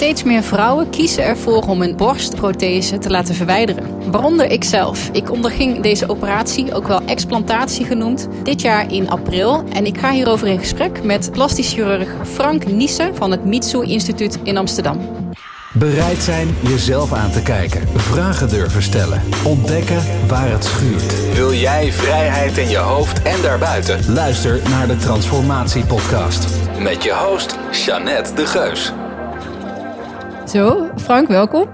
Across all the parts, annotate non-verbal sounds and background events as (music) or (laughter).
Steeds meer vrouwen kiezen ervoor om hun borstprothese te laten verwijderen. Waaronder ik zelf. Ik onderging deze operatie, ook wel explantatie genoemd, dit jaar in april. En ik ga hierover in gesprek met plastisch chirurg Frank Niesen van het Mitsu Instituut in Amsterdam. Bereid zijn jezelf aan te kijken. Vragen durven stellen. Ontdekken waar het schuurt. Wil jij vrijheid in je hoofd en daarbuiten? Luister naar de Transformatie Podcast. Met je host, Jeannette de Geus. Zo, Frank, welkom.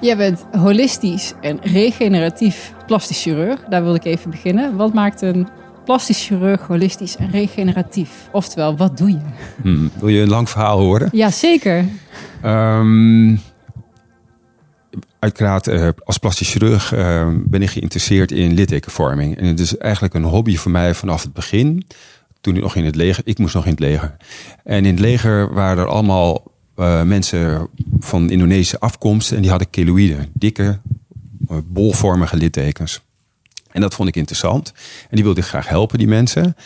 Jij bent holistisch en regeneratief plastisch chirurg. Daar wil ik even beginnen. Wat maakt een plastisch chirurg holistisch en regeneratief? Oftewel, wat doe je? Hmm, wil je een lang verhaal horen? Ja, zeker. Um, uiteraard, uh, als plastisch chirurg uh, ben ik geïnteresseerd in littekenvorming. En het is eigenlijk een hobby voor mij vanaf het begin. Toen ik nog in het leger, ik moest nog in het leger. En in het leger waren er allemaal uh, mensen van Indonesische afkomst. En die hadden keloïden, dikke, bolvormige littekens. En dat vond ik interessant. En die wilde ik graag helpen, die mensen.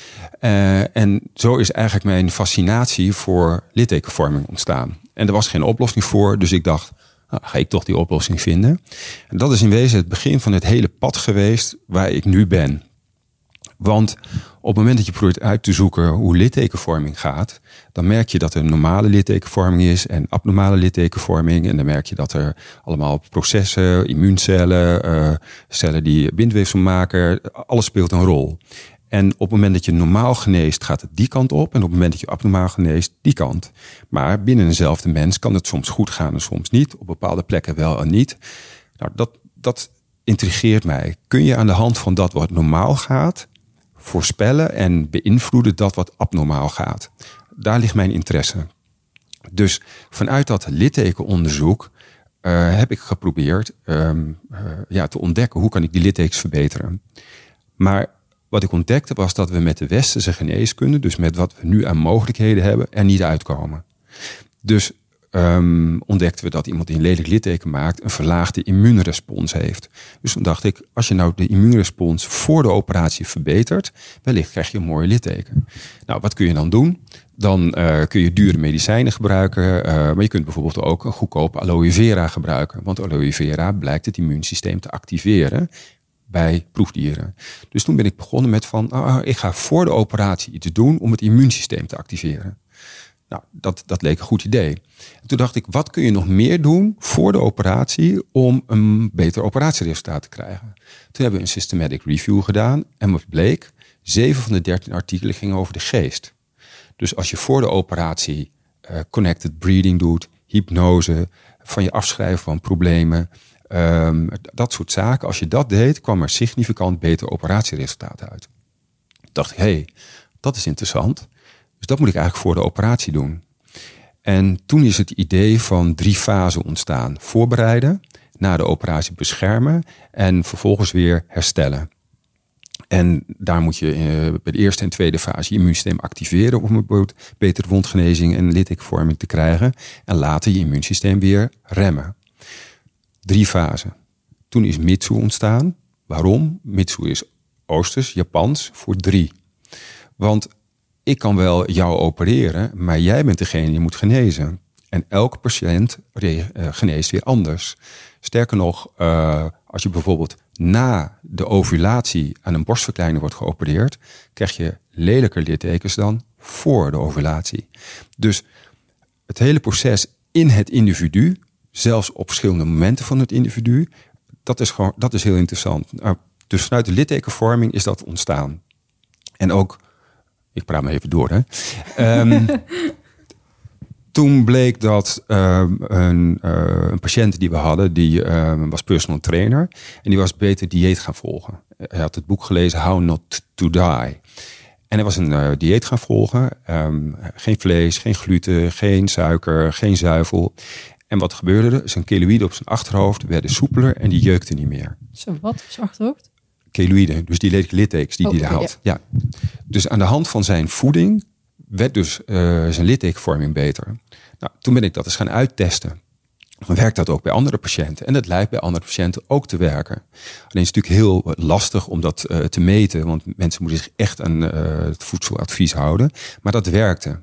Uh, en zo is eigenlijk mijn fascinatie voor littekenvorming ontstaan. En er was geen oplossing voor, dus ik dacht, nou, ga ik toch die oplossing vinden. En dat is in wezen het begin van het hele pad geweest waar ik nu ben. Want op het moment dat je probeert uit te zoeken hoe littekenvorming gaat, dan merk je dat er normale littekenvorming is en abnormale littekenvorming. En dan merk je dat er allemaal processen, immuuncellen, uh, cellen die bindweefsel maken, alles speelt een rol. En op het moment dat je normaal geneest, gaat het die kant op. En op het moment dat je abnormaal geneest, die kant. Maar binnen eenzelfde mens kan het soms goed gaan en soms niet. Op bepaalde plekken wel en niet. Nou, dat, dat intrigeert mij. Kun je aan de hand van dat wat normaal gaat, voorspellen en beïnvloeden dat wat abnormaal gaat? Daar ligt mijn interesse. Dus vanuit dat littekenonderzoek uh, heb ik geprobeerd um, uh, ja, te ontdekken hoe kan ik die littekens verbeteren. Maar wat ik ontdekte was dat we met de westerse geneeskunde, dus met wat we nu aan mogelijkheden hebben, er niet uitkomen. Dus um, ontdekten we dat iemand die een lelijk litteken maakt een verlaagde immuunrespons heeft. Dus toen dacht ik, als je nou de immuunrespons voor de operatie verbetert, wellicht krijg je een mooie litteken. Nou, wat kun je dan doen? Dan uh, kun je dure medicijnen gebruiken, uh, maar je kunt bijvoorbeeld ook een goedkope aloe vera gebruiken. Want aloe vera blijkt het immuunsysteem te activeren bij proefdieren. Dus toen ben ik begonnen met van, uh, ik ga voor de operatie iets doen om het immuunsysteem te activeren. Nou, dat, dat leek een goed idee. En toen dacht ik, wat kun je nog meer doen voor de operatie om een beter operatieresultaat te krijgen? Toen hebben we een systematic review gedaan en wat bleek, zeven van de dertien artikelen gingen over de geest. Dus als je voor de operatie uh, connected breathing doet, hypnose, van je afschrijven van problemen, um, dat soort zaken. Als je dat deed, kwam er significant beter operatieresultaat uit. Dacht hé, hey, dat is interessant. Dus dat moet ik eigenlijk voor de operatie doen. En toen is het idee van drie fasen ontstaan. Voorbereiden, na de operatie beschermen en vervolgens weer herstellen. En daar moet je uh, bij de eerste en tweede fase je immuunsysteem activeren om bijvoorbeeld betere wondgenezing en littekenvorming te krijgen. En later je immuunsysteem weer remmen. Drie fasen. Toen is Mitsu ontstaan. Waarom? Mitsu is Oosters, Japans, voor drie. Want ik kan wel jou opereren, maar jij bent degene die moet genezen. En elke patiënt uh, geneest weer anders. Sterker nog, uh, als je bijvoorbeeld na de ovulatie aan een borstverkleining wordt geopereerd, krijg je lelijker littekens dan voor de ovulatie. Dus het hele proces in het individu, zelfs op verschillende momenten van het individu, dat is, gewoon, dat is heel interessant. Nou, dus vanuit de littekenvorming is dat ontstaan. En ook ik praat me even door, hè. Um, (laughs) toen bleek dat um, een, uh, een, patiënt die we hadden, die um, was personal trainer. En die was beter dieet gaan volgen. Hij had het boek gelezen How Not to Die. En hij was een uh, dieet gaan volgen. geen vlees, geen gluten, geen suiker, geen zuivel. En wat gebeurde er? Zijn keloïden op zijn achterhoofd werden soepeler en die jeukte niet meer. Zo, wat op zijn achterhoofd? Keloïden, dus die littekens die oh, hij had. Ja. ja. Dus aan de hand van zijn voeding werd dus uh, zijn littekenvorming beter. Nou, toen ben ik dat eens gaan uittesten. Dan werkt dat ook bij andere patiënten. En dat lijkt bij andere patiënten ook te werken. Alleen is het natuurlijk heel lastig om dat uh, te meten. Want mensen moeten zich echt aan uh, het voedseladvies houden. Maar dat werkte.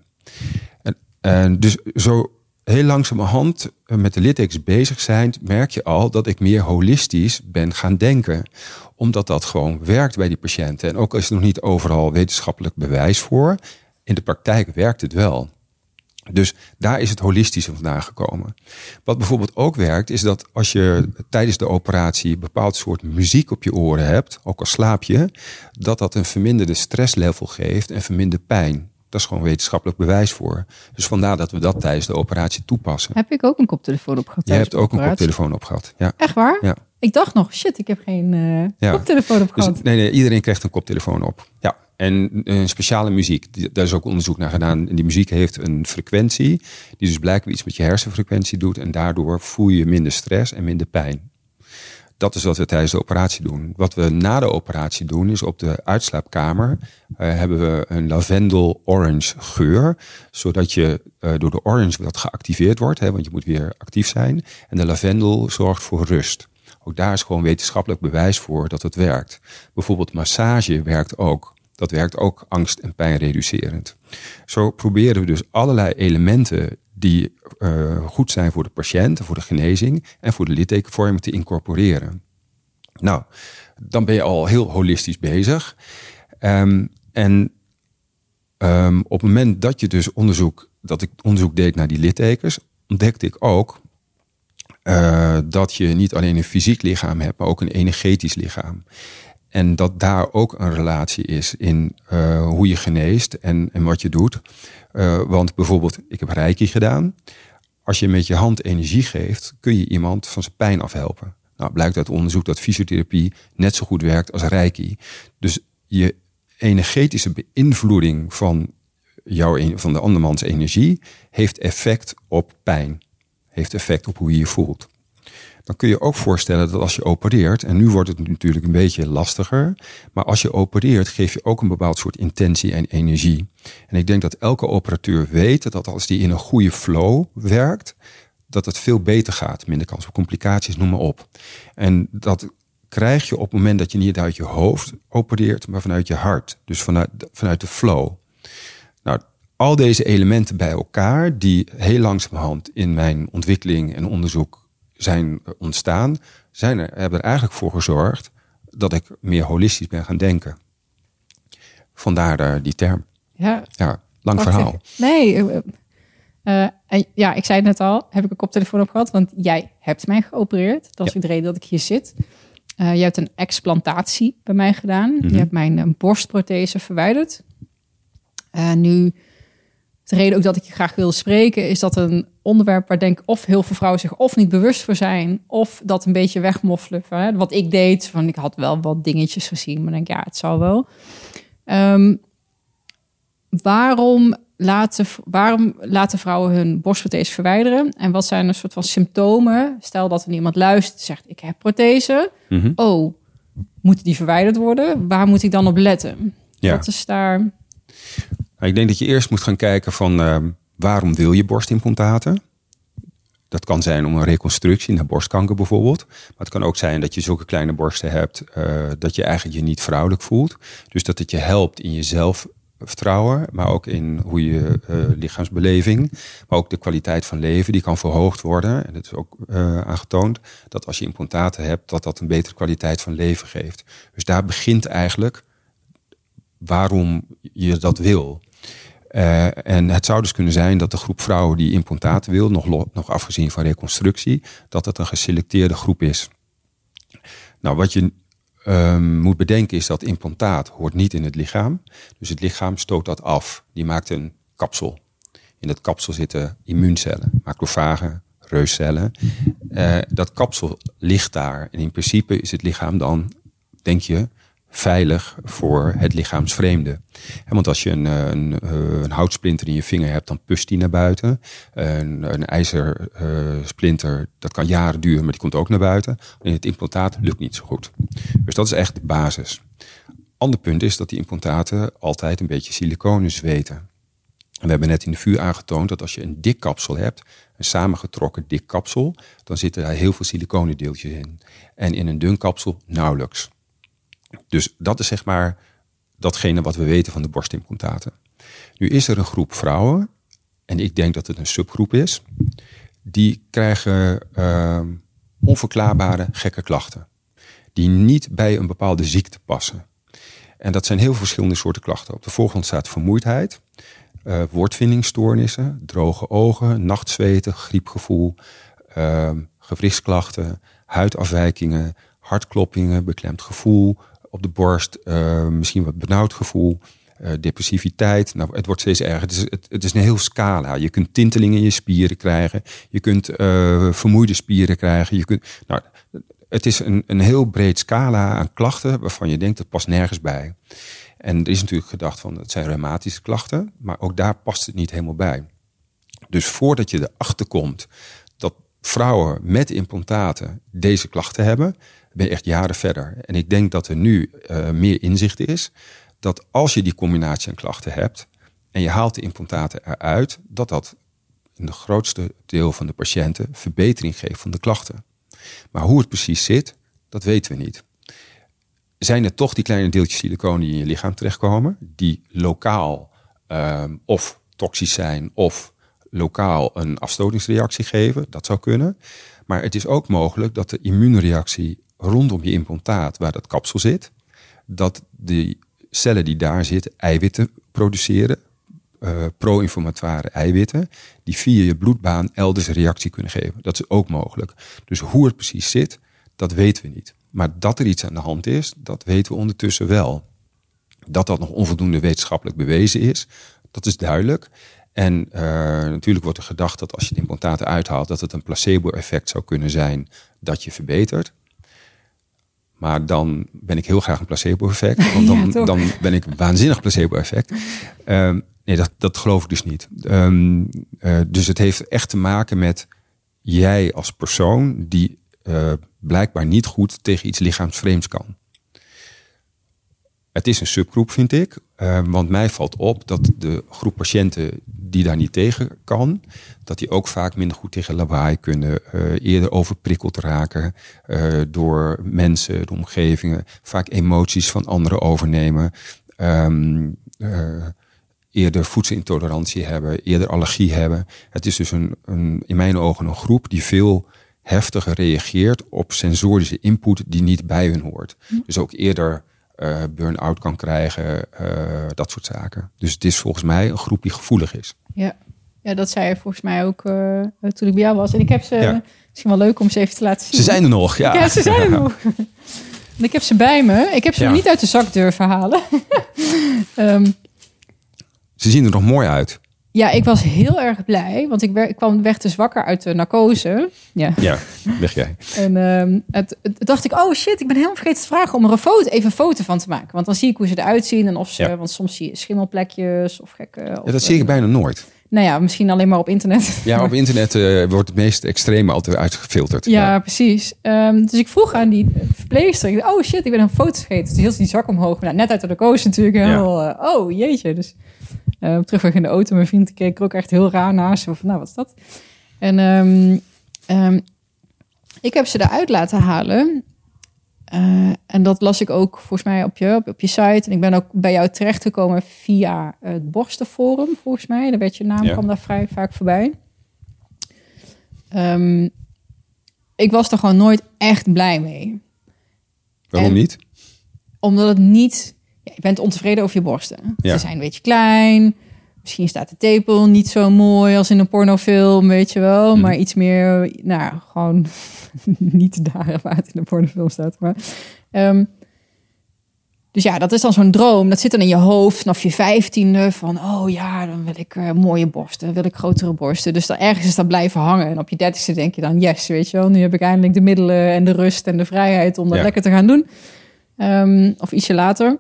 En, en dus zo heel langzamerhand eh, met de littekens bezig zijn, merk je al dat ik meer holistisch ben gaan denken. Omdat dat gewoon werkt bij die patiënten. En ook is er nog niet overal wetenschappelijk bewijs voor. In de praktijk werkt het wel. Dus daar is het holistische vandaan gekomen. Wat bijvoorbeeld ook werkt, is dat als je tijdens de operatie een bepaald soort muziek op je oren hebt, ook al slaap je, dat dat een verminderde stresslevel geeft en vermindert pijn. Dat is gewoon wetenschappelijk bewijs voor. Dus vandaar dat we dat tijdens de operatie toepassen. Heb ik ook een koptelefoon op gehad? Je hebt ook een koptelefoon op gehad. Ja. Echt waar? Ja. Ik dacht nog, shit, ik heb geen uh, ja. koptelefoon op dus gehad. Dus, nee, nee, iedereen krijgt een koptelefoon op. Ja. En een speciale muziek, daar is ook onderzoek naar gedaan. die muziek heeft een frequentie, die dus blijkbaar iets met je hersenfrequentie doet. En daardoor voel je minder stress en minder pijn. Dat is wat we tijdens de operatie doen. Wat we na de operatie doen, is op de uitslaapkamer uh, hebben we een lavendel-orange geur. Zodat je uh, door de orange wat geactiveerd wordt, hè, want je moet weer actief zijn. En de lavendel zorgt voor rust. Ook daar is gewoon wetenschappelijk bewijs voor dat het werkt. Bijvoorbeeld massage werkt ook. Dat werkt ook angst- en pijnreducerend. Zo proberen we dus allerlei elementen die uh, goed zijn voor de patiënt, voor de genezing en voor de littekenvorming te incorporeren. Nou, dan ben je al heel holistisch bezig. Um, en um, op het moment dat je dus onderzoek, dat ik onderzoek deed naar die littekens, ontdekte ik ook uh, dat je niet alleen een fysiek lichaam hebt, maar ook een energetisch lichaam. En dat daar ook een relatie is in uh, hoe je geneest en, en wat je doet. Uh, want bijvoorbeeld, ik heb reiki gedaan. Als je met je hand energie geeft, kun je iemand van zijn pijn afhelpen. Nou, blijkt uit onderzoek dat fysiotherapie net zo goed werkt als reiki. Dus je energetische beïnvloeding van, jouw, van de andermans energie heeft effect op pijn. Heeft effect op hoe je je voelt dan kun je ook voorstellen dat als je opereert, en nu wordt het natuurlijk een beetje lastiger, maar als je opereert geef je ook een bepaald soort intentie en energie. En ik denk dat elke operateur weet dat als die in een goede flow werkt, dat het veel beter gaat. Minder kans op complicaties, noem maar op. En dat krijg je op het moment dat je niet uit je hoofd opereert, maar vanuit je hart. Dus vanuit, vanuit de flow. Nou, al deze elementen bij elkaar, die heel langzamerhand in mijn ontwikkeling en onderzoek zijn ontstaan, zijn er, hebben er eigenlijk voor gezorgd dat ik meer holistisch ben gaan denken. Vandaar uh, die term. Ja, ja lang verhaal. Nee, uh, ja, ik zei het net al, heb ik een koptelefoon op gehad, want jij hebt mij geopereerd. Dat is de reden dat ik hier zit. Uh, je hebt een explantatie bij mij gedaan. Je mhm. hebt mijn borstprothese verwijderd. nu de reden ook dat ik je graag wilde spreken, is dat een onderwerp waar denk ik of heel veel vrouwen zich of niet bewust voor zijn, of dat een beetje wegmoffelen. Hè? Wat ik deed, van ik had wel wat dingetjes gezien, maar denk ja, het zal wel. Um, waarom, laten, waarom laten vrouwen hun borstprothese verwijderen? En wat zijn een soort van symptomen? Stel dat er iemand luistert, zegt ik heb prothese. Mm Oh, moet die verwijderd worden? Waar moet ik dan op letten? Ja. Wat is daar? Nou, ik denk dat je eerst moet gaan kijken van uh, waarom wil je borstimplantaten? Dat kan zijn om een reconstructie naar borstkanker bijvoorbeeld. Maar het kan ook zijn dat je zulke kleine borsten hebt uh, dat je eigenlijk je niet vrouwelijk voelt. Dus dat het je helpt in je zelfvertrouwen, maar ook in hoe je uh, lichaamsbeleving, maar ook de kwaliteit van leven, die kan verhoogd worden. En het is ook aangetoond dat als je implantaten hebt, dat dat een betere kwaliteit van leven geeft. Dus daar begint eigenlijk waarom je dat wil. Uh, en het zou dus kunnen zijn dat de groep vrouwen die implantaten wil, nog, nog afgezien van reconstructie, dat het een geselecteerde groep is. Nou, wat je um, moet bedenken is dat implantaat hoort niet in het lichaam. Dus het lichaam stoot dat af. Die maakt een kapsel. In dat kapsel zitten immuuncellen, macrofagen, reuscellen. Uh, dat kapsel ligt daar. En in principe is het lichaam dan, denk je, veilig voor het lichaamsvreemde. Want als je een, eh, een, eh, een houtsplinter in je vinger hebt, dan pust die naar buiten. Een, een ijzersplinter, uh, dat kan jaren duren, maar die komt ook naar buiten. In het implantaat lukt niet zo goed. Dus dat is echt de basis. Ander punt is dat die implantaten altijd een beetje siliconen zweten. En we hebben net in de vuur aangetoond dat als je een dik kapsel hebt, een samengetrokken dik kapsel, dan zitten daar heel veel siliconendeeltjes in. En in een dun kapsel nauwelijks. Dus dat is zeg maar datgene wat we weten van de borstimplantaten. Nu is er een groep vrouwen en ik denk dat het een subgroep is, die krijgen uh, onverklaarbare gekke klachten. Die niet bij een bepaalde ziekte passen. En dat zijn heel verschillende soorten klachten. Op de voorgrond staat vermoeidheid, uh, woordvindingsstoornissen, droge ogen, nachtzweten, griepgevoel, uh, gewrichtsklachten, huidafwijkingen, hartkloppingen, beklemd gevoel op de borst, uh, misschien wat benauwd gevoel, uh, depressiviteit. Nou, het wordt steeds erger. Het is, het is een heel scala. Je kunt tintelingen in je spieren krijgen. Je kunt uh, vermoeide spieren krijgen. Je kunt, nou, het is een, een heel breed scala aan klachten waarvan je denkt dat past nergens bij. En er is natuurlijk gedacht van het zijn reumatische klachten, maar ook daar past het niet helemaal bij. Dus voordat je erachter komt dat vrouwen met implantaten deze klachten hebben, ben echt jaren verder. En ik denk dat er nu uh, meer inzicht is dat als je die combinatie aan klachten hebt en je haalt de implantaten eruit, dat dat in de grootste deel van de patiënten verbetering geeft van de klachten. Maar hoe het precies zit, dat weten we niet. Zijn er toch die kleine deeltjes siliconen die in je lichaam terechtkomen, die lokaal um, of toxisch zijn of lokaal een afstotingsreactie geven? Dat zou kunnen. Maar het is ook mogelijk dat de immuunreactie rondom je implantaat, waar dat kapsel zit, dat die cellen die daar zitten eiwitten produceren, uh, pro-inflammatoire eiwitten, die via je bloedbaan elders reactie kunnen geven. Dat is ook mogelijk. Dus hoe het precies zit, dat weten we niet. Maar dat er iets aan de hand is, dat weten we ondertussen wel. Dat dat nog onvoldoende wetenschappelijk bewezen is, dat is duidelijk. En uh, natuurlijk wordt er gedacht dat als je de implantaten uithaalt, dat het een placebo-effect zou kunnen zijn dat je verbetert. Maar dan ben ik heel graag een placebo-effect. (laughs) Want dan, ja, dan ben ik waanzinnig placebo-effect. Um, nee, dat, dat geloof ik dus niet. Um, uh, dus het heeft echt te maken met jij als persoon die uh, blijkbaar niet goed tegen iets lichaamsvreemds kan. Het is een subgroep, vind ik. Uh, want mij valt op dat de groep patiënten die daar niet tegen kan, dat die ook vaak minder goed tegen lawaai kunnen, uh, eerder overprikkeld raken uh, door mensen, de omgevingen, vaak emoties van anderen overnemen, um, eerder voedselintolerantie hebben, eerder allergie hebben. Het is dus een, een, in mijn ogen een groep die veel heftiger reageert op sensorische input die niet bij hun hoort. Hm. Dus ook eerder uh, burn-out kan krijgen, uh, dat soort zaken. Dus het is volgens mij een groep die gevoelig is. Ja, ja dat zei je volgens mij ook uh, toen ik bij jou was. En ik heb ze, ja. misschien wel leuk om ze even te laten zien. Ze zijn er nog, ja. Ja, ze zijn er (laughs) nog. En ik heb ze bij me. Ik heb ze ja. niet uit de zak durven halen. um, (laughs) ze zien er nog mooi uit. Ja, ik was heel erg blij, want ik, werd, ik kwam weg te zwakker uit de narcose. Ja, ja weg jij. En um, het, het, dacht ik, oh shit, ik ben helemaal vergeten te vragen om er een foto, even een foto van te maken. Want dan zie ik hoe ze eruit zien en of ze, ja. want soms zie je schimmelplekjes of gekke. Ja, dat zie ik bijna nooit. Nou ja, misschien alleen maar op internet. Ja, op (laughs) internet uh, wordt het meest extreme altijd uitgefilterd. Ja, ja. precies. Um, dus ik vroeg aan die verpleegster, oh shit, ik ben een foto vergeten. Dus hield die zak omhoog. Nou, net uit de narcose natuurlijk. Heel, ja. uh, oh jeetje, dus... Uh, terugweg in de auto, mijn vriend keek er ook echt heel raar naast. Van, nou, wat is dat? En um, um, ik heb ze eruit laten halen. Uh, en dat las ik ook volgens mij op je, op, op, je site. En ik ben ook bij jou terechtgekomen via het Borstenforum, volgens mij. Daar werd je naam, ja. kwam daar vrij vaak voorbij. Um, ik was er gewoon nooit echt blij mee. Waarom en, niet? Omdat het niet ja, je bent ontevreden over je borsten. Ja. Ze zijn een beetje klein. Misschien staat de tepel niet zo mooi als in een pornofilm, weet je wel. Mm. Maar iets meer, nou, gewoon (laughs) niet daar waar het in de pornofilm staat. Maar, um, dus ja, dat is dan zo'n droom. Dat zit dan in je hoofd vanaf je vijftiende. Van, oh ja, dan wil ik uh, mooie borsten. Dan wil ik grotere borsten. Dus dan ergens is dat blijven hangen. En op je dertigste denk je dan, yes, weet je wel. Nu heb ik eindelijk de middelen en de rust en de vrijheid om dat ja. lekker te gaan doen. Um, of ietsje later.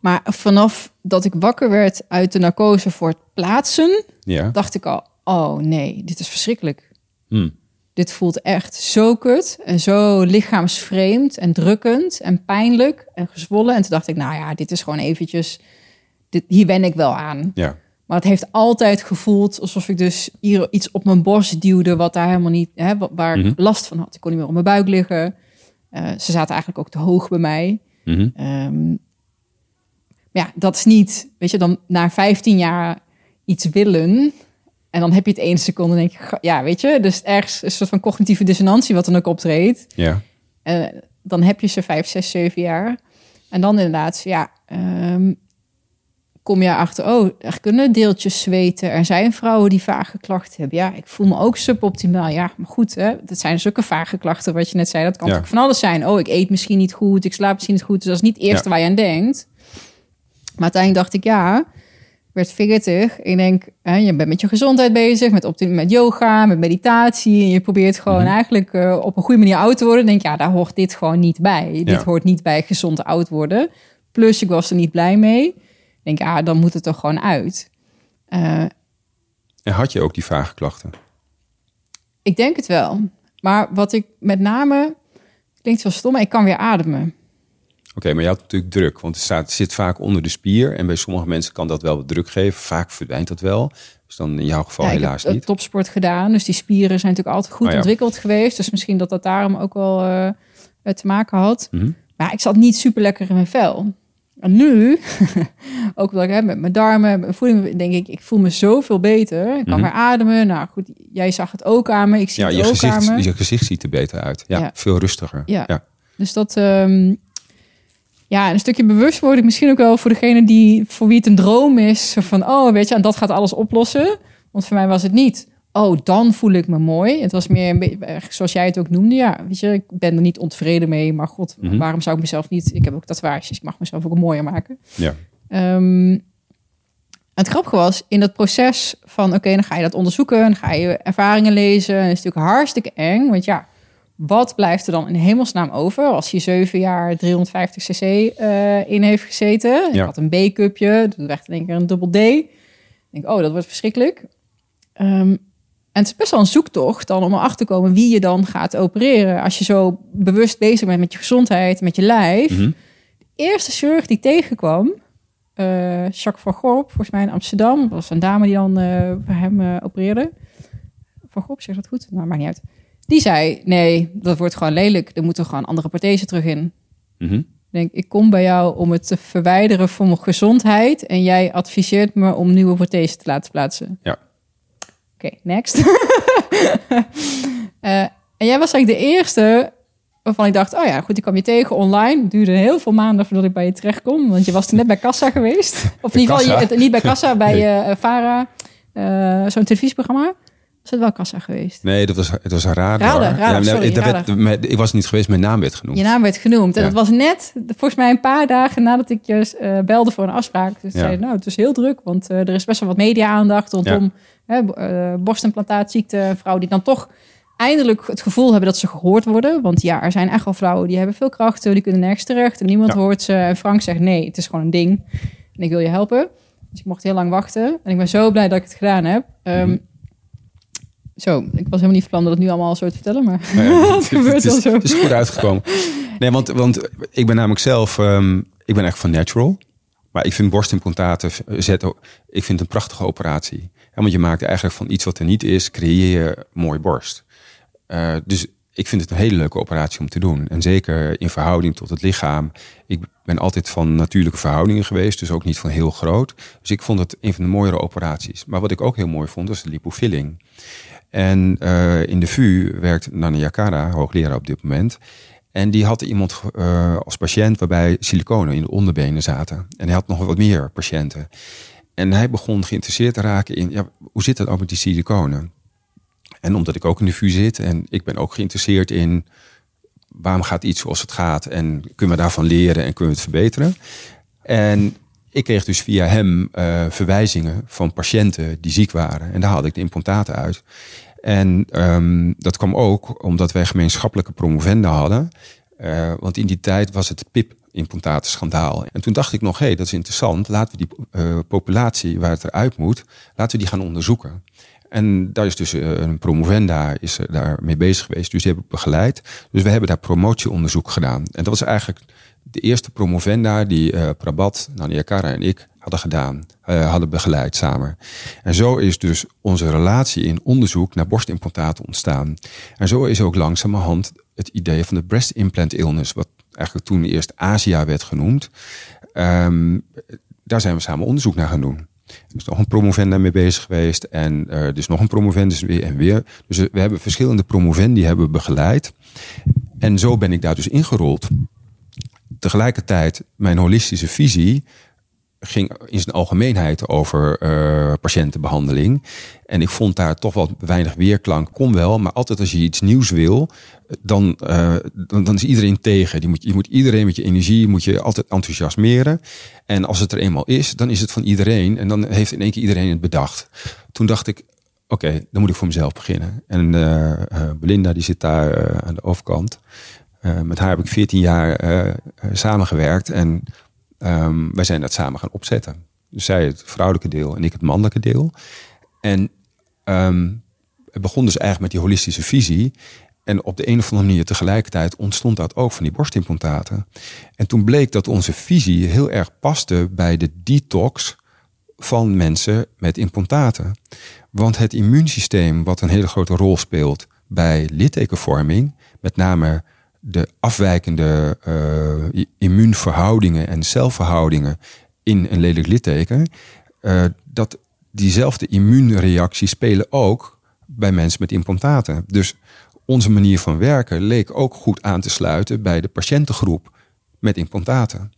Maar vanaf dat ik wakker werd uit de narcose voor het plaatsen, ja. dacht ik al, oh nee, dit is verschrikkelijk. Hmm. Dit voelt echt zo kut en zo lichaamsvreemd en drukkend en pijnlijk en gezwollen. En toen dacht ik, nou ja, dit is gewoon eventjes, dit, hier ben ik wel aan. Ja. Maar het heeft altijd gevoeld alsof ik dus hier iets op mijn borst duwde, wat daar helemaal niet, hè, waar ik mm -hmm. last van had. Ik kon niet meer op mijn buik liggen. Uh, ze zaten eigenlijk ook te hoog bij mij. Mm -hmm. um, ja, dat is niet, weet je, dan na 15 jaar iets willen. En dan heb je het één seconde en denk je, ja, weet je, dus ergens een soort van cognitieve dissonantie wat dan ook optreedt. Ja. En dan heb je ze vijf, zes, zeven jaar. En dan inderdaad, ja, ehm, kom je achter, oh, er kunnen deeltjes zweten. Er zijn vrouwen die vage klachten hebben. Ja, ik voel me ook suboptimaal. Ja, maar goed, hè, dat zijn zulke vage klachten wat je net zei. Dat kan Ja. ook van alles zijn. Oh, ik eet misschien niet goed, ik slaap misschien niet goed. Dus dat is niet het eerste Ja. waar je aan denkt. Maar uiteindelijk dacht ik, ja, werd 40. Ik denk, hè, je bent met je gezondheid bezig, met, met yoga, met meditatie. En je probeert gewoon Mhm. eigenlijk eh, op een goede manier oud te worden. Denk ja, daar hoort dit gewoon niet bij. Ja. Dit hoort niet bij gezond oud worden. Plus, ik was er niet blij mee. Ik denk, ja, dan moet het er gewoon uit. Eh, En had je ook die vage klachten? ik denk het wel. Maar wat ik met name, klinkt wel stom, maar ik kan weer ademen. Oké, maar je had natuurlijk druk, want het staat, zit vaak onder de spier. En bij sommige mensen kan dat wel wat druk geven. Vaak verdwijnt dat wel. Dus dan in jouw geval Ja, ik helaas heb eh, niet. topsport gedaan, dus die spieren zijn natuurlijk altijd goed Oh ja. ontwikkeld geweest. Dus misschien dat dat daarom ook wel eh, te maken had. Mhm. Maar ik zat niet super lekker in mijn vel. En nu, (laughs) ook ik hè, met mijn darmen, met mijn voeding, denk ik, ik voel me zoveel beter. Ik kan Mhm. weer ademen. Nou goed, jij zag het ook aan me. Ik zie Ja, het je ook gezicht, aan me. je gezicht ziet er beter uit. Ja, Ja. veel rustiger. Ja. ja. Dus dat, ehm, ja, een stukje bewustwording misschien ook wel voor degene die, voor wie het een droom is. Van, oh, weet je, en dat gaat alles oplossen. Want voor mij was het niet, oh, dan voel ik me mooi. Het was meer, een beetje, eigenlijk zoals jij het ook noemde. Ja, weet je, ik ben er niet ontevreden mee. Maar god, Mhm. waarom zou ik mezelf niet... Ik heb ook tatoeages, ik mag mezelf ook mooier maken. ja. Ehm, het grappige was, in dat proces van... oké, dan ga je dat onderzoeken, dan ga je ervaringen lezen. En het is natuurlijk hartstikke eng, want ja... wat blijft er dan in hemelsnaam over... als je zeven jaar 350 cc eh, in heeft gezeten? Ik Ja. had een B-cupje, dat werd in één keer een dubbel D. Ik denk, oh, dat wordt verschrikkelijk. Ehm, en het is best wel een zoektocht dan om erachter te komen... wie je dan gaat opereren. Als je zo bewust bezig bent met je gezondheid, met je lijf... Mhm. eerste chirurg die tegenkwam, eh Jacques van Gorp, volgens mij in Amsterdam. Dat was een dame die dan eh, voor hem opereerde. Van Gorp, zeg dat goed? Nou, maakt niet uit. Die zei, nee, dat wordt gewoon lelijk. Er moeten gewoon andere prothesen terug in. Mhm. Ik denk, ik kom bij jou om het te verwijderen voor mijn gezondheid. En jij adviseert me om nieuwe prothesen te laten plaatsen. Ja. Oké, next. (laughs) Eh, en jij was eigenlijk de eerste waarvan ik dacht, oh ja, goed, ik kwam je tegen online. Het duurde heel veel maanden voordat ik bij je terecht kon. Want je was toen net bij Kassa geweest. (laughs) Of in ieder geval, niet bij Kassa, (laughs) bij Nee. eh Vara. eh, Zo'n televisieprogramma. Was het wel Kassa geweest? Nee, dat was, het was een radar. Radar, radar, sorry, dat radar. werd- ik was niet geweest, mijn naam werd genoemd. Je naam werd genoemd. En Ja. dat was net, volgens mij een paar dagen nadat ik je eh, belde voor een afspraak. Dus Ja. zei, nou, het is heel druk, want eh, er is best wel wat media-aandacht rondom hè, eh, borstimplantaatziekte. Een vrouw die dan toch eindelijk het gevoel hebben dat ze gehoord worden. Want ja, er zijn echt wel vrouwen die hebben veel krachten, die kunnen nergens terecht en niemand Ja. hoort ze. En Frank zegt, nee, het is gewoon een ding. En ik wil je helpen. Dus ik mocht heel lang wachten. En ik ben zo blij dat ik het gedaan heb. Ehm, Mhm. Zo, ik was helemaal niet van plan dat het nu allemaal zo te vertellen, maar Nou (laughs) het gebeurt het, wel is, zo. het is goed uitgekomen. Nee, want, want ik ben namelijk zelf, ehm, ik ben echt van natural. Maar ik vind borstimplantaten, zetten, ik vind het een prachtige operatie. Ja, want je maakt eigenlijk van iets wat er niet is, creëer je een mooie borst. Eh, dus ik vind het een hele leuke operatie om te doen. En zeker in verhouding tot het lichaam. Ik ben altijd van natuurlijke verhoudingen geweest, dus ook niet van heel groot. Dus ik vond het een van de mooiere operaties. Maar wat ik ook heel mooi vond, was de lipofilling. En eh, in de VU werkt Nana Yakara, hoogleraar op dit moment. En die had iemand eh, als patiënt waarbij siliconen in de onderbenen zaten. En hij had nog wat meer patiënten. En hij begon geïnteresseerd te raken in, ja, hoe zit dat ook met die siliconen? En omdat ik ook in de VU zit en ik ben ook geïnteresseerd in waarom gaat iets zoals het gaat en kunnen we daarvan leren en kunnen we het verbeteren. En ik kreeg dus via hem eh, verwijzingen van patiënten die ziek waren. En daar haalde ik de implantaten uit. En ehm, dat kwam ook omdat wij gemeenschappelijke promovenda hadden. Eh, want in die tijd was het PIP-implantatenschandaal. En toen dacht ik nog, hé, hey, dat is interessant. Laten we die eh, populatie waar het eruit moet, laten we die gaan onderzoeken. En daar is dus eh, een promovenda is daar mee bezig geweest. Dus die heb ik begeleid. Dus we hebben daar promotieonderzoek gedaan. En dat was eigenlijk de eerste promovenda die eh Prabat, Nania Kara en ik hadden gedaan, eh, hadden begeleid samen. En zo is dus onze relatie in onderzoek naar borstimplantaten ontstaan. En zo is ook langzamerhand het idee van de breast implant illness, wat eigenlijk toen eerst Asia werd genoemd. ehm, daar zijn we samen onderzoek naar gaan doen. Er is nog een promovenda mee bezig geweest. En er is nog een promovendus weer en weer. Dus we hebben verschillende promovendi hebben begeleid. En zo ben ik daar dus ingerold. Tegelijkertijd, mijn holistische visie ging in zijn algemeenheid over uh, patiëntenbehandeling. En ik vond daar toch wat weinig weerklank. Kom wel, maar altijd als je iets nieuws wil, dan, uh, dan, dan, is iedereen tegen. Je moet, je moet iedereen met je energie moet je altijd enthousiasmeren. En als het er eenmaal is, dan is het van iedereen. En dan heeft in één keer iedereen het bedacht. Toen dacht ik, oké, dan moet ik voor mezelf beginnen. En Belinda, die zit daar aan de overkant. met haar heb ik 14 jaar samengewerkt. En Um, wij zijn dat samen gaan opzetten. Dus zij het vrouwelijke deel en ik het mannelijke deel. En um, het begon dus eigenlijk met die holistische visie. En op de een of andere manier tegelijkertijd ontstond dat ook van die borstimplantaten. En toen bleek dat onze visie heel erg paste bij de detox van mensen met implantaten. Want het immuunsysteem, wat een hele grote rol speelt bij littekenvorming, met name de afwijkende uh, immuunverhoudingen en celverhoudingen in een lelijk litteken, uh, dat diezelfde immuunreacties spelen ook bij mensen met implantaten. Dus onze manier van werken leek ook goed aan te sluiten bij de patiëntengroep met implantaten.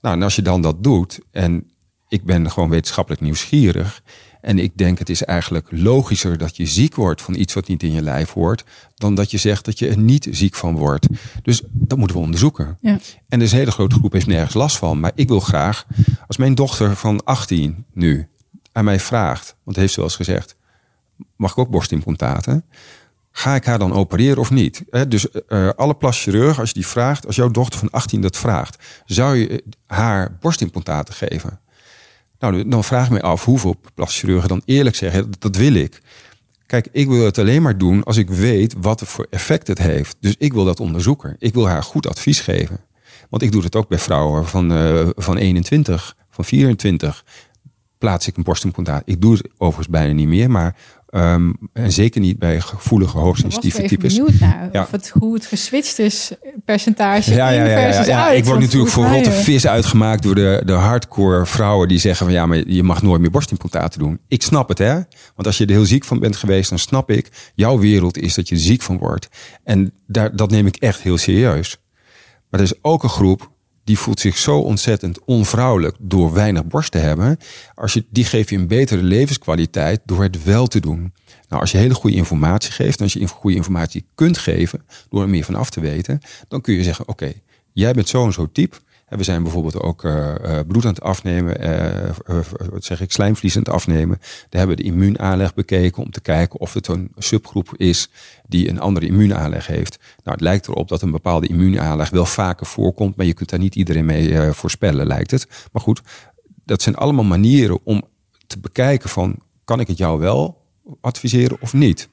Nou, en als je dan dat doet, en ik ben gewoon wetenschappelijk nieuwsgierig, en ik denk het is eigenlijk logischer dat je ziek wordt van iets wat niet in je lijf hoort, dan dat je zegt dat je er niet ziek van wordt. Dus dat moeten we onderzoeken. Ja. En dus een hele grote groep heeft nergens last van. Maar ik wil graag, als mijn dochter van 18 nu aan mij vraagt, want heeft ze wel eens gezegd, mag ik ook borstimplantaten? Ga ik haar dan opereren of niet? dus uh, alle plaschirurgen, als je die vraagt, als jouw dochter van 18 dat vraagt, zou je haar borstimplantaten geven? Nou, dan vraag ik me af hoeveel plasticchirurgen dan eerlijk zeggen, dat wil ik. Kijk, ik wil het alleen maar doen als ik weet wat voor effect het heeft. Dus ik wil dat onderzoeken. Ik wil haar goed advies geven. Want ik doe het ook bij vrouwen van, uh, van 21, van 24. Plaats ik een borstimplantaat. Ik doe het overigens bijna niet meer, maar Um, en zeker niet bij gevoelige, hoogsensitieve types. Ik ben benieuwd naar ja. of het, hoe het geswitcht is, percentage ja, ja, ja, ja, ja. Ik word natuurlijk voor rotte vis uitgemaakt door de, de hardcore vrouwen die zeggen van ja, maar je mag nooit meer borstimplantaten doen. Ik snap het hè, want als je er heel ziek van bent geweest, dan snap ik, jouw wereld is dat je ziek van wordt. En daar, dat neem ik echt heel serieus. Maar er is ook een groep die voelt zich zo ontzettend onvrouwelijk door weinig borst te hebben. Als je, die geef je een betere levenskwaliteit door het wel te doen. Nou, als je hele goede informatie geeft, als je goede informatie kunt geven, door er meer van af te weten, dan kun je zeggen, oké, jij bent zo en zo type. We zijn bijvoorbeeld ook uh, bloed aan het afnemen, uh, wat zeg ik, slijmvlies afnemen. Daar hebben we de immuunaanleg bekeken om te kijken of het een subgroep is die een andere immuunaanleg heeft. Nou, het lijkt erop dat een bepaalde immuunaanleg wel vaker voorkomt, maar je kunt daar niet iedereen mee voorspellen, lijkt het. Maar goed, dat zijn allemaal manieren om te bekijken van, kan ik het jou wel adviseren of niet?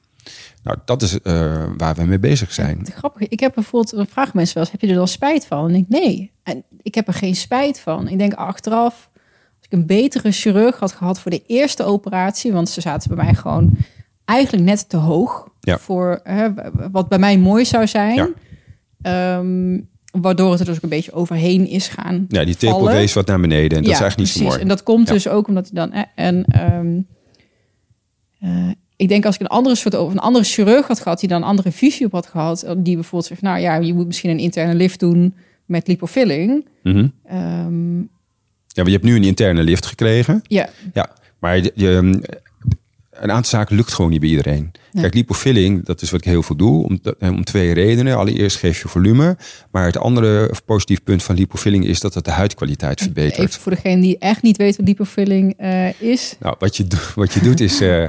Nou, dat is uh, waar we mee bezig zijn. Ja, grappig. Ik heb bijvoorbeeld, een vraag mensen wel eens, heb je er dan spijt van? En ik nee. En ik heb er geen spijt van. Ik denk achteraf, als ik een betere chirurg had gehad voor de eerste operatie, want ze zaten bij mij gewoon eigenlijk net te hoog ja. voor hè, wat bij mij mooi zou zijn. Ja. Um, waardoor het er dus ook een beetje overheen is gaan. Ja, die tepel wees wat naar beneden. En dat is eigenlijk niet zo mooi. En dat komt dus ook omdat hij dan. en um, uh, ik denk als ik een andere soort of een andere chirurg had gehad, die dan een andere visie op had gehad, die bijvoorbeeld zegt, nou ja, je moet misschien een interne lift doen met lipofilling. Mm -hmm. ja, maar je hebt nu een interne lift gekregen. Ja. Ja, maar je, je, een aantal zaken lukt gewoon niet bij iedereen. Kijk, lipofilling, dat is wat ik heel veel doe, om, om twee redenen. Allereerst geef je volume, maar het andere positief punt van lipofilling is dat het de huidkwaliteit verbetert. Even voor degene die echt niet weet wat lipofilling uh, is. Nou, wat je, wat je doet is, uh,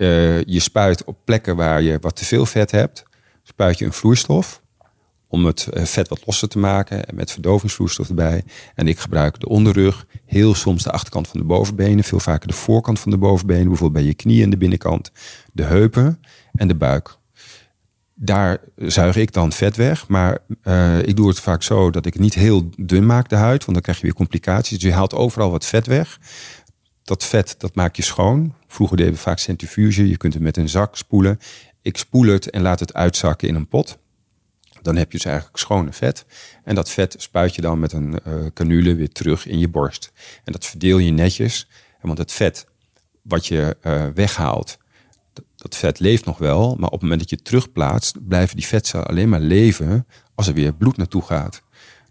uh, je spuit op plekken waar je wat te veel vet hebt, spuit je een vloeistof om het eh, vet wat losser te maken en met verdovingsvloeistof erbij. En ik gebruik de onderrug, heel soms de achterkant van de bovenbenen, veel vaker de voorkant van de bovenbenen, bijvoorbeeld bij je knieën en de binnenkant, de heupen en de buik. Daar zuig ik dan vet weg, maar uh, ik doe het vaak zo dat ik niet heel dun maak, de huid, want dan krijg je weer complicaties. Dus je haalt overal wat vet weg dat vet, dat maak je schoon. Vroeger deden we vaak centrifuge. Je kunt het met een zak spoelen. Ik spoel het en laat het uitzakken in een pot. Dan heb je dus eigenlijk schone vet. En dat vet spuit je dan met een uh, canule weer terug in je borst. En dat verdeel je netjes. want het vet wat je uh, weghaalt, dat vet leeft nog wel, maar op het moment dat je het terugplaatst, blijven die vetcellen alleen maar leven als er weer bloed naartoe gaat.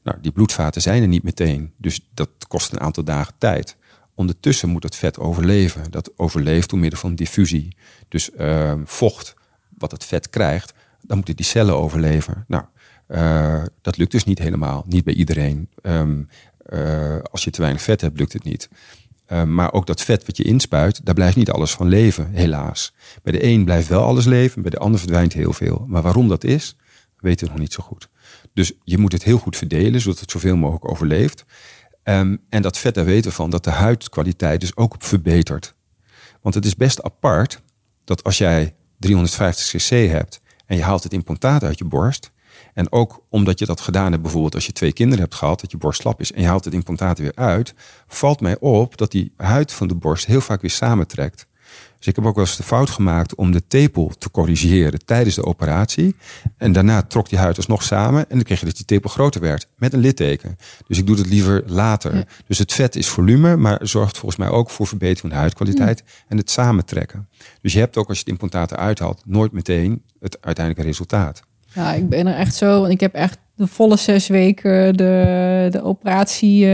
Nou, die bloedvaten zijn er niet meteen, dus dat kost een aantal dagen tijd. Ondertussen moet het vet overleven. Dat overleeft door middel van diffusie. Dus uh, vocht, wat het vet krijgt, dan moeten die cellen overleven. Nou, uh, dat lukt dus niet helemaal, niet bij iedereen. Um, uh, als je te weinig vet hebt, lukt het niet. Uh, maar ook dat vet wat je inspuit, daar blijft niet alles van leven, helaas. Bij de een blijft wel alles leven, bij de ander verdwijnt heel veel. Maar waarom dat is, weten we nog niet zo goed. Dus je moet het heel goed verdelen, zodat het zoveel mogelijk overleeft. Um, en dat vet, daar weten we van dat de huidkwaliteit dus ook verbetert. Want het is best apart dat als jij 350 cc hebt en je haalt het implantaat uit je borst. En ook omdat je dat gedaan hebt, bijvoorbeeld als je twee kinderen hebt gehad, dat je borst slap is en je haalt het implantaat weer uit, valt mij op dat die huid van de borst heel vaak weer samentrekt. Dus ik heb ook wel eens de fout gemaakt om de tepel te corrigeren tijdens de operatie. En daarna trok die huid alsnog samen en dan kreeg je dat die tepel groter werd met een litteken. Dus ik doe het liever later. Dus het vet is volume, maar zorgt volgens mij ook voor verbetering van de huidkwaliteit en het samentrekken. Dus je hebt ook als je het implantaat eruit haalt, nooit meteen het uiteindelijke resultaat. Ja, ik ben er echt zo. Want ik heb echt de volle zes weken de, de operatie, uh,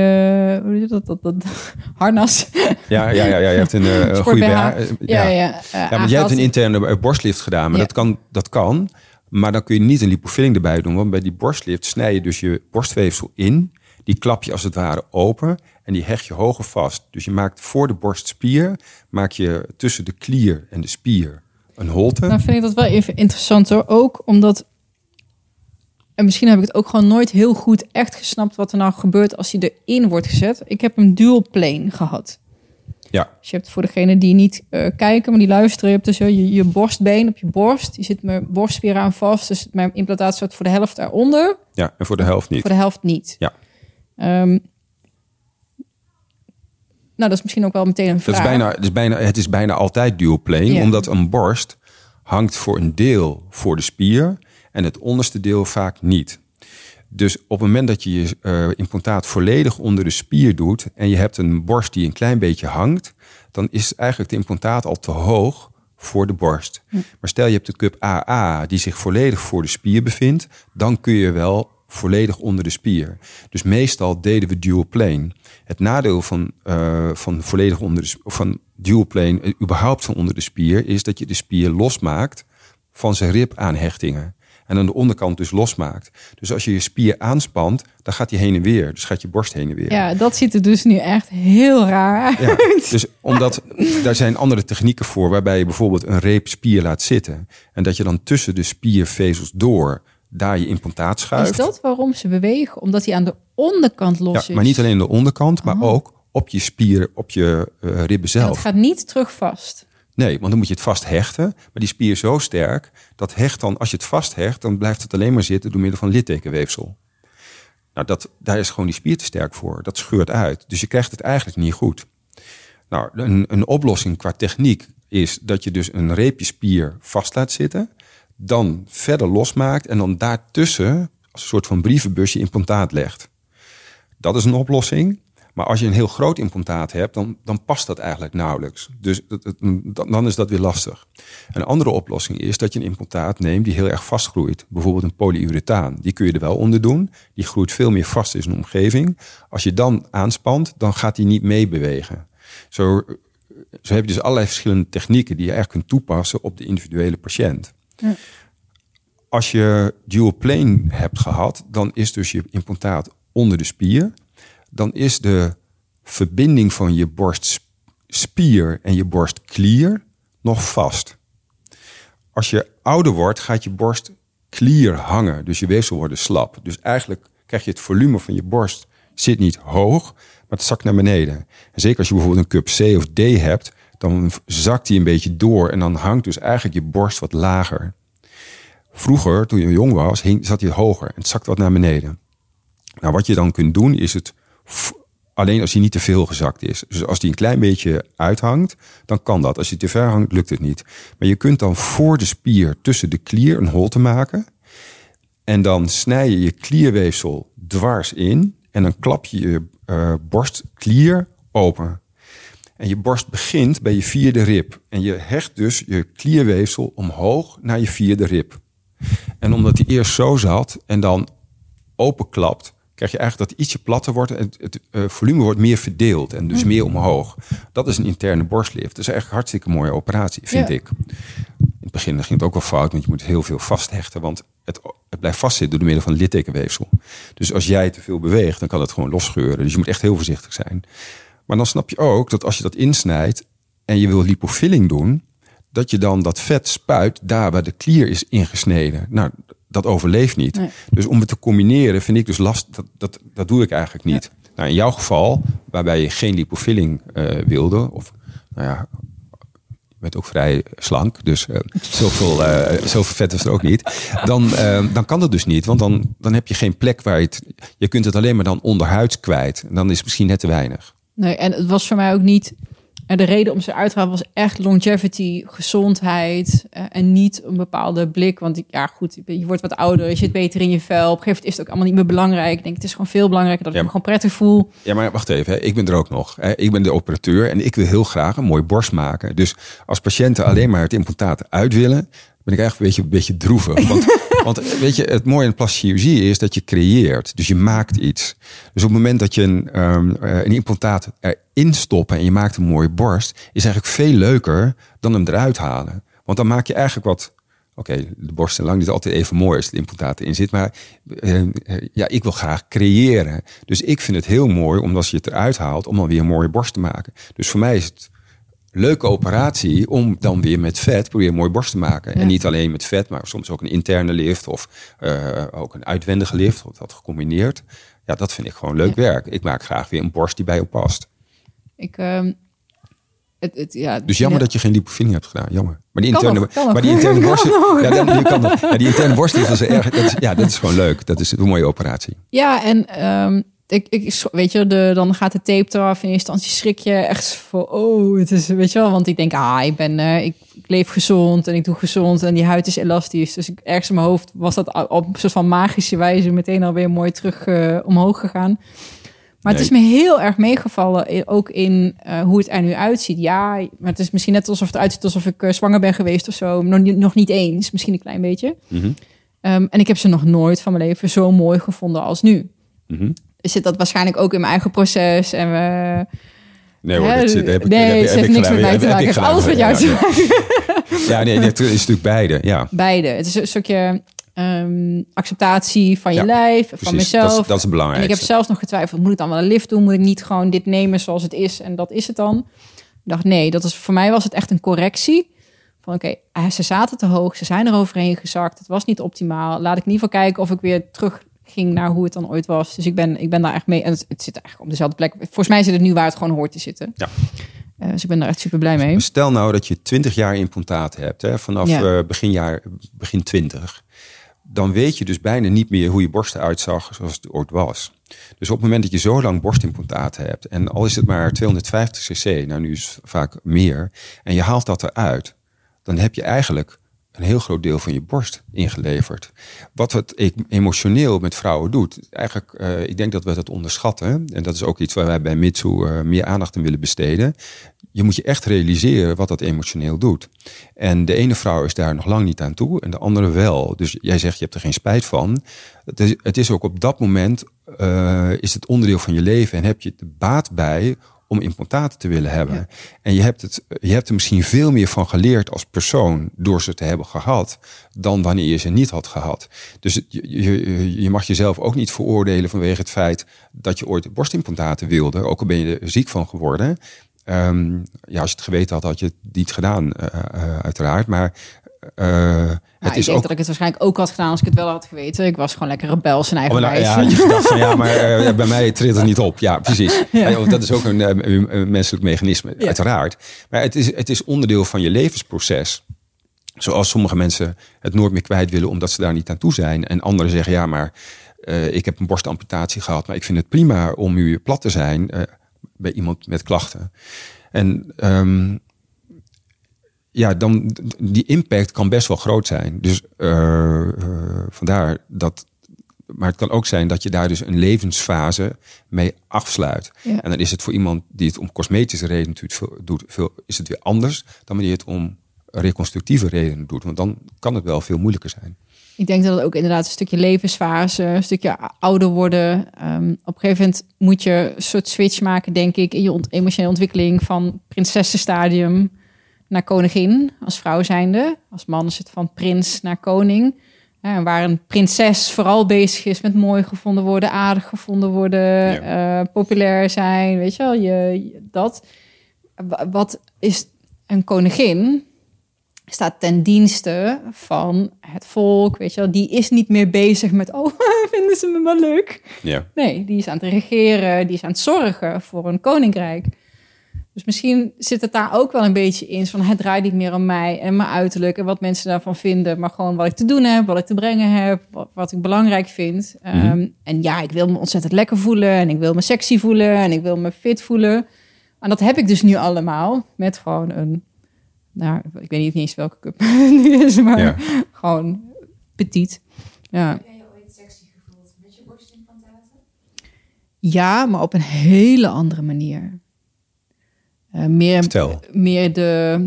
hoe je dat, dat, dat, (laughs) harnas. Ja, ja, ja, ja, je hebt een uh, goede BH. Ja, ja, ja. ja, ja maar jij hebt een interne borstlift gedaan, maar dat, kan, dat kan. Maar dan kun je niet een lipofilling erbij doen, want bij die borstlift snij je dus je borstweefsel in. Die klap je als het ware open en die hecht je hoger vast. Dus je maakt voor de borstspier, maak je tussen de klier en de spier een holte. Dan vind ik dat wel even interessant hoor. Ook omdat en misschien heb ik het ook gewoon nooit heel goed echt gesnapt wat er nou gebeurt als hij erin wordt gezet. Ik heb een dual plane gehad. Ja. Dus je hebt voor degene die niet uh, kijken, maar die luisteren, je hebt dus je, je borstbeen op je borst. Die zit mijn borstspier aan vast. Dus mijn implantaat staat voor de helft eronder. Ja, en voor de helft niet. Voor de helft niet. Ja. Um, nou, dat is misschien ook wel meteen een vraag. Dat is bijna, het, is bijna, het is bijna altijd dual plane, ja. omdat een borst hangt voor een deel voor de spier en het onderste deel vaak niet. Dus op het moment dat je je uh, implantaat volledig onder de spier doet en je hebt een borst die een klein beetje hangt, dan is eigenlijk het implantaat al te hoog voor de borst. Hm. Maar stel je hebt de cup AA die zich volledig voor de spier bevindt, dan kun je wel volledig onder de spier. Dus meestal deden we dual plane. Het nadeel van, uh, van volledig onder de van dual plane, uh, überhaupt van onder de spier, is dat je de spier losmaakt van zijn ribaanhechtingen en aan de onderkant dus losmaakt. Dus als je je spier aanspant, dan gaat die heen en weer. Dus gaat je borst heen en weer. Ja, dat ziet er dus nu echt heel raar uit. Ja, dus omdat daar zijn andere technieken voor, waarbij je bijvoorbeeld een reep spier laat zitten. En dat je dan tussen de spiervezels door daar je implantaat schuift. Is dat waarom ze bewegen? Omdat hij aan de onderkant los ja, is? maar niet alleen de onderkant, maar oh. ook op je spier, op je uh, ribben zelf. Het gaat niet terug vast? Nee, want dan moet je het vast hechten. Maar die spier is zo sterk, dat hecht dan, als je het vasthecht, dan blijft het alleen maar zitten door middel van littekenweefsel. Nou, dat, daar is gewoon die spier te sterk voor. Dat scheurt uit. Dus je krijgt het eigenlijk niet goed. Nou, een, een oplossing qua techniek is dat je dus een reepje spier vast laat zitten, dan verder losmaakt en dan daartussen als een soort van brievenbusje implantaat legt. Dat is een oplossing. Maar als je een heel groot implantaat hebt, dan, dan past dat eigenlijk nauwelijks. Dus dan is dat weer lastig. Een andere oplossing is dat je een implantaat neemt die heel erg vastgroeit. Bijvoorbeeld een polyurethaan. Die kun je er wel onder doen. Die groeit veel meer vast in zijn omgeving. Als je dan aanspant, dan gaat die niet meebewegen. Zo, zo heb je dus allerlei verschillende technieken die je eigenlijk kunt toepassen op de individuele patiënt. Ja. Als je dual plane hebt gehad, dan is dus je implantaat onder de spier dan is de verbinding van je borstspier en je borstklier nog vast. Als je ouder wordt, gaat je borstklier hangen, dus je weefsel wordt slap. Dus eigenlijk krijg je het volume van je borst zit niet hoog, maar het zakt naar beneden. En zeker als je bijvoorbeeld een cup C of D hebt, dan zakt die een beetje door en dan hangt dus eigenlijk je borst wat lager. Vroeger, toen je jong was, hing, zat hij hoger en het zakt wat naar beneden. Nou, wat je dan kunt doen, is het Alleen als hij niet te veel gezakt is. Dus als hij een klein beetje uithangt, dan kan dat. Als hij te ver hangt, lukt het niet. Maar je kunt dan voor de spier tussen de klier een holte maken. En dan snij je je klierweefsel dwars in. En dan klap je je uh, borstklier open. En je borst begint bij je vierde rib. En je hecht dus je klierweefsel omhoog naar je vierde rib. En omdat die eerst zo zat en dan openklapt, krijg je eigenlijk dat het ietsje platter wordt. En het, het uh, volume wordt meer verdeeld en dus meer omhoog. Dat is een interne borstlift. Dat is echt een hartstikke mooie operatie, vind ik. In het begin ging het ook wel fout, want je moet heel veel vasthechten. Want het, het blijft vastzitten door middel van littekenweefsel. Dus als jij te veel beweegt, dan kan het gewoon losscheuren. Dus je moet echt heel voorzichtig zijn. Maar dan snap je ook dat als je dat insnijdt en je wil lipofilling doen, dat je dan dat vet spuit daar waar de klier is ingesneden. Nou, dat overleeft niet. Dus om het te combineren vind ik dus last. Dat, dat, dat doe ik eigenlijk niet. Nou, in jouw geval, waarbij je geen lipofilling uh, wilde, of nou ja, je bent ook vrij slank, dus uh, (laughs) zoveel, uh, zoveel vet is er ook niet. Dan, dan kan dat dus niet, want dan, dan heb je geen plek waar je het. Je kunt het alleen maar dan onderhuids kwijt. En dan is het misschien net te weinig. Nee, en het was voor mij ook niet en de reden om ze uit te halen was echt longevity, gezondheid uh, en niet een bepaalde blik. Want ja, goed, je wordt wat ouder, je zit beter in je vel. Op een gegeven moment is het ook allemaal niet meer belangrijk. Ik denk, het is gewoon veel belangrijker dat ik me gewoon prettig voel. Ja, maar wacht even, hè. ik ben er ook nog. Hè. Ik ben de operateur en ik wil heel graag een mooi borst maken. Dus als patiënten alleen maar het implantaat uit willen, ben ik eigenlijk een beetje, een beetje droevig. Want, want weet je, het mooie in plastische chirurgie is dat je creëert. Dus je maakt iets. Dus op het moment dat je een, um, een implantaat erin stopt en je maakt een mooie borst, is eigenlijk veel leuker dan hem eruit halen. Want dan maak je eigenlijk wat. Oké, de borst is lang niet altijd even mooi als het implantaat erin zit. Maar uh, ja, ik wil graag creëren. Dus ik vind het heel mooi om als je het eruit haalt, om dan weer een mooie borst te maken. Dus voor mij is het leuke operatie om dan weer met vet proberen een mooie borst te maken. En niet alleen met vet, maar soms ook een interne lift of uh, ook een uitwendige lift, of dat gecombineerd. Ja, dat vind ik gewoon leuk werk. Ik maak graag weer een borst die bij je past. Ik, uh, het, het, ja, dus jammer dat je geen lipofilling hebt gedaan. Jammer. Maar die interne, (laughs) maar die interne borst, ja, dan, je kan ja, die interne borstlift is erg. Dat is, ja, dat is gewoon leuk. Dat is een mooie operatie. Ja, en um, ik, ik, weet je, de, dan gaat de tape eraf. In eerste instantie schrik je echt voor, oh, het is, weet je wel. Want ik denk, ah, ik ben, uh, ik, ik, leef gezond en ik doe gezond en die huid is elastisch. Dus ik, ergens in mijn hoofd was dat op een soort van magische wijze meteen alweer mooi terug uh, omhoog gegaan. Maar nee. het is me heel erg meegevallen, ook in uh, hoe het er nu uitziet. Ja, maar het is misschien net alsof het uitziet alsof ik zwanger ben geweest of zo. Nog, niet, nog niet eens, misschien een klein beetje. Mm -hmm. um, en ik heb ze nog nooit van mijn leven zo mooi gevonden als nu. Mm -hmm zit dat waarschijnlijk ook in mijn eigen proces. En we. Nee hoor, dat zit, heb ik, nee, heb, het heeft niks met mij te maken. Het heeft alles met jou te maken. (laughs) Ja, nee, het is natuurlijk beide. Ja. Beide. Het is een stukje um, acceptatie van je ja, lijf, precies, van mezelf. Dat is, dat is belangrijk. Ik heb zelfs nog getwijfeld, moet ik dan wel een lift doen? Moet ik niet gewoon dit nemen zoals het is en dat is het dan? Ik dacht, nee, dat is, voor mij was het echt een correctie. Van oké, okay, ze zaten te hoog, ze zijn er overheen gezakt. Het was niet optimaal. Laat ik in ieder geval kijken of ik weer terug ging naar hoe het dan ooit was. Dus ik ben, ik ben daar echt mee. En het, het zit eigenlijk op dezelfde plek. Volgens mij zit het nu waar het gewoon hoort te zitten. Ja. Uh, dus ik ben daar echt super blij mee. Stel nou dat je 20 jaar implantaat hebt, hè, vanaf ja. uh, begin, jaar, begin 20. Dan weet je dus bijna niet meer hoe je borst eruit zag zoals het ooit was. Dus op het moment dat je zo lang borstimplantaat hebt, en al is het maar 250 cc, nou nu is het vaak meer, en je haalt dat eruit, dan heb je eigenlijk een heel groot deel van je borst ingeleverd. Wat het e- emotioneel met vrouwen doet, eigenlijk, uh, ik denk dat we dat onderschatten. En dat is ook iets waar wij bij Mitsu uh, meer aandacht aan willen besteden. Je moet je echt realiseren wat dat emotioneel doet. En de ene vrouw is daar nog lang niet aan toe en de andere wel. Dus jij zegt je hebt er geen spijt van. Het is, ook op dat moment uh, is het onderdeel van je leven en heb je de baat bij om implantaten te willen hebben. Ja. En je hebt, het, je hebt er misschien veel meer van geleerd als persoon door ze te hebben gehad, dan wanneer je ze niet had gehad. Dus je, je, je mag jezelf ook niet veroordelen vanwege het feit dat je ooit borstimplantaten wilde, ook al ben je er ziek van geworden. Um, ja, als je het geweten had, had je het niet gedaan, uh, uh, uiteraard. Maar uh, nou, het ik is denk ook... dat ik het waarschijnlijk ook had gedaan als ik het wel had geweten. Ik was gewoon lekker rebels en eigen oh, nou, Ja, je gedacht van ja, (laughs) maar uh, bij mij treedt het niet op. Ja, precies. Ja. dat is ook een, een, een menselijk mechanisme, uiteraard. Maar het is, het is onderdeel van je levensproces. Zoals sommige mensen het nooit meer kwijt willen omdat ze daar niet aan toe zijn. En anderen zeggen ja, maar uh, ik heb een borstamputatie gehad, maar ik vind het prima om nu plat te zijn bij iemand met klachten. En um, ja, dan die impact kan best wel groot zijn. Dus uh, uh, vandaar dat maar het kan ook zijn dat je daar dus een levensfase mee afsluit. Ja. En dan is het voor iemand die het om cosmetische redenen doet, veel, is het weer anders dan wanneer je het om reconstructieve redenen doet. Want dan kan het wel veel moeilijker zijn. Ik denk dat het ook inderdaad een stukje levensfase, een stukje ouder worden. Ehm, op een gegeven moment moet je een soort switch maken, denk ik, in je ont emotionele ontwikkeling van prinsessenstadium naar koningin als vrouw zijnde. Als man is het van prins naar koning. Ja, waar een prinses vooral bezig is met mooi gevonden worden, aardig gevonden worden, uh, populair zijn, weet je wel, je, dat. Wat is een koningin? Staat ten dienste van het volk, weet je wel. Die is niet meer bezig met, oh, (laughs) vinden ze me wel leuk? Ja. Nee, die is aan het regeren, die is aan het zorgen voor een koninkrijk. Dus misschien zit het daar ook wel een beetje in. Van het draait niet meer om mij en mijn uiterlijk en wat mensen daarvan vinden. Maar gewoon wat ik te doen heb, wat ik te brengen heb, wat, ik belangrijk vind. Mm en ja, ik wil me ontzettend lekker voelen en ik wil me sexy voelen en ik wil me fit voelen. En dat heb ik dus nu allemaal met gewoon een, nou, ik weet niet eens welke cup (laughs) nu is, maar ja. gewoon petit. Ja. Heb jij je ooit sexy gevoeld met je borstimplantaten? Ja, maar op een hele andere manier. Uh, meer, meer de,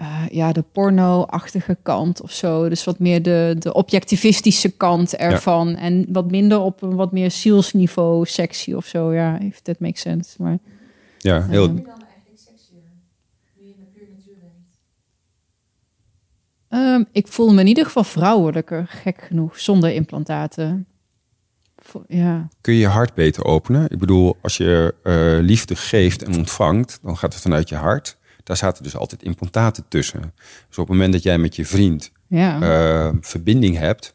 uh, ja, de porno-achtige kant of zo. Dus wat meer de, de objectivistische kant ervan. Ja. En wat minder op een wat meer zielsniveau sexy of zo. Ja, if that makes sense. Maar, ja, heel... Uh. Um, ik voel me in ieder geval vrouwelijker, gek genoeg, zonder implantaten. Ja. Kun je je hart beter openen? Ik bedoel, als je uh, liefde geeft en ontvangt, dan gaat het vanuit je hart. Daar zaten dus altijd implantaten tussen. Dus op het moment dat jij met je vriend ja. uh, verbinding hebt,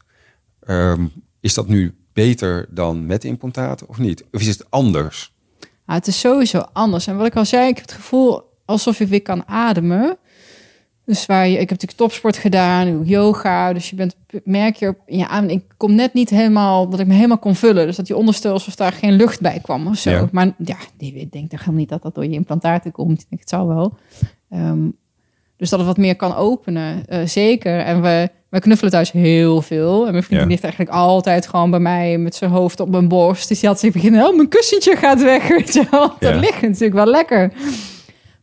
uh, is dat nu beter dan met implantaten of niet? Of is het anders? Ja, het is sowieso anders. En wat ik al zei, ik heb het gevoel alsof je weer kan ademen. Dus waar je, ik heb natuurlijk topsport gedaan, yoga. Dus je bent, merk je op ja, ik kom net niet helemaal, dat ik me helemaal kon vullen. Dus dat je onderstel alsof daar geen lucht bij kwam of zo. Ja. Maar ja, ik denk toch helemaal niet dat dat door je implantaten komt. Ik denk, het zal wel. Um, dus dat het wat meer kan openen, uh, zeker. En we, we knuffelen thuis heel veel. En mijn vriend Ja. ligt eigenlijk altijd gewoon bij mij met zijn hoofd op mijn borst. Dus die had zich beginnen, oh, mijn kussentje gaat weg, (laughs) weet je wel. Dat Ja. ligt natuurlijk wel lekker.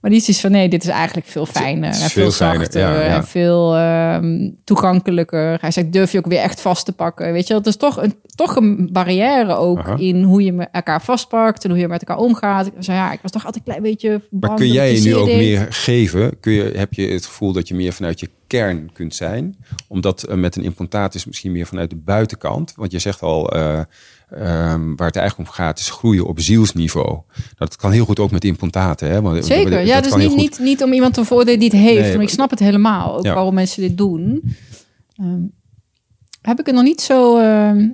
Maar die is iets van, nee, dit is eigenlijk veel fijner. En veel fijner, zachter ja, ja. en veel ehm, toegankelijker. Hij zegt, durf je ook weer echt vast te pakken. Weet je, dat is toch een, toch een barrière ook Aha. in hoe je elkaar vastpakt en hoe je met elkaar omgaat. Ik zei, ja, ik was toch altijd een klein beetje Maar kun jij je nu ook meer geven? Kun je, heb je het gevoel dat je meer vanuit je kern kunt zijn? Omdat eh, met een implantaat is misschien meer vanuit de buitenkant. Want je zegt al, eh, ehm, waar het eigenlijk om gaat, is groeien op zielsniveau. Dat kan heel goed ook met implantaten. Hè? Want, Zeker, dat ja, dus niet, niet, niet om iemand te voordelen die het heeft. Nee, maar ik snap het helemaal, ook Ja. waarom mensen dit doen. Ehm, heb ik het nog niet zo ehm,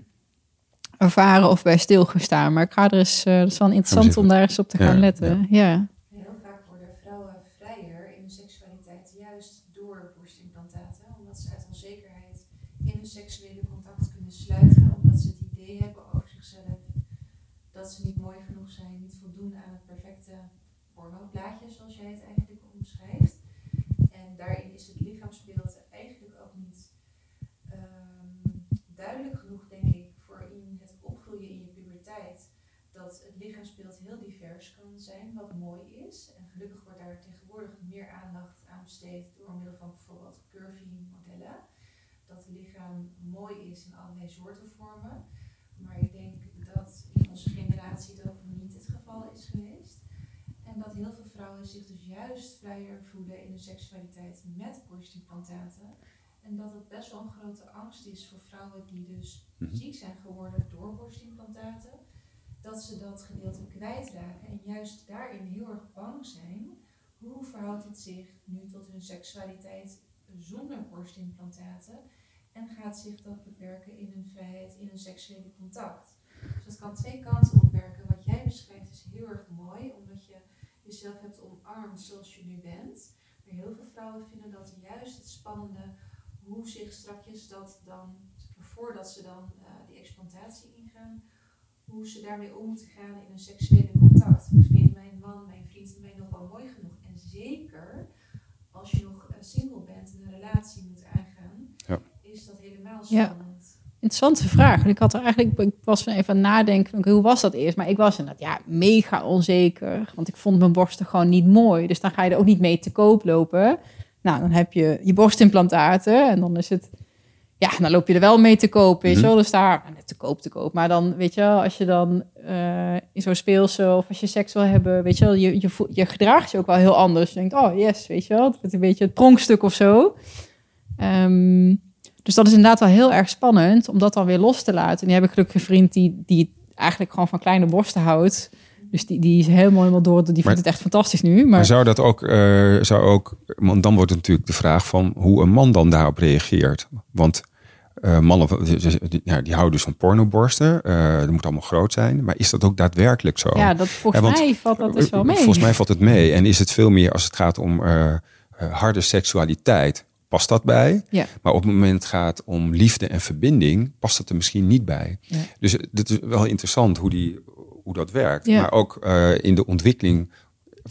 ervaren of bij stilgestaan. Maar ik ga er eens, eh, dat is wel interessant om daar eens op te Ja, gaan letten. Ja vaak worden vrouwen vrijer in hun seksualiteit juist door borstimplantaten. Omdat ze uit onzekerheid in hun seksuele contact kunnen sluiten. Omdat ze het idee hebben over zichzelf dat ze niet mooi genoeg zijn, niet voldoen aan het perfecte pornoplaatje zoals jij het eigenlijk omschrijft. En daarin is het lichaamsbeeld eigenlijk ook niet ehm, duidelijk genoeg, denk ik, voor in het opgroeien in je puberteit dat het lichaamsbeeld heel divers kan zijn, wat mooi is. En gelukkig wordt daar tegenwoordig meer aandacht aan besteed door middel van bijvoorbeeld curvy modellen. Dat het lichaam mooi is in allerlei soorten vormen. Maar ik denk dat in onze generatie dat niet het geval is geweest. En dat heel veel vrouwen zich dus juist vrijer voelen in hun seksualiteit met borstimplantaten. En dat het best wel een grote angst is voor vrouwen die dus Mhm. ziek zijn geworden door borstimplantaten dat ze dat gedeelte kwijtraken en juist daarin heel erg bang zijn. Hoe verhoudt het zich nu tot hun seksualiteit zonder borstimplantaten? En gaat zich dat beperken in hun vrijheid, in hun seksuele contact? Dus dat kan twee kanten op werken. Wat jij beschrijft is heel erg mooi, omdat je jezelf hebt omarmd zoals je nu bent. Maar heel veel vrouwen vinden dat juist het spannende, hoe zich strakjes dat dan, voordat ze dan eh, die explantatie ingaan, hoe ze daarmee om moeten gaan in een seksuele contact. Vindt mijn man, mijn vriend mij nog wel mooi genoeg? En zeker als je nog eh, single bent en een relatie moet aangaan, Ja. is dat helemaal Ja. spannend. interessante vraag. En ik had er eigenlijk, ik was van even aan het nadenken, hoe was dat eerst? Maar ik was inderdaad, ja, mega onzeker. Want ik vond mijn borsten gewoon niet mooi. Dus dan ga je er ook niet mee te koop lopen. Nou, dan heb je je borstimplantaten en dan is het, ja, dan loop je er wel mee te koop, weet je Mhm. wel. Dus daar, nou, net te koop, te koop. Maar dan, weet je wel, als je dan eh, in zo'n speelse of als je seks wil hebben, weet je wel, je, je, je gedraagt je ook wel heel anders. Je denkt, oh yes, weet je wel, het wordt een beetje het pronkstuk of zo. Ehm, dus dat is inderdaad wel heel erg spannend om dat dan weer los te laten. En die heb ik gelukkig een vriend die, die eigenlijk gewoon van kleine borsten houdt. Dus die, die is helemaal, helemaal door. Die vindt het echt fantastisch nu. Maar, Maar zou dat ook, eh, zou ook, want dan wordt het natuurlijk de vraag van hoe een man dan daarop reageert. Want eh, mannen, die, die- houden dus van pornoborsten. Eh dat moet allemaal groot zijn. Maar is dat ook daadwerkelijk zo? ja, dat, volgens Ja, want- mij valt dat dus wel mee. Volgens mij valt het mee. En is het veel meer als het gaat om harde seksualiteit, past dat bij? Ja. Maar op het moment het gaat om liefde en verbinding, past dat er misschien niet bij. Ja. Dus het is wel interessant hoe, die, hoe dat werkt. Ja. Maar ook eh, in de ontwikkeling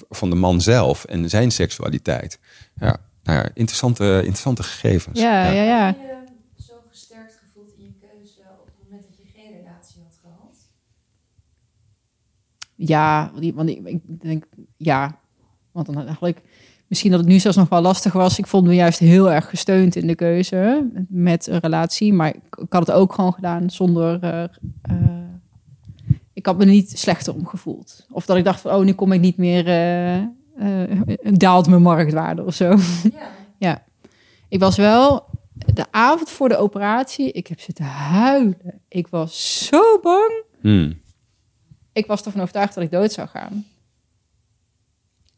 van de man zelf en zijn seksualiteit. Ja, nou ja, interessante, interessante gegevens. Ja, ja, ja. Heb je je zo gesterkt gevoeld in je keuze op het moment dat je geen relatie had gehad? Ja, want ik, ik denk, ja. Want dan eigenlijk, misschien dat het nu zelfs nog wel lastig was. Ik vond me juist heel erg gesteund in de keuze met een relatie. Maar ik, ik had het ook gewoon gedaan zonder... eh, eh, ik had me niet slechter om gevoeld. Of dat ik dacht van, oh, nu kom ik niet meer... eh, eh, daalt mijn marktwaarde of zo. (laughs) Ja. Ik was wel de avond voor de operatie. Ik heb zitten huilen. Ik was zo bang. Hmm. Ik was ervan overtuigd dat ik dood zou gaan.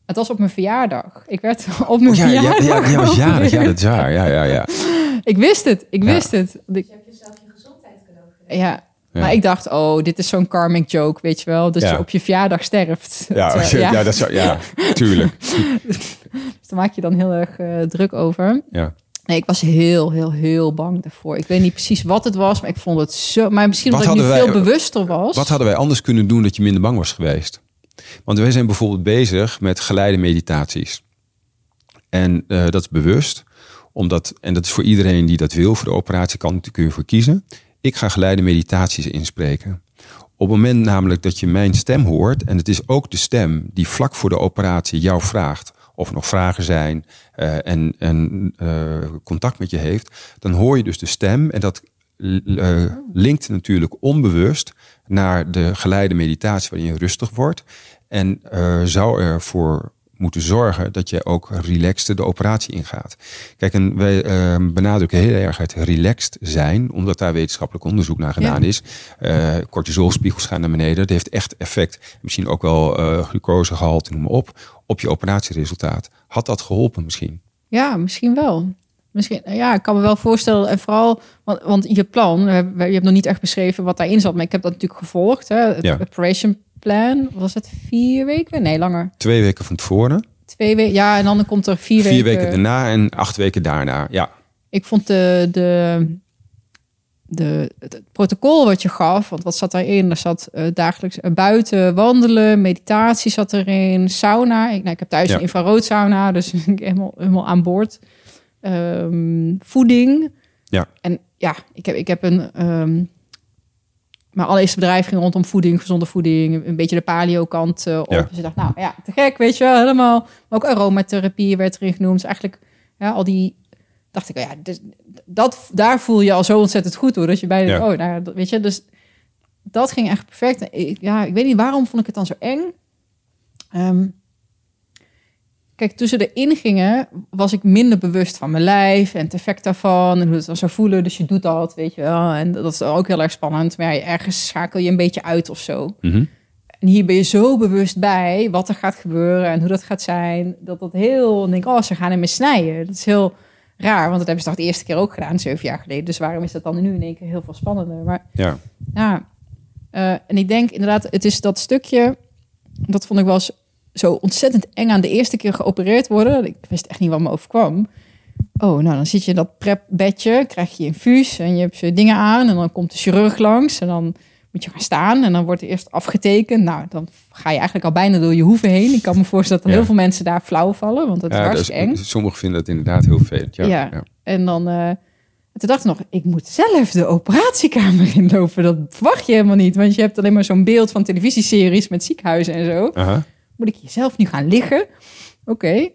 Het was op mijn verjaardag. Ik werd (laughs) op mijn Ja, ja, verjaardag. ja, ja, was jarig. Ja, dat is waar. Ja, ja, ja. Ik wist het. Ik Ja. wist het. Dus je hebt jezelf je gezondheid cadeau gegeven. ja. Ja. Maar ik dacht, oh, dit is zo'n karmic joke, weet je wel. Dat Ja. je op je verjaardag sterft. Ja, (laughs) je- (laughs) ja. dat zou, ja, tuurlijk. (laughs) Dus daar maak je dan heel erg eh, druk over. Ja. Nee, ik was heel, heel, heel bang daarvoor. Ik weet niet precies wat het was, maar ik vond het zo... Maar misschien Wat omdat ik nu wij- veel bewuster was. Wat hadden wij anders kunnen doen dat je minder bang was geweest? Want wij zijn bijvoorbeeld bezig met geleide meditaties. En eh, dat is bewust, omdat, en dat is voor iedereen die dat wil, voor de operatie kan, kun je voor kiezen. Ik ga geleide meditaties inspreken. Op het moment namelijk dat je mijn stem hoort, en het is ook de stem die vlak voor de operatie jou vraagt of er nog vragen zijn eh, en, eh, contact met je heeft, dan hoor je dus de stem en dat eh, linkt natuurlijk onbewust naar de geleide meditatie waarin je rustig wordt en zou ervoor moeten zorgen dat je ook relaxed de operatie ingaat. Kijk, en wij eh, benadrukken heel erg het relaxed zijn, omdat daar wetenschappelijk onderzoek naar gedaan is. Eh cortisolspiegels gaan naar beneden. Dat heeft echt effect. Misschien ook wel eh glucosegehalte, noem maar op, op je operatieresultaat. Had dat geholpen misschien? Ja, misschien wel. Misschien, ja, ik kan me wel voorstellen. En vooral, want, want je plan, je hebt nog niet echt beschreven wat daarin zat, maar ik heb dat natuurlijk gevolgd. Hè? Het Ja. operation plan, was het vier weken? Nee, langer. Twee weken van tevoren, Twee weken. Ja, en dan komt er vier, vier weken. weken daarna en acht weken daarna. Ja, Ik vond de, de, de, het, protocol wat je gaf, want wat zat daarin? Er zat eh, dagelijks eh, buiten wandelen, meditatie zat erin, sauna. Ik, nou, ik heb thuis Ja. een infraroodsauna, dus (laughs) ik helemaal, helemaal aan boord. Ehm, voeding. Ja. En ja, ik heb, ik heb een... ehm mijn allereerste bedrijf ging rondom voeding, gezonde voeding, een beetje de paleo kant eh, op. Ja. Dus ik dacht, nou ja, te gek, weet je wel, helemaal. Maar ook aromatherapie werd erin genoemd. Dus eigenlijk, ja, al die, dacht ik, oh ja, dus, dat, daar voel je al zo ontzettend goed door. Dat je bij, Ja. oh, nou, weet je, dus dat ging echt perfect. Ik, ja, ik weet niet waarom vond ik het dan zo eng. Ehm, kijk, tussen de ingingen was ik minder bewust van mijn lijf en het effect daarvan en hoe het dan zou voelen. Dus je doet dat, weet je wel. En dat is ook heel erg spannend. Maar ja, ergens schakel je een beetje uit of zo. Mhm. En hier ben je zo bewust bij wat er gaat gebeuren en hoe dat gaat zijn. Dat dat heel, denk ik, oh, ze gaan in me snijden. Dat is heel raar, want dat hebben ze toch de eerste keer ook gedaan, zeven jaar geleden. Dus waarom is dat dan nu in één keer heel veel spannender? Maar ja. ja, eh, en ik denk inderdaad, het is dat stukje, dat vond ik wel eens zo ontzettend eng aan de eerste keer geopereerd worden. Ik wist echt niet wat me overkwam. Oh, nou dan zit je in dat prepbedje, krijg je infuus en je hebt je dingen aan en dan komt de chirurg langs en dan moet je gaan staan en dan wordt er eerst afgetekend. Nou, dan ga je eigenlijk al bijna door je hoeven heen. Ik kan me voorstellen dat Ja. heel veel mensen daar flauw vallen, want dat is dat hartstikke eng. Sommigen vinden dat inderdaad heel vervelend. Ja, Ja. En dan, eh, toen dacht ik nog, ik moet zelf de operatiekamer inlopen. Dat verwacht je helemaal niet, want je hebt alleen maar zo'n beeld van televisieseries met ziekenhuizen en zo. Moet ik hier zelf nu gaan liggen? Oké.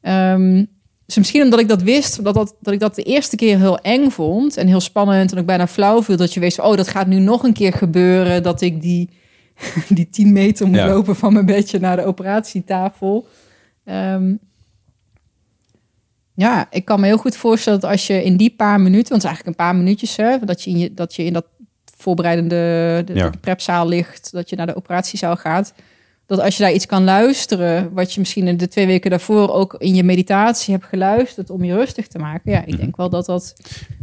Ehm, dus misschien omdat ik dat wist, dat, dat, dat ik dat de eerste keer heel eng vond en heel spannend en ook bijna flauw viel. Dat je wist, oh, dat gaat nu nog een keer gebeuren. Dat ik die, (laughs) die 10 meter moet Ja. lopen van mijn bedje naar de operatietafel. Ehm, ja, ik kan me heel goed voorstellen dat als je in die paar minuten, want het is eigenlijk een paar minuutjes, hè, dat je in, je, dat, je in dat voorbereidende de, Ja. de prepzaal ligt, dat je naar de operatiezaal gaat. Dat als je daar iets kan luisteren, wat je misschien de twee weken daarvoor ook in je meditatie hebt geluisterd om je rustig te maken. Ja, ik Mhm. denk wel dat dat.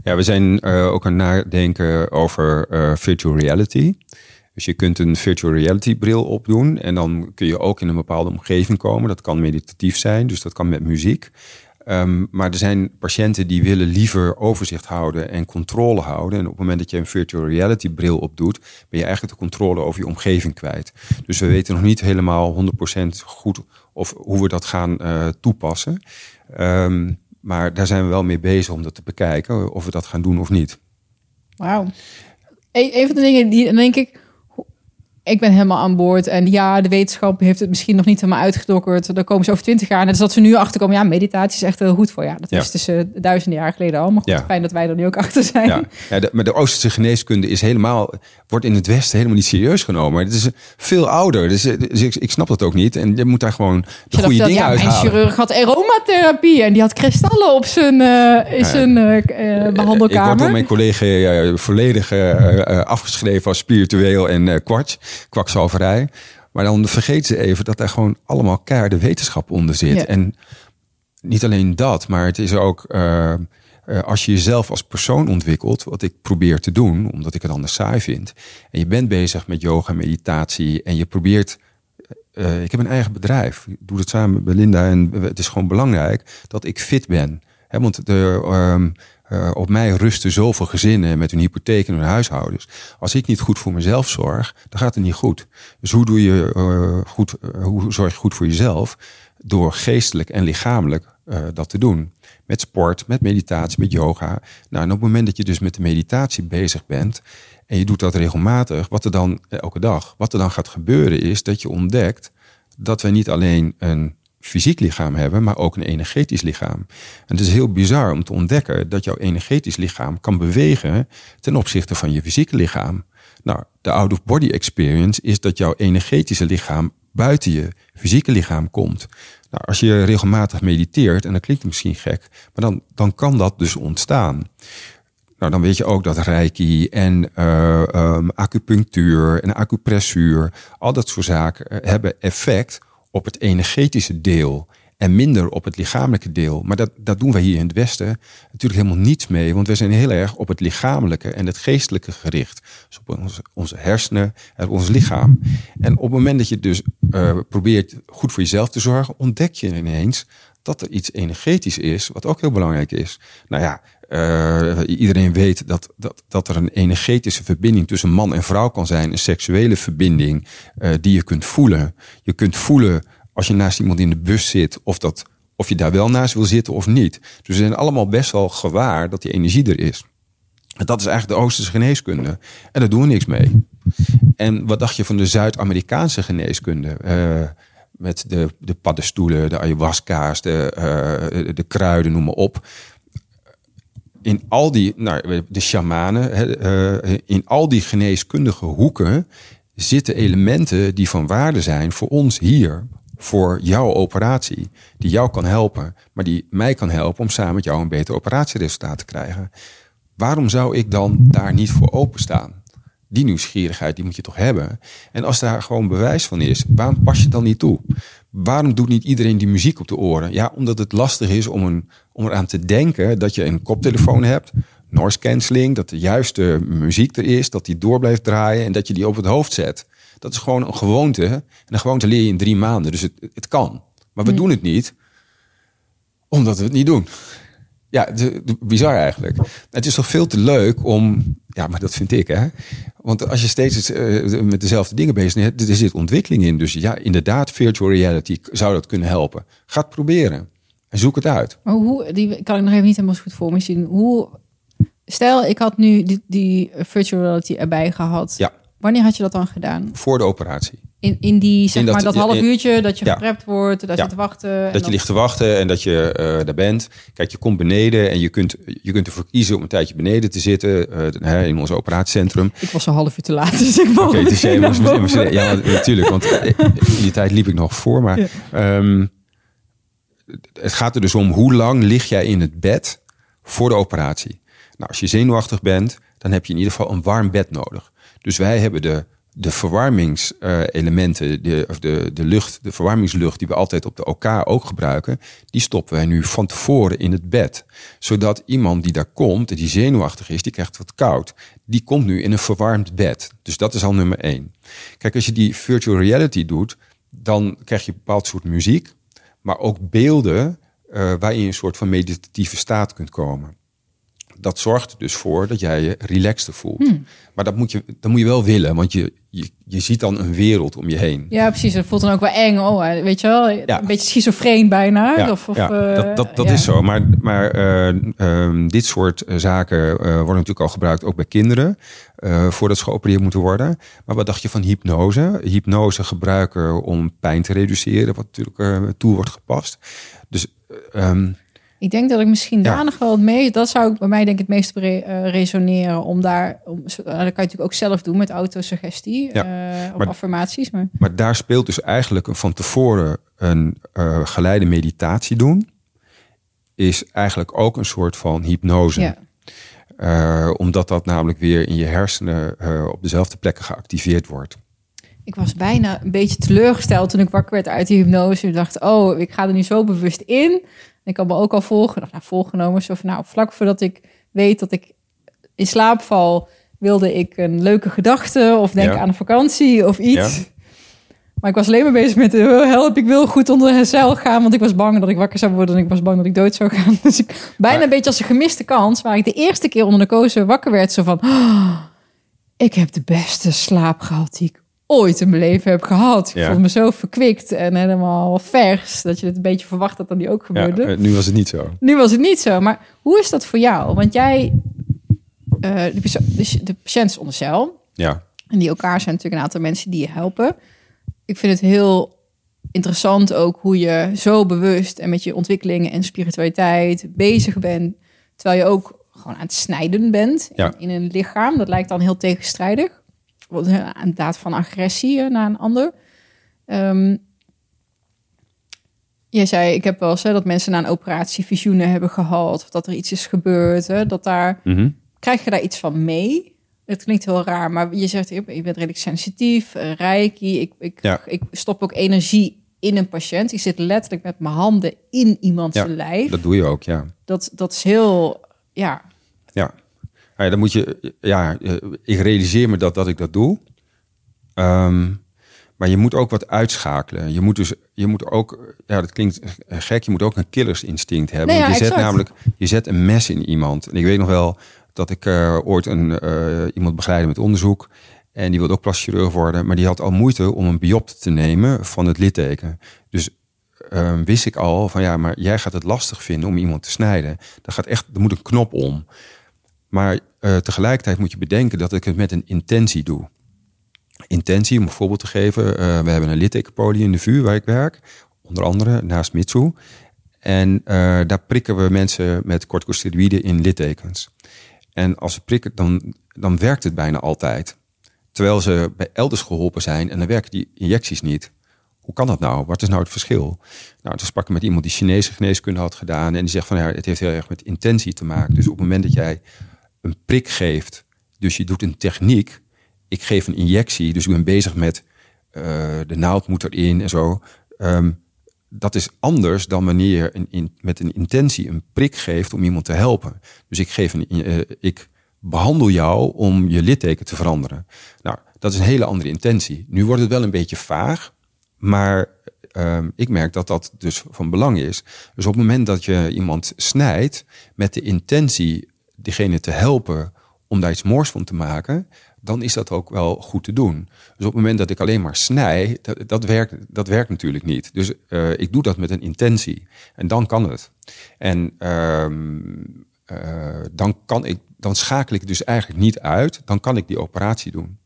Ja, we zijn eh, ook aan het nadenken over eh, virtual reality. Dus je kunt een virtual reality bril opdoen en dan kun je ook in een bepaalde omgeving komen. Dat kan meditatief zijn, dus dat kan met muziek. Ehm, maar er zijn patiënten die willen liever overzicht houden en controle houden. En op het moment dat je een virtual reality bril opdoet, ben je eigenlijk de controle over je omgeving kwijt. Dus we weten nog niet helemaal 100% goed of hoe we dat gaan eh, toepassen. Ehm, maar daar zijn we wel mee bezig om dat te bekijken, of we dat gaan doen of niet. Wauw. Een, een van de dingen die denk ik. Ik ben helemaal aan boord. En ja, de wetenschap heeft het misschien nog niet helemaal uitgedokkerd. Daar komen ze over twintig jaar. Als dat ze nu achterkomen. Ja, meditatie is echt heel goed voor. Ja, dat Ja. is dus duizenden jaar geleden al. Maar goed, Ja. fijn dat wij er nu ook achter zijn. Ja, ja de, maar de Oosterse geneeskunde is helemaal, wordt in het Westen helemaal niet serieus genomen. Het is veel ouder. Dus, dus ik, ik snap dat ook niet. En je moet daar gewoon de goede dingen ja, mijn uithalen. chirurg had aromatherapie en die had kristallen op zijn, eh, in zijn eh, eh, Ik word behandelkamer. door mijn collega volledig afgeschreven als spiritueel en kwarts, kwakzalverij. Maar dan vergeten ze even dat daar gewoon allemaal keiharde wetenschap onder zit. Ja. En niet alleen dat, maar het is ook eh, eh, als je jezelf als persoon ontwikkelt, wat ik probeer te doen, omdat ik het anders saai vind. En je bent bezig met yoga, meditatie en je probeert. eh, ik heb een eigen bedrijf. Ik doe het samen met Belinda en het is gewoon belangrijk dat ik fit ben. Hè, want de, ehm, eh, op mij rusten zoveel gezinnen met hun hypotheek en hun huishoudens. Als ik niet goed voor mezelf zorg, dan gaat het niet goed. Dus hoe, doe je, eh, goed, eh, hoe zorg je goed voor jezelf? Door geestelijk en lichamelijk dat te doen. Met sport, met meditatie, met yoga. Nou, en op het moment dat je dus met de meditatie bezig bent en je doet dat regelmatig, wat er dan elke dag, wat er dan gaat gebeuren is dat je ontdekt dat we niet alleen een fysiek lichaam hebben, maar ook een energetisch lichaam. En het is heel bizar om te ontdekken dat jouw energetisch lichaam kan bewegen ten opzichte van je fysieke lichaam. Nou, de out-of-body experience is dat jouw energetische lichaam buiten je fysieke lichaam komt. Nou, als je regelmatig mediteert, en dat klinkt misschien gek, maar dan, dan kan dat dus ontstaan. Nou, dan weet je ook dat reiki en eh, ehm, acupunctuur en acupressuur, al dat soort zaken eh, hebben effect op het energetische deel en minder op het lichamelijke deel. Maar dat, dat doen wij hier in het Westen natuurlijk helemaal niets mee, want we zijn heel erg op het lichamelijke en het geestelijke gericht. Dus op onze, onze hersenen en ons lichaam. En op het moment dat je dus eh, probeert goed voor jezelf te zorgen, ontdek je ineens dat er iets energetisch is, wat ook heel belangrijk is. Nou ja, eh, iedereen weet dat, dat, dat er een energetische verbinding tussen man en vrouw kan zijn. Een seksuele verbinding eh, die je kunt voelen. Je kunt voelen als je naast iemand in de bus zit of, dat, of je daar wel naast wil zitten of niet. Dus we zijn allemaal best wel gewaar dat die energie er is. Dat is eigenlijk de Oosterse geneeskunde. En daar doen we niks mee. En wat dacht je van de Zuid-Amerikaanse geneeskunde? Eh, met de, de paddenstoelen, de ayahuasca's, de, de kruiden, noem maar op. In al die, nou, de shamanen, eh, in al die geneeskundige hoeken zitten elementen die van waarde zijn voor ons hier, voor jouw operatie, die jou kan helpen, maar die mij kan helpen om samen met jou een beter operatieresultaat te krijgen. Waarom zou ik dan daar niet voor openstaan? Die nieuwsgierigheid die moet je toch hebben. En als daar gewoon bewijs van is, waarom pas je dan niet toe? Waarom doet niet iedereen die muziek op de oren? Ja, omdat het lastig is om, een, om eraan te denken dat je een koptelefoon hebt, noise cancelling, dat de juiste muziek er is, dat die door blijft draaien en dat je die op het hoofd zet. Dat is gewoon een gewoonte. En een gewoonte leer je in drie maanden, dus het, het kan. Maar we doen het niet, omdat we het niet doen. Ja, de, de- bizar eigenlijk. Het is toch veel te leuk om, ja, maar dat vind ik, hè. Want als je steeds eh, met dezelfde dingen bezig bent, er zit ontwikkeling in. Dus ja, inderdaad, virtual reality zou dat kunnen helpen. Ga het proberen en zoek het uit. Maar hoe, die kan ik nog even niet helemaal goed voor me zien. Hoe, Stel, ik had nu die, die virtual reality erbij gehad. Ja. Wanneer had je dat dan gedaan? Voor de operatie. In, in die, zeg In dat- maar, dat half uurtje dat je Ja. geprept wordt, daar Ja. zit te wachten. en Dat je ligt te wachten en dat je eh, daar bent. Kijk, je komt beneden en je kunt, je kunt ervoor kiezen om een tijdje beneden te zitten. eh, in ons operatiecentrum. Ik was een half uur te laat, (laughs) dus ik mocht Oké, jij moest- boven. (laughs) moest- Ja, natuurlijk. Want eh, in die tijd liep ik nog voor. Maar Ja. ehm, het gaat er dus om hoe lang lig jij in het bed voor de operatie. Nou, als je zenuwachtig bent, dan heb je in ieder geval een warm bed nodig. Dus wij hebben de, de verwarmingselementen, de, of de, de lucht, de verwarmingslucht die we altijd op de OK ook gebruiken, die stoppen wij nu van tevoren in het bed. Zodat iemand die daar komt die zenuwachtig is, die krijgt wat koud. Die komt nu in een verwarmd bed. Dus dat is al nummer één. Kijk, als je die virtual reality doet, dan krijg je een bepaald soort muziek, maar ook beelden eh, waarin je een soort van meditatieve staat kunt komen. Dat zorgt er dus voor dat jij je relaxter voelt. Maar dat moet je, dat moet je wel willen, want je, je, je ziet dan een wereld om je heen. Ja, precies. Dat voelt dan ook wel eng. Oh, eh, weet je wel? Ja. Een beetje schizofreen bijna. Ja, of, of, ja, eh, dat, dat, dat ja. is zo. Maar, maar eh, ehm, dit soort zaken worden natuurlijk al gebruikt ook bij kinderen. voordat ze geopereerd moeten worden. Maar wat dacht je van hypnose? Hypnose gebruiken om pijn te reduceren, wat natuurlijk toe wordt gepast. Dus ehm, Ik denk dat ik misschien Ja. daar nog wel het meest... Dat zou ik bij mij denk ik het meest re- eh, resoneren. Om daar... Om, nou, dat kan je natuurlijk ook zelf doen met autosuggestie. Ja, eh, of maar- affirmaties. Maar Maar daar speelt dus eigenlijk een van tevoren een eh, geleide meditatie doen. Is eigenlijk ook een soort van hypnose. ja. Omdat dat namelijk weer in je hersenen op dezelfde plekken geactiveerd wordt. Ik was bijna een beetje teleurgesteld toen ik wakker werd uit die hypnose. Ik dacht, oh, ik ga er nu zo bewust in. Ik had me ook al volgen, nou, voorgenomen. Zo van, nou, vlak voordat ik weet dat ik in slaap val, wilde ik een leuke gedachte of denken Ja. aan een vakantie of iets. Ja. Maar ik was alleen maar bezig met, eh, help, ik wil goed onder het zeil gaan, want ik was bang dat ik wakker zou worden en ik was bang dat ik dood zou gaan. (laughs) Dus ik, bijna Maar- een beetje als een gemiste kans, waar ik de eerste keer onder de kozen wakker werd, zo van, "Oh, ik heb de beste slaap gehad die ik ooit in mijn leven heb gehad. Ik Ja. voelde me zo verkwikt en helemaal vers, dat je het een beetje verwacht dat dat die ook Ja, gebeurde. eh, nu was het niet zo. Nu was het niet zo, maar hoe is dat voor jou? Want jij, eh, de, de, patiënt is onder cel. Ja, En die elkaar zijn natuurlijk een aantal mensen die je helpen. Ik vind het heel interessant ook hoe je zo bewust en met je ontwikkelingen en spiritualiteit bezig bent. Terwijl je ook gewoon aan het snijden bent Ja. in een lichaam. Dat lijkt dan heel tegenstrijdig. Een daad van agressie eh, naar een ander. Ehm jij zei, ik heb wel eens hè, dat mensen na een operatie visioenen hebben gehad. Of dat er iets is gebeurd. Hè, dat daar Mhm. Krijg je daar iets van mee? Het klinkt heel raar, maar je zegt, je bent redelijk sensitief, eh, reiki. Ik, ik, Ja. ik stop ook energie in een patiënt. Ik zit letterlijk met mijn handen in iemands Ja, lijf. dat doe je ook, ja. Dat, dat is heel, ja, Ja, ja dan moet je, ja, eh, ik realiseer me dat, dat ik dat doe. Ehm, maar je moet ook wat uitschakelen. Je moet dus, je moet ook, ja, dat klinkt gek, je moet ook een killersinstinct hebben. Nee, Want ja, je zet namelijk, je zet een mes in iemand. En ik weet nog wel dat ik eh, ooit een, eh, iemand begeleidde met onderzoek. En die wilde ook plastic chirurg worden. Maar die had al moeite om een biopt te nemen van het litteken. Dus ehm, wist ik al van ja, maar jij gaat het lastig vinden om iemand te snijden. Dat gaat echt, er moet een knop om. Maar eh, tegelijkertijd moet je bedenken dat ik het met een intentie doe. Intentie, om een voorbeeld te geven. eh, we hebben een littekenpolie in de vuur waar ik werk. Onder andere naast Mitsu. En eh, daar prikken we mensen met corticosteroïden in littekens. En als ze prikken, dan, dan werkt het bijna altijd. Terwijl ze bij elders geholpen zijn en dan werken die injecties niet. Hoe kan dat nou? Wat is nou het verschil? Nou, toen sprak ik met iemand die Chinese geneeskunde had gedaan. En die zegt van ja, het heeft heel erg met intentie te maken. Dus op het moment dat jij een prik geeft, dus je doet een techniek. Ik geef een injectie, dus ik ben bezig met eh, de naald moet erin en zo. Ehm, dat is anders dan wanneer je een, met een intentie een prik geeft om iemand te helpen. Dus ik, geef een, eh, ik behandel jou om je litteken te veranderen. Nou, dat is een hele andere intentie. Nu wordt het wel een beetje vaag, maar ehm, ik merk dat dat dus van belang is. Dus op het moment dat je iemand snijdt met de intentie diegene te helpen om daar iets moois van te maken, dan is dat ook wel goed te doen. Dus op het moment dat ik alleen maar snij, dat, dat, werkt, dat werkt natuurlijk niet. Dus eh, ik doe dat met een intentie. En dan kan het. En ehm, eh, dan, kan ik, dan schakel ik dus eigenlijk niet uit. Dan kan ik die operatie doen.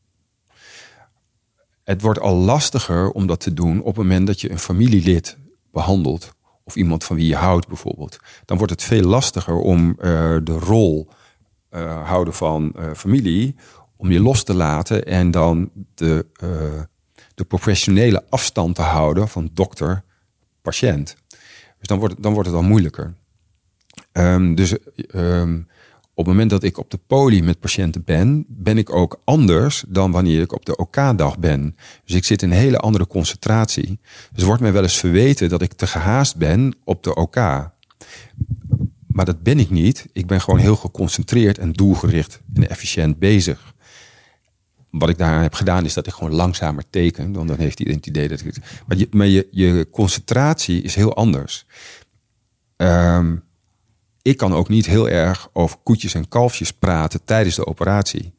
Het wordt al lastiger om dat te doen op het moment dat je een familielid behandelt. Of iemand van wie je houdt bijvoorbeeld. Dan wordt het veel lastiger om eh, de rol uh, houden van familie. Om je los te laten en dan de, de professionele afstand te houden van dokter-patiënt. Dus dan wordt, dan wordt het al moeilijker. Um, dus um, op het moment dat ik op de poli met patiënten ben, ben ik ook anders dan wanneer ik op de OK-dag ben. Dus ik zit in een hele andere concentratie. Dus wordt mij wel eens verweten dat ik te gehaast ben op de OK. Maar dat ben ik niet. Ik ben gewoon heel geconcentreerd en doelgericht en efficiënt bezig. Wat ik daar heb gedaan is dat ik gewoon langzamer teken. Dan, dan heeft hij het idee dat ik. Maar je, maar je, je concentratie is heel anders. Um, ik kan ook niet heel erg over koetjes en kalfjes praten tijdens de operatie.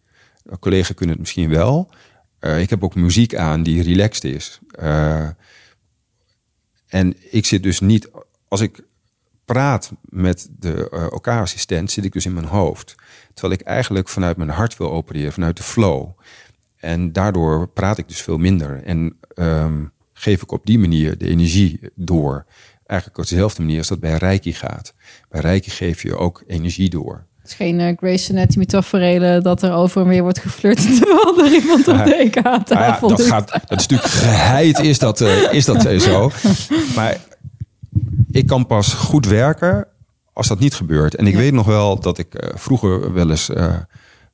Een collega kunnen het misschien wel. Uh, ik heb ook muziek aan die relaxed is. Uh, en ik zit dus niet, als ik praat met de uh, OK-assistent, zit ik dus in mijn hoofd. Terwijl ik eigenlijk vanuit mijn hart wil opereren, vanuit de flow. En daardoor praat ik dus veel minder. En um, geef ik op die manier de energie door eigenlijk op dezelfde manier als dat bij Reiki gaat. Bij Reiki geef je ook energie door. Het is geen uh, Grace Anatomy tafereelen dat er over en weer wordt geflirt (laughs) terwijl er iemand op de EK-tafel ja, dat, gaat, dat is natuurlijk geheid, is dat, uh, is dat (laughs) zo. Maar ik kan pas goed werken als dat niet gebeurt. En ik weet nog wel dat ik uh, vroeger wel eens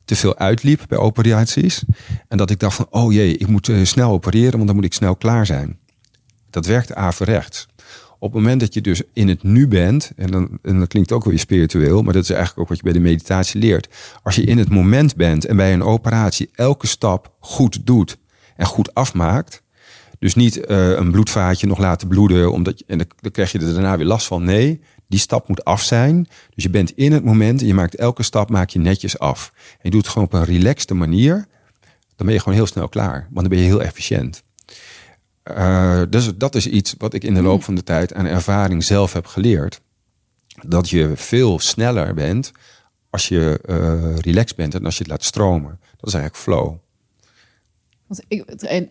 te veel uitliep bij operaties. En dat ik dacht van, oh jee, ik moet snel opereren, want dan moet ik snel klaar zijn. Dat werkt averechts op het moment dat je dus in het nu bent, en, dan, en dat klinkt ook weer spiritueel, maar dat is eigenlijk ook wat je bij de meditatie leert. Als je in het moment bent en bij een operatie elke stap goed doet en goed afmaakt, dus niet uh, een bloedvaatje nog laten bloeden, omdat je, en dan krijg je er daarna weer last van. Nee, die stap moet af zijn. Dus je bent in het moment en je maakt elke stap maak je netjes af. En je doet het gewoon op een relaxte manier. Dan ben je gewoon heel snel klaar, want dan ben je heel efficiënt. Uh, dus dat is iets wat ik in de loop van de tijd aan ervaring zelf heb geleerd. Dat je veel sneller bent als je uh, relaxed bent en als je het laat stromen. Dat is eigenlijk flow. Want ik,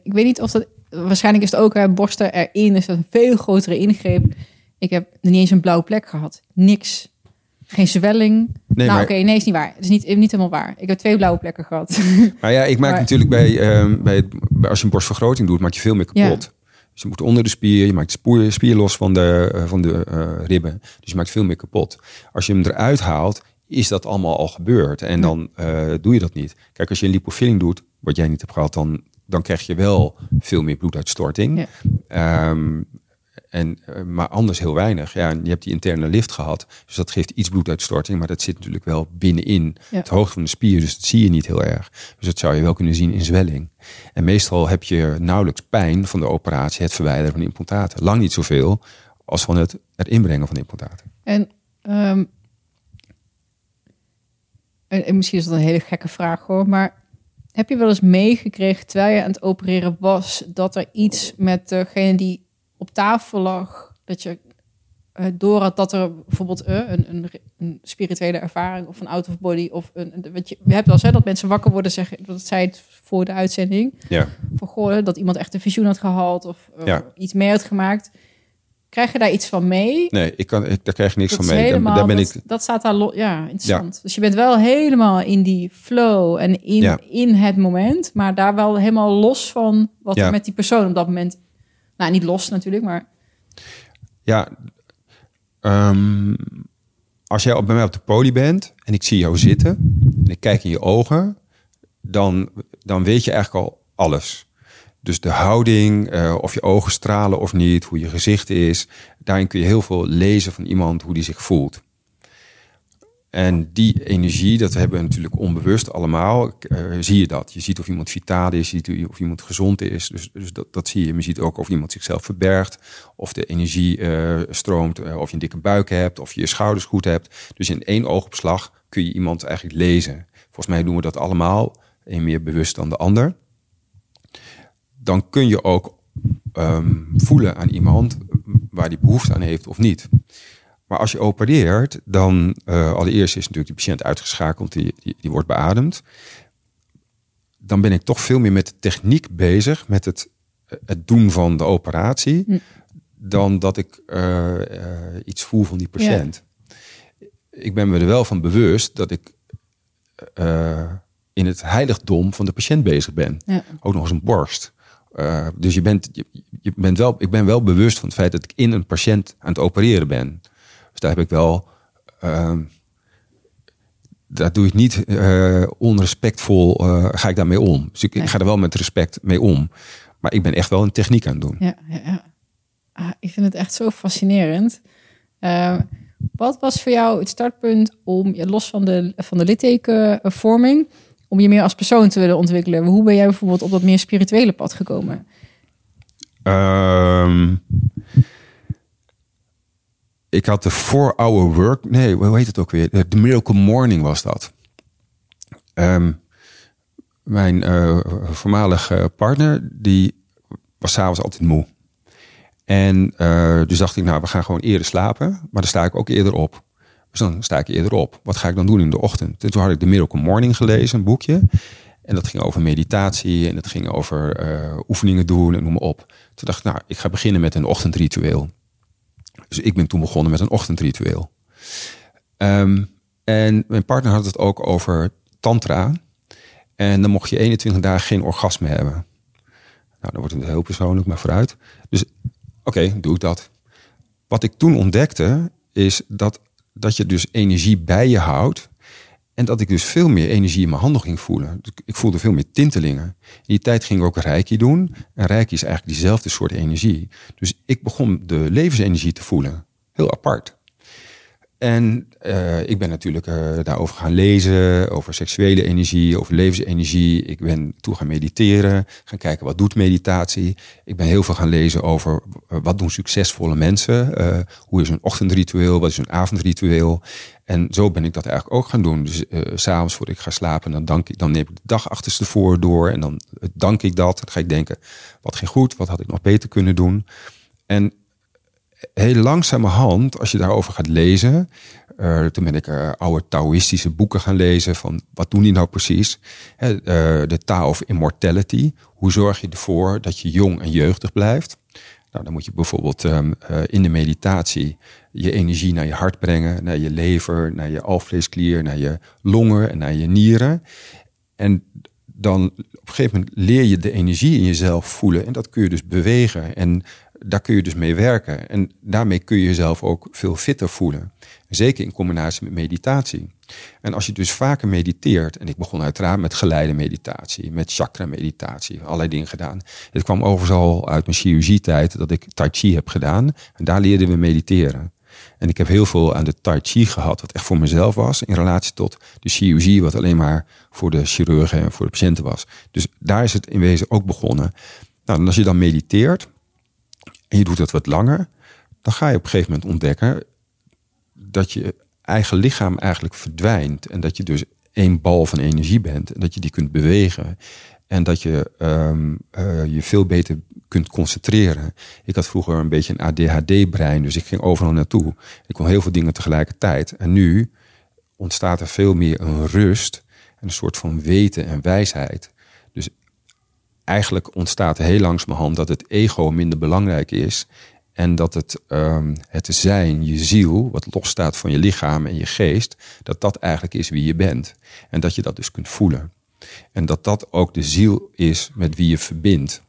ik weet niet of dat. Waarschijnlijk is het ook hè, borsten erin, is dat een veel grotere ingreep. Ik heb niet eens een blauwe plek gehad. Niks. Geen zwelling. Nee, nou, oké, nee, is niet waar. Het is niet, niet helemaal waar. Ik heb twee blauwe plekken gehad. (laughs) Maar ja, ik maak natuurlijk bij, um, bij, het, als je een borstvergroting doet, maak je veel meer kapot. Ja. Dus je moet onder de spier, je maakt de spier los van de, uh, van de uh, ribben. Dus je maakt veel meer kapot. Als je hem eruit haalt, is dat allemaal al gebeurd. En dan uh, doe je dat niet. Kijk, als je een lipofilling doet, wat jij niet hebt gehad, dan, dan krijg je wel veel meer bloeduitstorting. Ja. Um, en, eh, maar anders heel weinig. Ja, en je hebt die interne lift gehad. Dus dat geeft iets bloeduitstorting. Maar dat zit natuurlijk wel binnenin het hoogte van de spier. Dus dat zie je niet heel erg. Dus dat zou je wel kunnen zien in zwelling. En meestal heb je nauwelijks pijn van de operatie. Het verwijderen van implantaten. Lang niet zoveel als van het, het inbrengen van implantaten. En, um, en, misschien is dat een hele gekke vraag hoor. Maar heb je wel eens meegekregen terwijl je aan het opereren was... dat er iets met degene die op tafel lag, dat je uh, door had dat er bijvoorbeeld uh, een, een, een, spirituele ervaring of een out of body of een, wat je, we hebben wel eens hè, dat mensen wakker worden zeggen dat zei het voor de uitzending ja. van goh, dat iemand echt een visioen had gehad of uh, ja. iets mee had gemaakt. Krijg je daar iets van mee? Nee, ik kan, daar krijg je niks van mee. Helemaal, daar ben dat, ik... dat staat daar, ja, interessant. Ja. Dus je bent wel helemaal in die flow en in, ja. in het moment, maar daar wel helemaal los van wat er met die persoon op dat moment nou, niet los natuurlijk, maar... Ja, um, als jij bij mij op de poli bent en ik zie jou zitten en ik kijk in je ogen, dan, dan weet je eigenlijk al alles. Dus de houding, uh, of je ogen stralen of niet, hoe je gezicht is. Daarin kun je heel veel lezen van iemand, hoe die zich voelt. En die energie, dat hebben we natuurlijk onbewust allemaal, uh, zie je dat. Je ziet of iemand vitaal is, je ziet of iemand gezond is. Dus, dus dat, dat zie je. Je ziet ook of iemand zichzelf verbergt, of de energie uh, stroomt, uh, of je een dikke buik hebt, of je je schouders goed hebt. Dus in één oogopslag kun je iemand eigenlijk lezen. Volgens mij doen we dat allemaal, een meer bewust dan de ander. Dan kun je ook um, voelen aan iemand waar die behoefte aan heeft of niet. Maar als je opereert, dan uh, allereerst is natuurlijk die patiënt uitgeschakeld, die, die, die, wordt beademd. Dan ben ik toch veel meer met de techniek bezig, met het, het doen van de operatie, hm. dan dat ik uh, uh, iets voel van die patiënt. Ik ben me er wel van bewust dat ik in het heiligdom van de patiënt bezig ben. Ja. Ook nog eens een borst. dus je bent, je, je, bent wel, ik ben wel bewust van het feit dat ik in een patiënt aan het opereren ben. Dus daar heb ik wel. Uh, daar doe ik niet uh, onrespectvol. Uh, ga ik daarmee om. Dus ik, ga er wel met respect mee om. Maar ik ben echt wel een techniek aan het doen. Ja, ja, ja. Ah, ik vind het echt zo fascinerend. Uh, wat was voor jou het startpunt om je los van de, van de littekenvorming, om je meer als persoon te willen ontwikkelen? Hoe ben jij bijvoorbeeld op dat meer spirituele pad gekomen? Um, ik had de 4-hour work. Nee, hoe heet het ook weer? De Miracle Morning was dat. Um, mijn uh, voormalige partner, die was s'avonds altijd moe. En uh, dus dacht ik, nou, we gaan gewoon eerder slapen. Maar dan sta ik ook eerder op. Dus dan sta ik eerder op. Wat ga ik dan doen in de ochtend? En toen had ik de Miracle Morning gelezen, een boekje. En dat ging over meditatie en het ging over oefeningen doen en noem maar op. Toen dacht ik, nou, ik ga beginnen met een ochtendritueel. Dus ik ben toen begonnen met een ochtendritueel. Um, en mijn partner had het ook over tantra. En dan mocht je 21 dagen geen orgasme hebben. Nou, dan wordt het heel persoonlijk, maar vooruit. Dus oké, doe ik dat. Wat ik toen ontdekte, is dat, dat je dus energie bij je houdt. En dat ik dus veel meer energie in mijn handen ging voelen. Dus ik voelde veel meer tintelingen. In die tijd ging ik ook reiki doen. En reiki is eigenlijk diezelfde soort energie. Dus ik begon de levensenergie te voelen. Heel apart. En uh, ik ben natuurlijk uh, daarover gaan lezen, over seksuele energie, over levensenergie. Ik ben toe gaan mediteren, gaan kijken wat doet meditatie. Ik ben heel veel gaan lezen over wat doen succesvolle mensen. hoe is een ochtendritueel, wat is een avondritueel. En zo ben ik dat eigenlijk ook gaan doen. Dus s'avonds voordat ik ga slapen, dan, dank ik, dan neem ik de dag achterstevoren door. En dan dank ik dat. Dan ga ik denken, wat ging goed? Wat had ik nog beter kunnen doen? En heel langzamerhand, als je daarover gaat lezen... Uh, toen ben ik uh, oude Taoïstische boeken gaan lezen van wat doen die nou precies? de Tao of Immortality. Hoe zorg je ervoor dat je jong en jeugdig blijft? Nou, dan moet je bijvoorbeeld um, in de meditatie je energie naar je hart brengen, naar je lever, naar je alvleesklier, naar je longen en naar je nieren. En dan op een gegeven moment leer je de energie in jezelf voelen. En dat kun je dus bewegen. En daar kun je dus mee werken. En daarmee kun je jezelf ook veel fitter voelen. Zeker in combinatie met meditatie. En als je dus vaker mediteert, en ik begon uiteraard met geleide meditatie, met chakra meditatie, allerlei dingen gedaan. Het kwam overigens al uit mijn chirurgietijd dat ik tai chi heb gedaan. En daar leerden we mediteren. En ik heb heel veel aan de tai chi gehad, wat echt voor mezelf was, in relatie tot de chirurgie, wat alleen maar voor de chirurgen en voor de patiënten was. Dus daar is het in wezen ook begonnen. Nou, en als je dan mediteert en je doet dat wat langer, dan ga je op een gegeven moment ontdekken dat je eigen lichaam eigenlijk verdwijnt. En dat je dus één bal van energie bent en dat je die kunt bewegen. En dat je um, uh, je veel beter kunt concentreren. Ik had vroeger een beetje een ADHD-brein, dus ik ging overal naartoe. Ik kon heel veel dingen tegelijkertijd. En nu ontstaat er veel meer een rust en een soort van weten en wijsheid. Eigenlijk ontstaat heel langzamerhand dat het ego minder belangrijk is. En dat het, um, het zijn, je ziel, wat losstaat van je lichaam en je geest, dat dat eigenlijk is wie je bent. En dat je dat dus kunt voelen. En dat dat ook de ziel is met wie je verbindt.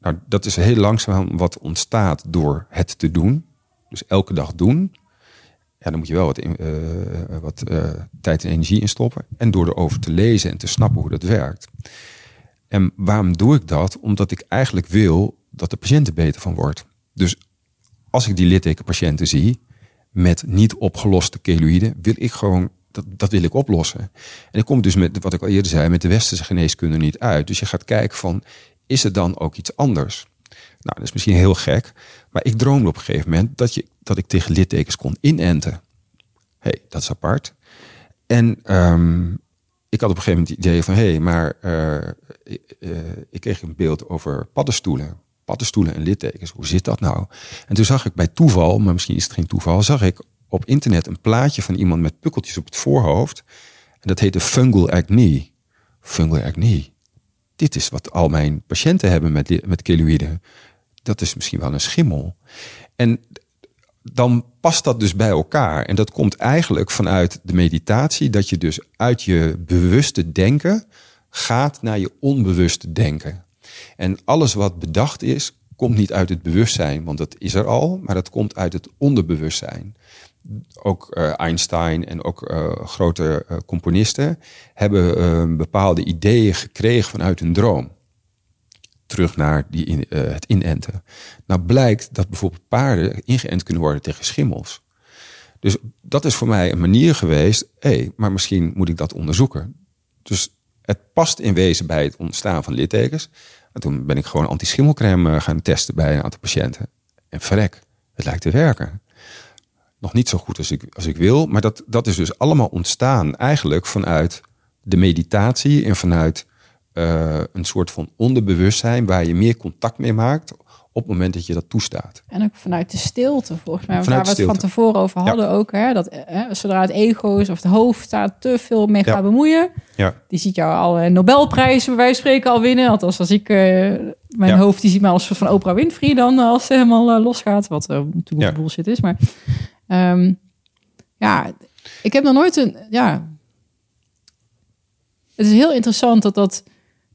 Nou, dat is heel langzaam wat ontstaat door het te doen. Dus elke dag doen. Ja, dan moet je wel wat, in, uh, wat uh, tijd en energie in stoppen. En door erover te lezen en te snappen hoe dat werkt. En waarom doe ik dat? Omdat ik eigenlijk wil dat de patiënt er beter van wordt. Dus als ik die littekenpatiënten zie met niet opgeloste keloïden, wil ik gewoon dat, dat wil ik oplossen. En ik kom dus met wat ik al eerder zei, met de westerse geneeskunde niet uit. Dus je gaat kijken van, is er dan ook iets anders? Nou, dat is misschien heel gek, maar ik droomde op een gegeven moment dat, je, dat ik tegen littekens kon inenten. hey, dat is apart. En um, ik had op een gegeven moment het idee van, hé, hey, maar uh, uh, ik kreeg een beeld over paddenstoelen. paddenstoelen en littekens. Hoe zit dat nou? En toen zag ik bij toeval, maar misschien is het geen toeval, zag ik op internet een plaatje van iemand met pukkeltjes op het voorhoofd. En dat heette fungal acne. Fungal acne. Dit is wat al mijn patiënten hebben met, met keloïden. Dat is misschien wel een schimmel. En dan past dat dus bij elkaar. En dat komt eigenlijk vanuit de meditatie, dat je dus uit je bewuste denken gaat naar je onbewuste denken. En alles wat bedacht is, komt niet uit het bewustzijn, want dat is er al, maar dat komt uit het onderbewustzijn. Ook uh, Einstein en ook uh, grote uh, componisten hebben bepaalde ideeën gekregen vanuit hun droom. Terug naar die in, het inenten. Nou blijkt dat bijvoorbeeld paarden ingeënt kunnen worden tegen schimmels. Dus dat is voor mij een manier geweest. Hé, maar misschien moet ik dat onderzoeken. Dus het past in wezen bij het ontstaan van littekens. En toen ben ik gewoon anti-schimmelcrème eh, gaan testen bij een aantal patiënten. En verrek, het lijkt te werken. Nog niet zo goed als ik, als ik wil, maar dat, dat is dus allemaal ontstaan eigenlijk vanuit de meditatie en vanuit uh, een soort van onderbewustzijn waar je meer contact mee maakt op het moment dat je dat toestaat. En ook vanuit de stilte, volgens mij. Waar we het van tevoren over hadden ook. Hè, dat hè, zodra het ego is of het hoofd daar te veel mee gaat bemoeien. Ja. Die ziet jou al een Nobelprijs, bij wijze van spreken, al winnen. Althans, als ik... Uh, mijn hoofd, die ziet mij als van Oprah Winfrey dan, als ze helemaal uh, losgaat. Wat uh, natuurlijk bullshit is. Maar um, ja, ik heb nog nooit een... Ja, het is heel interessant dat dat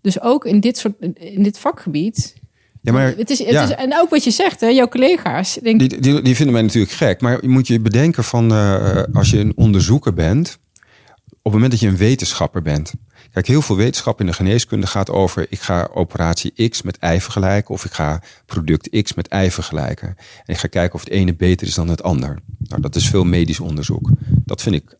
dus ook in dit soort in dit vakgebied ja, maar, het is, het is, en ook wat je zegt, hè, jouw collega's. Denk... Die, die, die, vinden mij natuurlijk gek. Maar je moet je bedenken van uh, als je een onderzoeker bent, op het moment dat je een wetenschapper bent. Kijk, heel veel wetenschap in de geneeskunde gaat over: ik ga operatie X met Y vergelijken, of ik ga product X met Y vergelijken. En ik ga kijken of het ene beter is dan het ander. Nou, dat is veel medisch onderzoek. Dat vind ik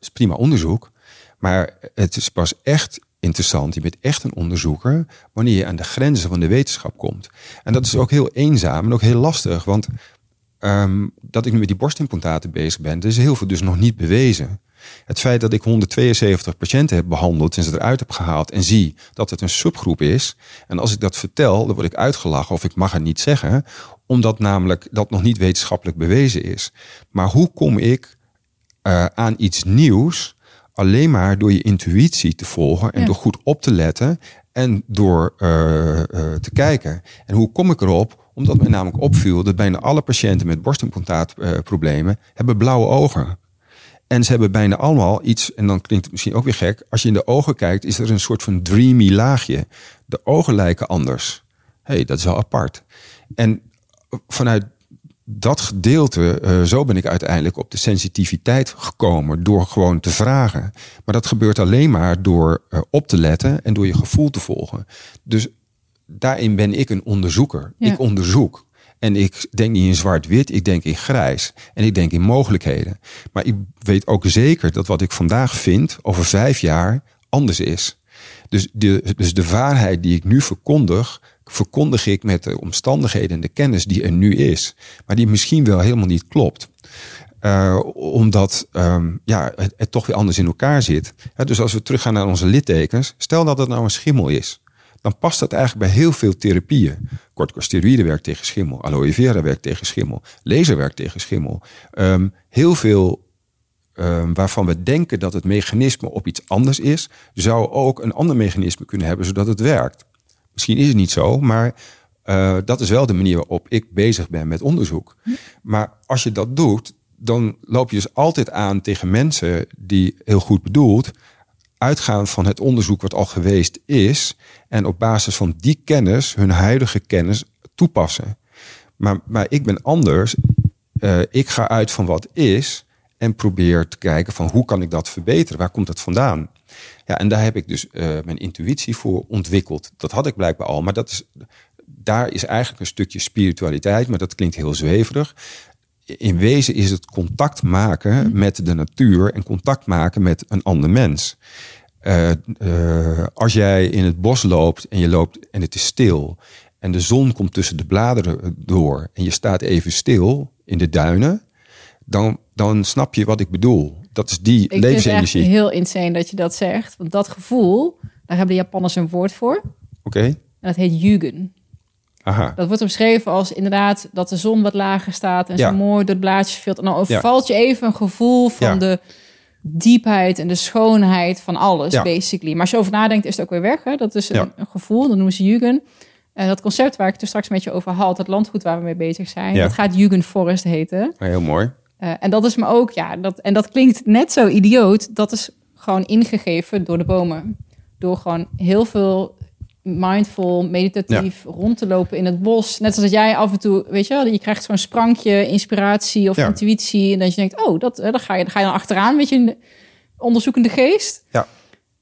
is prima onderzoek. Maar het is pas echt interessant. Je bent echt een onderzoeker wanneer je aan de grenzen van de wetenschap komt. En dat is ook heel eenzaam en ook heel lastig. Want um, dat ik nu met die borstimplantaten bezig ben, er is heel veel dus nog niet bewezen. Het feit dat ik 172 patiënten heb behandeld en ze eruit heb gehaald en zie dat het een subgroep is. En als ik dat vertel, dan word ik uitgelachen of ik mag het niet zeggen, omdat namelijk dat nog niet wetenschappelijk bewezen is. Maar hoe kom ik uh, aan iets nieuws alleen maar door je intuïtie te volgen en door goed op te letten en door uh, uh, te kijken. En hoe kom ik erop? Omdat mij namelijk opviel dat bijna alle patiënten met borstimplantaatproblemen hebben blauwe ogen. En ze hebben bijna allemaal iets, en dan klinkt het misschien ook weer gek, als je in de ogen kijkt, is er een soort van dreamy laagje. De ogen lijken anders. Hé, hey, dat is wel apart. En vanuit dat gedeelte, uh, zo ben ik uiteindelijk op de sensitiviteit gekomen door gewoon te vragen. Maar dat gebeurt alleen maar door uh, op te letten en door je gevoel te volgen. Dus daarin ben ik een onderzoeker. Ja. Ik onderzoek. En ik denk niet in zwart-wit, ik denk in grijs. En ik denk in mogelijkheden. Maar ik weet ook zeker dat wat ik vandaag vind over vijf jaar anders is. Dus de, dus de waarheid die ik nu verkondig, verkondig ik met de omstandigheden en de kennis die er nu is, maar die misschien wel helemaal niet klopt. Uh, omdat um, ja, het, toch weer anders in elkaar zit. Dus als we teruggaan naar onze littekens, stel dat het nou een schimmel is, dan past dat eigenlijk bij heel veel therapieën. Corticosteroïden werkt tegen schimmel, aloe vera werkt tegen schimmel, laser werkt tegen schimmel. Um, heel veel um, waarvan we denken dat het mechanisme op iets anders is, zou ook een ander mechanisme kunnen hebben zodat het werkt. Misschien is het niet zo, maar uh, dat is wel de manier waarop ik bezig ben met onderzoek. Maar als je dat doet, dan loop je dus altijd aan tegen mensen die heel goed bedoeld uitgaan van het onderzoek wat al geweest is en op basis van die kennis hun huidige kennis toepassen. Maar, maar ik ben anders. Uh, ik ga uit van wat is en probeer te kijken van hoe kan ik dat verbeteren? Waar komt dat vandaan? Ja, en daar heb ik dus uh, mijn intuïtie voor ontwikkeld. Dat had ik blijkbaar al, maar dat is, daar is eigenlijk een stukje spiritualiteit, maar dat klinkt heel zweverig. In wezen is het contact maken met de natuur en contact maken met een ander mens. Uh, uh, als jij in het bos loopt en je loopt en het is stil en de zon komt tussen de bladeren door en je staat even stil in de duinen, dan, dan snap je wat ik bedoel. Dat is die ik levensenergie. Het heel insane dat je dat zegt. Want dat gevoel, daar hebben de Japanners een woord voor. Oké. Okay. En dat heet yugen. Aha. Dat wordt omschreven als inderdaad dat de zon wat lager staat en Ja. zo mooi door het blaadje. En dan overvalt je even een gevoel van Ja. de diepheid en de schoonheid van alles, Ja. basically. Maar als je over nadenkt, is het ook weer weg. Hè? Dat is een, gevoel, dat noemen ze Jugend. En dat concept waar ik het er straks met je over had, dat landgoed waar we mee bezig zijn, dat gaat Jugendforest heten. Heel mooi. Eh, en dat is me ook, ja, dat, en dat klinkt net zo idioot. Dat is gewoon ingegeven door de bomen. Door gewoon heel veel mindful, meditatief rond te lopen in het bos. Net zoals dat jij af en toe, weet je wel, je krijgt zo'n sprankje inspiratie of Ja. intuïtie. En dat je denkt, oh, dat, eh, daar, ga je, daar ga je dan achteraan, weet je, onderzoekende geest. Ja.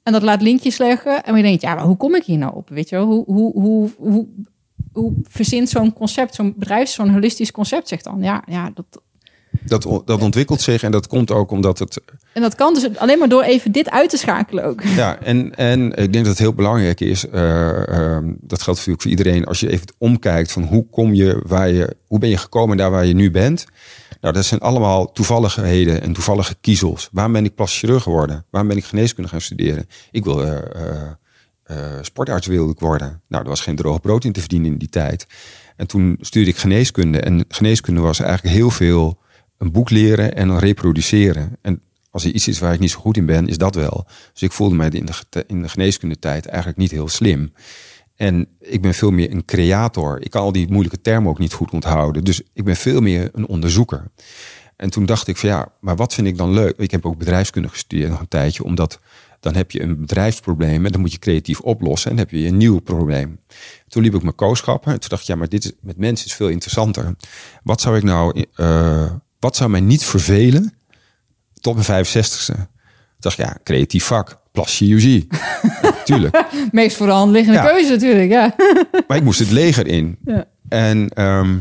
En dat laat linkjes leggen. En je denkt, ja, maar hoe kom ik hier nou op? Weet je wel, hoe, hoe, hoe, hoe, hoe verzint zo'n concept, zo'n bedrijf, zo'n holistisch concept zich dan? Ja, ja dat, Dat, dat ontwikkelt zich en dat komt ook omdat het En dat kan dus alleen maar door even dit uit te schakelen ook. (laughs) Ja, en, en ik denk dat het heel belangrijk is, eh, ehm, dat geldt natuurlijk voor iedereen, als je even omkijkt van hoe kom je waar je, hoe ben je gekomen daar waar je nu bent. Nou, dat zijn allemaal toevalligheden en toevallige kiezels. Waarom ben ik plastisch chirurg geworden? Waarom ben ik geneeskunde gaan studeren? Ik wil eh, eh, eh, sportarts wilde ik worden. Nou, er was geen droog brood in te verdienen in die tijd. En toen studeerde ik geneeskunde. En geneeskunde was eigenlijk heel veel een boek leren en dan reproduceren. En als er iets is waar ik niet zo goed in ben, is dat wel. Dus ik voelde mij in de, in de geneeskundetijd eigenlijk niet heel slim. En ik ben veel meer een creator. Ik kan al die moeilijke termen ook niet goed onthouden. Dus ik ben veel meer een onderzoeker. En toen dacht ik van ja, maar wat vind ik dan leuk? Ik heb ook bedrijfskunde gestudeerd nog een tijdje, omdat dan heb je een bedrijfsprobleem en dan moet je creatief oplossen en dan heb je een nieuw probleem. Toen liep ik mijn kooschappen en toen dacht ik ja, maar dit is, met mensen is veel interessanter. Wat zou ik nou, eh, wat zou mij niet vervelen tot mijn 65ste? Toen dacht ik ja, creatief vak, plastic chirurgie. (laughs) Tuurlijk. Meest voor de hand liggende Ja. keuze natuurlijk, ja. (laughs) Maar ik moest het leger in. Ja. En ehm,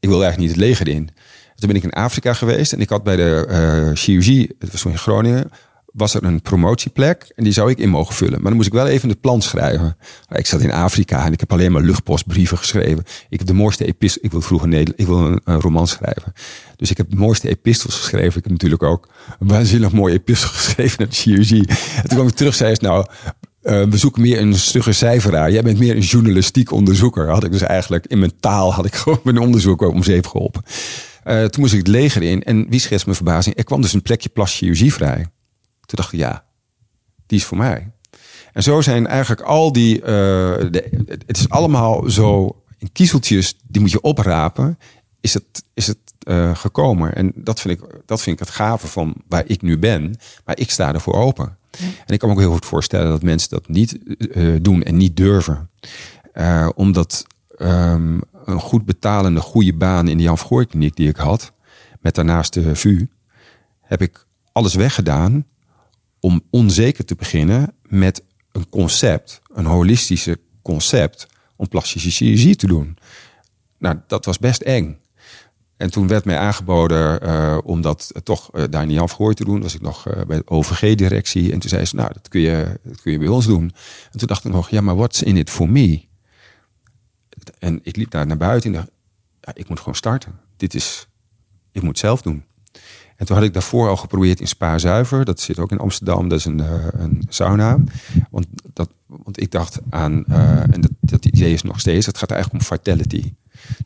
ik wilde eigenlijk niet het leger in. Toen ben ik in Afrika geweest en ik had bij de eh, chirurgie, het was toen in Groningen, was er een promotieplek en die zou ik in mogen vullen. Maar dan moest ik wel even het plan schrijven. Ik zat in Afrika en ik heb alleen maar luchtpostbrieven geschreven. Ik heb de mooiste epistels, ik wil vroeger Nederland, ik wil een, een roman schrijven. Dus ik heb de mooiste epistels geschreven. Ik heb natuurlijk ook een waanzinnig mooie epistel (laughs) geschreven naar de. En toen kwam ik terug, zei ze nou, eh, we zoeken meer een stugge cijferaar. Jij bent meer een journalistiek onderzoeker. Had ik dus eigenlijk in mijn taal had ik (laughs) gewoon mijn onderzoek om zeep geholpen. Eh, toen moest ik het leger in en wie schetst mijn verbazing? Er kwam dus een plekje plastic chirurgie vrij. Toen dacht ik, ja, die is voor mij. En zo zijn eigenlijk al die, eh, het is allemaal zo in kiezeltjes, die moet je oprapen, is het, is het eh, gekomen. En dat vind, ik, dat vind ik het gave van waar ik nu ben. Maar ik sta ervoor open. En ik kan me ook heel goed voorstellen dat mensen dat niet eh, doen en niet durven. Omdat ehm, een goed betalende, goede baan in de Jan Vergooi kliniek die ik had, met daarnaast de VU, heb ik alles weggedaan om onzeker te beginnen met een concept, een holistische concept, om plastische chirurgie te doen. Nou, dat was best eng. En toen werd mij aangeboden eh, om dat eh, toch eh, daar Jan Vergooi te doen. Was ik nog bij de OVG-directie. En toen zei ze, nou, dat kun, je, dat kun je bij ons doen. En toen dacht ik nog, ja, maar what's in it for me? En ik liep daar naar buiten en dacht, ja, ik moet gewoon starten. Dit is, ik moet zelf doen. En toen had ik daarvoor al geprobeerd in Spa Zuiver. Dat zit ook in Amsterdam. Dat is een, eh, een sauna. Want, dat, want ik dacht aan, eh, en dat, dat idee is nog steeds, het gaat eigenlijk om vitality.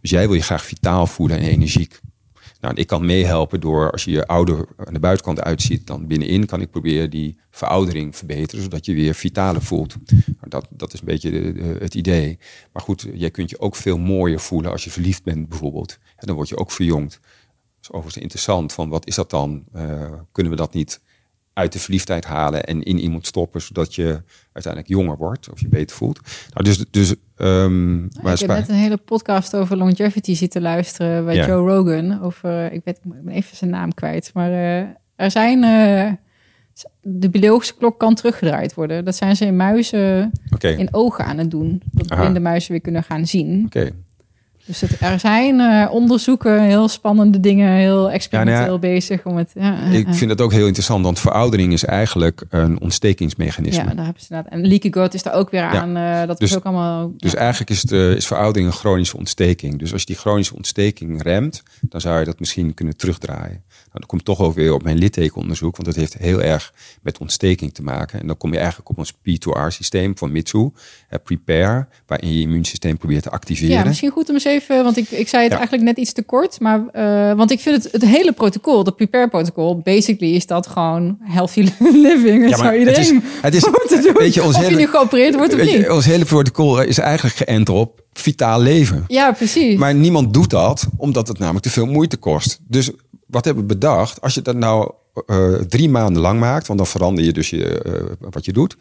Dus jij wil je graag vitaal voelen en energiek. Nou, en ik kan meehelpen door, als je je ouder aan de buitenkant uitziet, dan binnenin kan ik proberen die veroudering verbeteren, zodat je weer vitaler voelt. Nou, dat, dat is een beetje het idee. Maar goed, jij kunt je ook veel mooier voelen als je verliefd bent, bijvoorbeeld. En dan word je ook verjongd. Is overigens interessant, van wat is dat dan? Eh, kunnen we dat niet uit de verliefdheid halen en in iemand stoppen, zodat je uiteindelijk jonger wordt of je beter voelt? Nou, dus, dus maar ik heb net een hele podcast over longevity zitten luisteren bij Ja. Joe Rogan. Over, ik, weet, ik ben even zijn naam kwijt. Maar eh, er zijn... eh, de biologische klok kan teruggedraaid worden. Dat zijn ze in muizen in ogen aan het doen. Dat blinde muizen weer kunnen gaan zien. oké. Dus het, er zijn uh, onderzoeken, heel spannende dingen, heel experimenteel ja, nou ja, bezig. Om het, ja, ik vind het ook heel interessant, want veroudering is eigenlijk een ontstekingsmechanisme. Ja, daar hebben ze inderdaad. En leaky gut is daar ook weer aan. Uh, dat dus, is ook allemaal. Dus eigenlijk is, uh, is veroudering een chronische ontsteking. Dus als je die chronische ontsteking remt, dan zou je dat misschien kunnen terugdraaien. Nou, dat komt toch ook weer op mijn littekenonderzoek, want dat heeft heel erg met ontsteking te maken. En dan kom je eigenlijk op ons P2R-systeem van Mitsu, Prepare, waarin je immuunsysteem probeert te activeren. Ja, misschien goed om eens even, want ik, ik zei het eigenlijk net iets te kort, maar uh, want ik vind het, het hele protocol, de Prepare-protocol, basically is dat gewoon healthy (laughs) living. Ja, zou iedereen het is, het is (laughs) weet je, ons of hele, je nu geopereerd wordt of niet. ons hele protocol is eigenlijk geënt op vitaal leven. Ja, precies. Maar niemand doet dat, omdat het namelijk te veel moeite kost. Dus wat hebben we bedacht? Als je dat nou uh, drie maanden lang maakt, want dan verander je dus je, uh, wat je doet.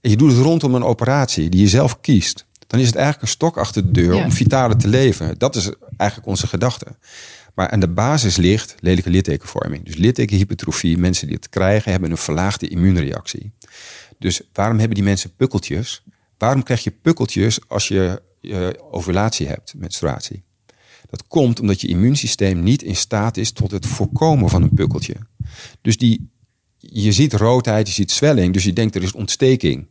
En je doet het rondom een operatie die je zelf kiest. Dan is het eigenlijk een stok achter de deur om vitaler te leven. Dat is eigenlijk onze gedachte. Maar aan de basis ligt lelijke littekenvorming. Dus littekenhypertrofie, mensen die het krijgen, hebben een verlaagde immuunreactie. Dus waarom hebben die mensen pukkeltjes? Waarom krijg je pukkeltjes als je, je ovulatie hebt, menstruatie? Dat komt omdat je immuunsysteem niet in staat is tot het voorkomen van een pukkeltje. Dus die, je ziet roodheid, je ziet zwelling, dus je denkt er is ontsteking.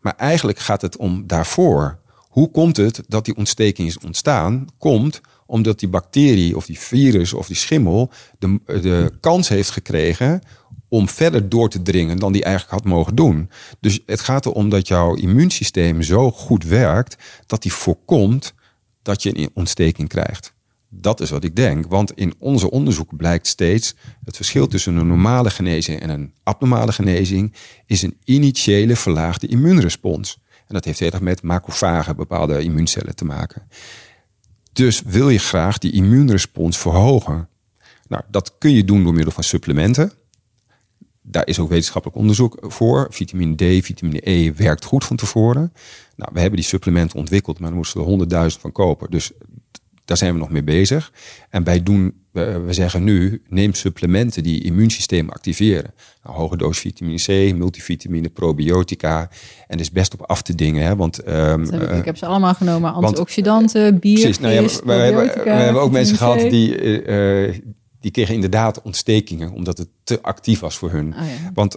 Maar eigenlijk gaat het om daarvoor. Hoe komt het dat die ontsteking is ontstaan? Komt omdat die bacterie of die virus of die schimmel de, de kans heeft gekregen om verder door te dringen dan die eigenlijk had mogen doen. Dus het gaat erom dat jouw immuunsysteem zo goed werkt dat die voorkomt dat je een ontsteking krijgt. Dat is wat ik denk. Want in onze onderzoek blijkt steeds het verschil tussen een normale genezing en een abnormale genezing is een initiële verlaagde immuunrespons. En dat heeft heel met macrofagen, bepaalde immuuncellen te maken. Dus wil je graag die immuunrespons verhogen? Nou, dat kun je doen door middel van supplementen. Daar is ook wetenschappelijk onderzoek voor. Vitamine D, vitamine E werkt goed van tevoren. Nou, we hebben die supplementen ontwikkeld, maar daar moesten we honderdduizend van kopen. Dus daar zijn we nog mee bezig. En wij doen, we, zeggen nu, neem supplementen die je immuunsysteem activeren. Nou, hoge doos vitamine C, multivitamine, probiotica. En is best op af te dingen. Hè, want, um, heb ik, ik, heb ze allemaal genomen. Antioxidanten, bier, precies, nou ja, we, hebben, we hebben ook mensen gehad die... Uh, die kregen inderdaad ontstekingen, omdat het te actief was voor hun. Oh ja. Want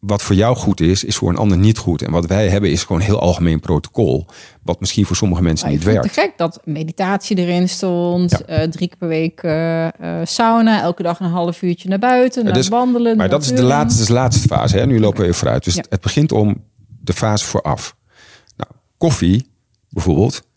wat voor jou goed is, is voor een ander niet goed. En wat wij hebben is gewoon een heel algemeen protocol. Wat misschien voor sommige mensen niet werkt. Het gek dat meditatie erin stond. Uh, drie keer per week uh, sauna. Elke dag een half uurtje naar buiten. Naar dus, wandelen. Maar dat is de laatste, de laatste fase. Hè? Nu lopen we even vooruit. Dus het begint om de fase vooraf. Nou, koffie bijvoorbeeld.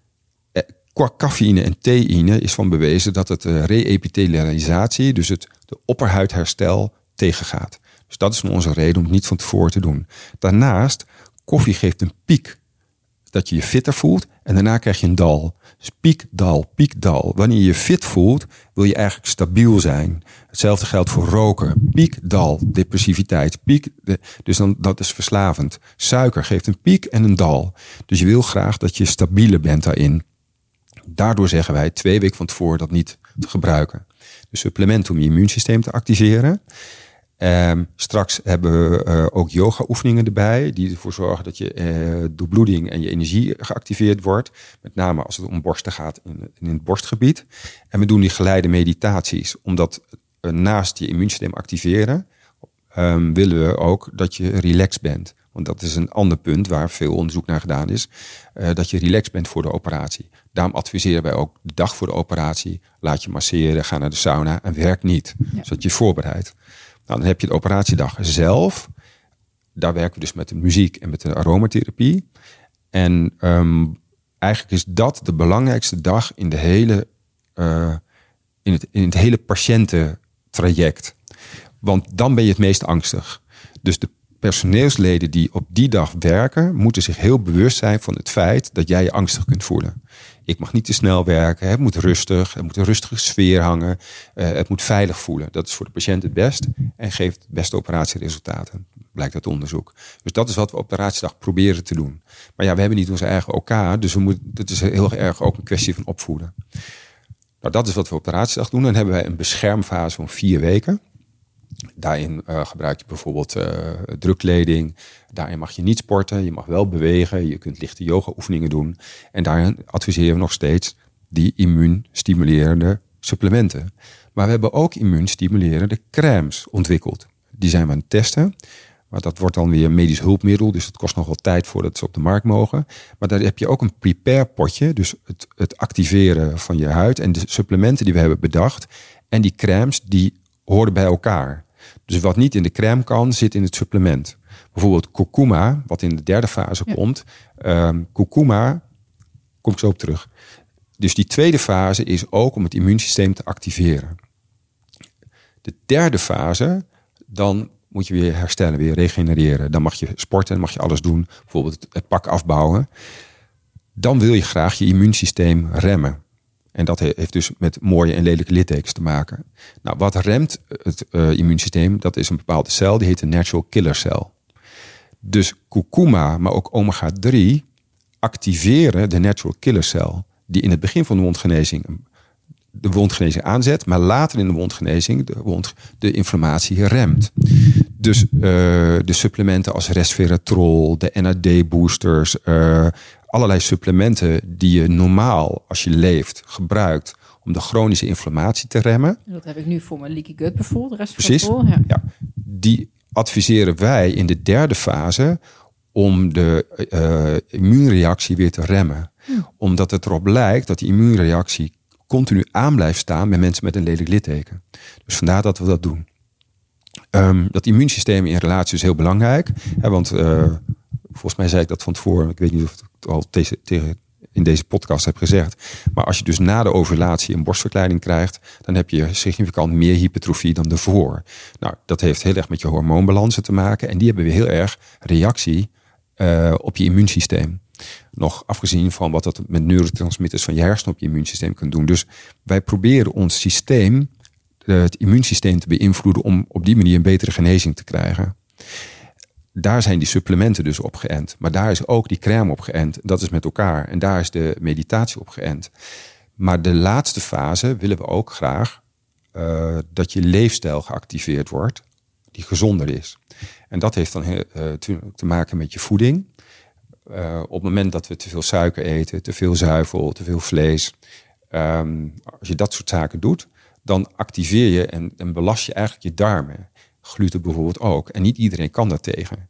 Qua cafeïne en theïne is van bewezen dat het re-epithelialisatie, dus het de opperhuidherstel, tegengaat. Dus dat is onze reden om het niet van tevoren te doen. Daarnaast, koffie geeft een piek. Dat je je fitter voelt en daarna krijg je een dal. Dus piek, dal, piek, dal. Wanneer je je fit voelt, wil je eigenlijk stabiel zijn. Hetzelfde geldt voor roken. Piek, dal, depressiviteit. Piek, dus dan, dat is verslavend. Suiker geeft een piek en een dal. Dus je wil graag dat je stabieler bent daarin. Daardoor zeggen wij twee weken van tevoren dat niet te gebruiken. De supplement om je immuunsysteem te activeren. Um, straks hebben we uh, ook yoga-oefeningen erbij, die ervoor zorgen dat je uh, doorbloeding en je energie geactiveerd wordt. Met name als het om borsten gaat in, in het borstgebied. En we doen die geleide meditaties, omdat uh, naast je immuunsysteem activeren, um, willen we ook dat je relaxed bent. Want dat is een ander punt waar veel onderzoek naar gedaan is. dat je relaxed bent voor de operatie. Daarom adviseren wij ook de dag voor de operatie. Laat je masseren, ga naar de sauna en werk niet. Ja. Zodat je je voorbereidt. Nou, dan heb je de operatiedag zelf. Daar werken we dus met de muziek en met de aromatherapie. En um, eigenlijk is dat de belangrijkste dag in, de hele, uh, in, het, in het hele patiëntentraject. Want dan ben je het meest angstig. Dus de personeelsleden die op die dag werken, moeten zich heel bewust zijn van het feit dat jij je angstig kunt voelen. Ik mag niet te snel werken. Het moet rustig. Het moet een rustige sfeer hangen. Uh, het moet veilig voelen. Dat is voor de patiënt het best en geeft het beste operatieresultaten. Blijkt uit onderzoek. Dus dat is wat we op de raadsdag proberen te doen. Maar ja, we hebben niet onze eigen OK. Dus we moeten, het is heel erg ook een kwestie van opvoeden. Nou, dat is wat we op de raadsdag doen. Dan hebben wij een beschermfase van vier weken. Daarin uh, gebruik je bijvoorbeeld uh, drukkleding. Daarin mag je niet sporten. Je mag wel bewegen. Je kunt lichte yoga oefeningen doen. En daarin adviseren we nog steeds die immuunstimulerende supplementen. Maar we hebben ook immuunstimulerende crèmes ontwikkeld. Die zijn we aan het testen. Maar dat wordt dan weer een medisch hulpmiddel, dus het kost nog wel tijd voordat ze op de markt mogen. Maar daar heb je ook een prepare potje, dus het, het activeren van je huid en de supplementen die we hebben bedacht. En die crèmes die horen bij elkaar. Dus wat niet in de crème kan, zit in het supplement. Bijvoorbeeld kurkuma, wat in de derde fase komt. Um, kurkuma, kom ik zo op terug. Dus die tweede fase is ook om het immuunsysteem te activeren. De derde fase, dan moet je weer herstellen, weer regenereren. Dan mag je sporten, dan mag je alles doen. Bijvoorbeeld het pak afbouwen. Dan wil je graag je immuunsysteem remmen. En dat heeft dus met mooie en lelijke littekens te maken. Nou, wat remt het uh, immuunsysteem? Dat is een bepaalde cel, die heet een natural killer cel. Dus kurkuma, maar ook omega-3 activeren de natural killer cel. Die in het begin van de wondgenezing de wondgenezing aanzet, maar later in de wondgenezing de, wond, de inflammatie remt. Dus uh, de supplementen als resveratrol, de NAD-boosters, uh, allerlei supplementen die je normaal als je leeft gebruikt om de chronische inflammatie te remmen. Dat heb ik nu voor mijn leaky gut bijvoorbeeld, Precies, ja. ja. Die adviseren wij in de derde fase om de uh, immuunreactie weer te remmen. Hm. Omdat het erop lijkt dat die immuunreactie continu aan blijft staan bij mensen met een lelijk litteken. Dus vandaar dat we dat doen. Um, dat immuunsysteem in relatie is heel belangrijk. Hè, want uh, volgens mij zei ik dat van tevoren. Ik weet niet of ik het al tegen, in deze podcast heb gezegd. Maar als je dus na de ovulatie een borstverkleiding krijgt, dan heb je significant meer hypertrofie dan ervoor. Nou, dat heeft heel erg met je hormoonbalansen te maken. En die hebben weer heel erg reactie uh, op je immuunsysteem. Nog afgezien van wat dat met neurotransmitters van je hersenen op je immuunsysteem kan doen. Dus wij proberen ons systeem, eh, het immuunsysteem te beïnvloeden om op die manier een betere genezing te krijgen. Daar zijn die supplementen dus op geënt. Maar daar is ook die crème op geënt. Dat is met elkaar. En daar is de meditatie op geënt. Maar de laatste fase willen we ook graag uh, dat je leefstijl geactiveerd wordt, die gezonder is. En dat heeft dan uh, te maken met je voeding. Uh, op het moment dat we te veel suiker eten, te veel zuivel, te veel vlees, um, als je dat soort zaken doet, dan activeer je en, belast je eigenlijk je darmen. Gluten bijvoorbeeld ook. En niet iedereen kan daar tegen.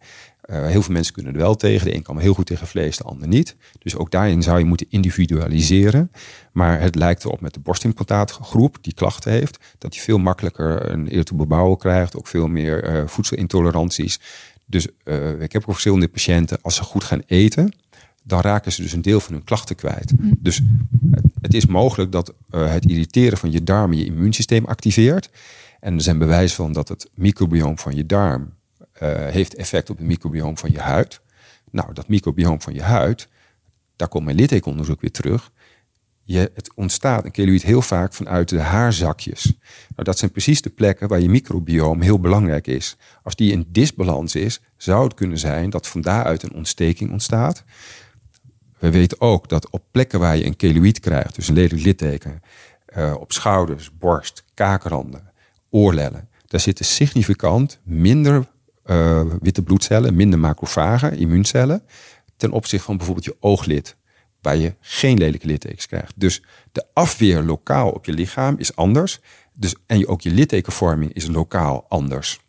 Uh, heel veel mensen kunnen er wel tegen. De een kan heel goed tegen vlees, de ander niet. Dus ook daarin zou je moeten individualiseren. Maar het lijkt erop met de borstimplantaatgroep die klachten heeft, dat hij veel makkelijker een irritable krijgt, ook veel meer uh, voedselintoleranties. Dus uh, ik heb ook verschillende patiënten, als ze goed gaan eten, dan raken ze dus een deel van hun klachten kwijt. Mm. Dus het is mogelijk dat het irriteren van je darmen je immuunsysteem activeert. En er zijn bewijzen van dat het microbioom van je darm uh, heeft effect op het microbioom van je huid. Nou, dat microbioom van je huid, daar komt mijn litteekonderzoek weer terug je, het ontstaat een keloïd heel vaak vanuit de haarzakjes. Nou, dat zijn precies de plekken waar je microbioom heel belangrijk is. Als die in disbalans is, zou het kunnen zijn dat van daaruit een ontsteking ontstaat. We weten ook dat op plekken waar je een keloïd krijgt, dus een lelijk litteken, uh, op schouders, borst, kaakranden, oorlellen, daar zitten significant minder uh, witte bloedcellen, minder macrofagen, immuuncellen, ten opzichte van bijvoorbeeld je ooglid waar je geen lelijke littekens krijgt. Dus de afweer lokaal op je lichaam is anders. Dus, en ook je littekenvorming is lokaal anders.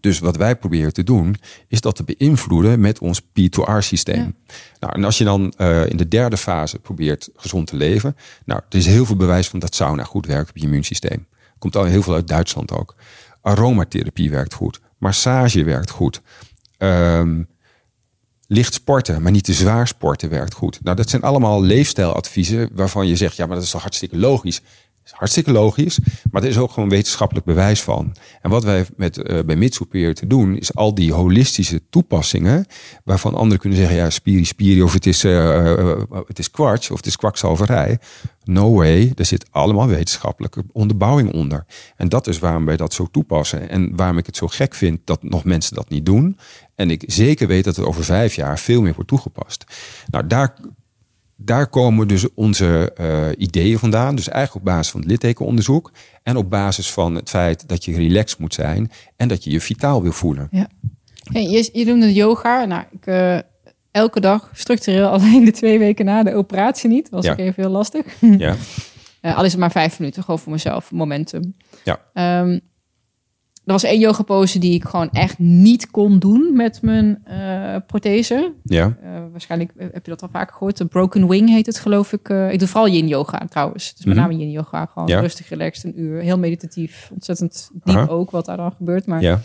Dus wat wij proberen te doen, is dat te beïnvloeden met ons P2R-systeem. Nou, en als je dan uh, in de derde fase probeert gezond te leven, nou, er is heel veel bewijs van dat sauna goed werkt op je immuunsysteem. Komt al heel veel uit Duitsland ook. Aromatherapie werkt goed. Massage werkt goed. Um, licht sporten, maar niet te zwaar sporten werkt goed. Nou, dat zijn allemaal leefstijladviezen waarvan je zegt, ja, maar dat is toch hartstikke logisch. Hartstikke logisch, maar er is ook gewoon wetenschappelijk bewijs van. En wat wij met, uh, bij Mitsu proberen te doen, is al die holistische toepassingen, waarvan anderen kunnen zeggen, ja, spiri spiri, of het is, uh, uh, het is kwarts, of het is kwakzalverij. No way, er zit allemaal wetenschappelijke onderbouwing onder. En dat is waarom wij dat zo toepassen. En waarom ik het zo gek vind dat nog mensen dat niet doen. En ik zeker weet dat het over vijf jaar veel meer wordt toegepast. Nou, daar, daar komen dus onze uh, ideeën vandaan. Dus eigenlijk op basis van het littekenonderzoek. En op basis van het feit dat je relaxed moet zijn. En dat je je vitaal wil voelen. Ja. Hey, je, je noemde yoga. Nou, ik uh, elke dag structureel (laughs) alleen de twee weken na de operatie niet. Was Ja. ook even heel lastig. Ja. (laughs) Eh, al is het maar vijf minuten, gewoon voor mezelf, momentum. Ja. Ehm, er was één yoga pose die ik gewoon echt niet kon doen met mijn eh, prothese. Ja. Eh, waarschijnlijk eh, heb je dat al vaker gehoord. De broken wing heet het, geloof ik. Ik doe vooral yin yoga trouwens. Dus met Mhm. name yin yoga. Gewoon Ja. rustig, relaxed, een uur. Heel meditatief. Ontzettend diep Aha. ook wat daar dan gebeurt. Maar Ja.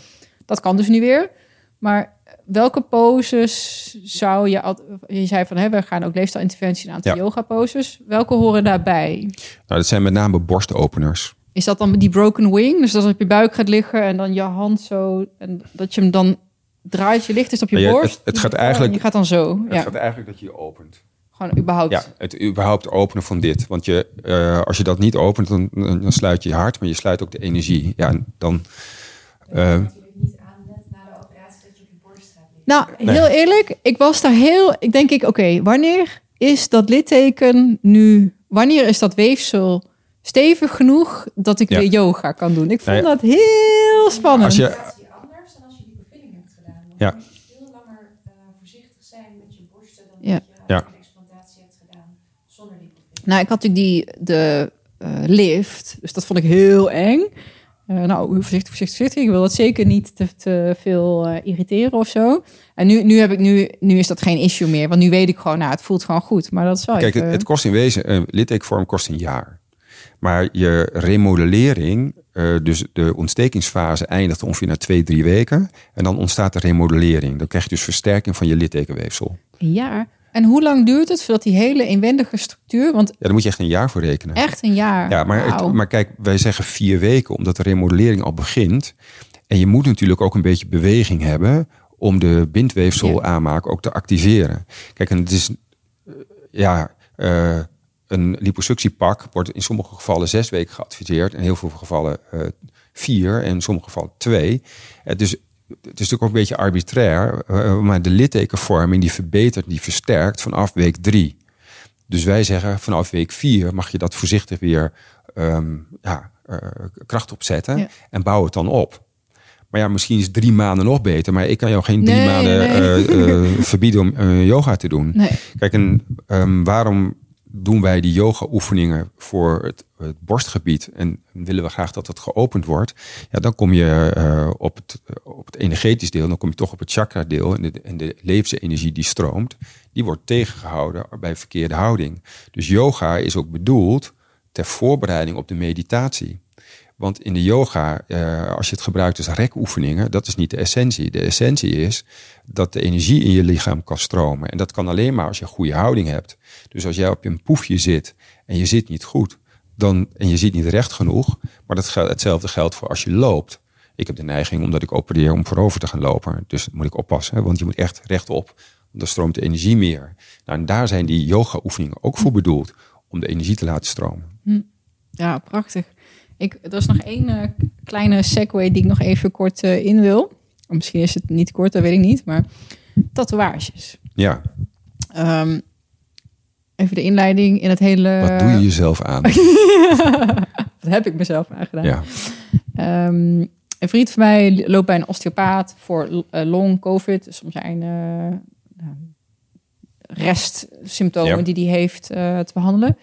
dat kan dus nu weer. Maar welke poses zou je... al- Je zei van, hè, we gaan ook leefstijlinterventie, een aantal Ja. yoga poses. Welke horen daarbij? Nou, dat zijn met name borstopeners. Is dat dan die broken wing? Dus dat als op je buik gaat liggen en dan je hand zo... En dat je hem dan draait, je ligt dus op je Ja, borst. het gaat En eigenlijk- Je gaat dan zo. Het Ja, gaat eigenlijk dat je je opent. gewoon überhaupt. Ja, het überhaupt openen van dit. Want je, eh, als je dat niet opent, dan, dan sluit je je hart, maar je sluit ook de energie. Ja, en dan... Dat eh, je natuurlijk niet aan net na de operatie dat je op je borst gaat liggen. Nou, Nee. heel eerlijk, ik was daar heel. Ik denk ik, oké, wanneer is dat litteken nu? Wanneer is dat weefsel stevig genoeg dat ik Ja. weer yoga kan doen? Ik vond Nou ja. dat heel spannend. Als je- anders dan als je die bevilling hebt gedaan. Ja. je moet veel langer eh, voorzichtig zijn met je borsten dan dat je Ja. een explantatie hebt gedaan zonder die bevilling. Nou, ik had natuurlijk die de eh, lift, dus dat vond ik heel eng. Eh, nou, voorzichtig, voorzichtig, voorzichtig. Ik wil dat zeker niet te, te veel eh, irriteren of zo. En nu, nu, heb ik, nu, nu is dat geen issue meer. Want nu weet ik gewoon, nou, het voelt gewoon goed. Maar dat is wel Kijk, het kost in wezen, een littekenvorm kost een jaar. Maar je remodellering, eh, dus de ontstekingsfase eindigt ongeveer na twee, drie weken. En dan ontstaat de remodellering. Dan krijg je dus versterking van je littekenweefsel. Een jaar. En hoe lang duurt het voordat die hele inwendige structuur... Want Ja, daar moet je echt een jaar voor rekenen. echt een jaar. Ja, maar, het- maar kijk, wij zeggen vier weken, omdat de remodellering al begint. En je moet natuurlijk ook een beetje beweging hebben om de bindweefsel Ja. aanmaken ook te activeren. Kijk, en het is, eh, ja, eh, een liposuctiepak wordt in sommige gevallen zes weken geadviseerd, in heel veel gevallen eh, vier, en in sommige gevallen twee. Het is, het is natuurlijk ook een beetje arbitrair, eh, maar de littekenvorming die verbetert, die versterkt vanaf week drie. Dus wij zeggen vanaf week vier mag je dat voorzichtig weer ehm, ja, kracht opzetten Ja. en bouw het dan op. Maar ja, misschien is drie maanden nog beter. Maar ik kan jou geen drie Nee, maanden nee. (laughs) verbieden om yoga te doen. Nee. Kijk, en ehm, waarom doen wij die yoga-oefeningen voor het, het borstgebied en willen we graag dat het geopend wordt? Ja, dan kom je eh, op, het, op het energetisch deel, dan kom je toch op het chakra-deel en de, en de levensenergie die stroomt, die wordt tegengehouden bij verkeerde houding. Dus yoga is ook bedoeld ter voorbereiding op de meditatie. Want in de yoga, eh, als je het gebruikt als rekoefeningen, dat is niet de essentie. De essentie is dat de energie in je lichaam kan stromen. En dat kan alleen maar als je een goede houding hebt. Dus als jij op een poefje zit en je zit niet goed, dan, en je zit niet recht genoeg, maar dat geldt, hetzelfde geldt voor als je loopt. Ik heb de neiging, omdat ik opereer, om voorover te gaan lopen. Dus moet ik oppassen, want je moet echt rechtop. Dan stroomt de energie meer. Nou, en daar zijn die yoga-oefeningen ook voor bedoeld, om de energie te laten stromen. Ja, prachtig. Ik, er is nog één eh, kleine segue die ik nog even kort eh, in wil. Of Misschien is het niet kort, dat weet ik niet. Maar tatoeages. Ja, Ehm, even de inleiding in het hele... wat doe je jezelf aan? (laughs) Wat heb ik mezelf aangedaan? Ja. Ehm, een vriend van mij loopt bij een osteopaat voor eh, long covid. Soms zijn nou, restsymptomen Ja. die hij heeft te behandelen.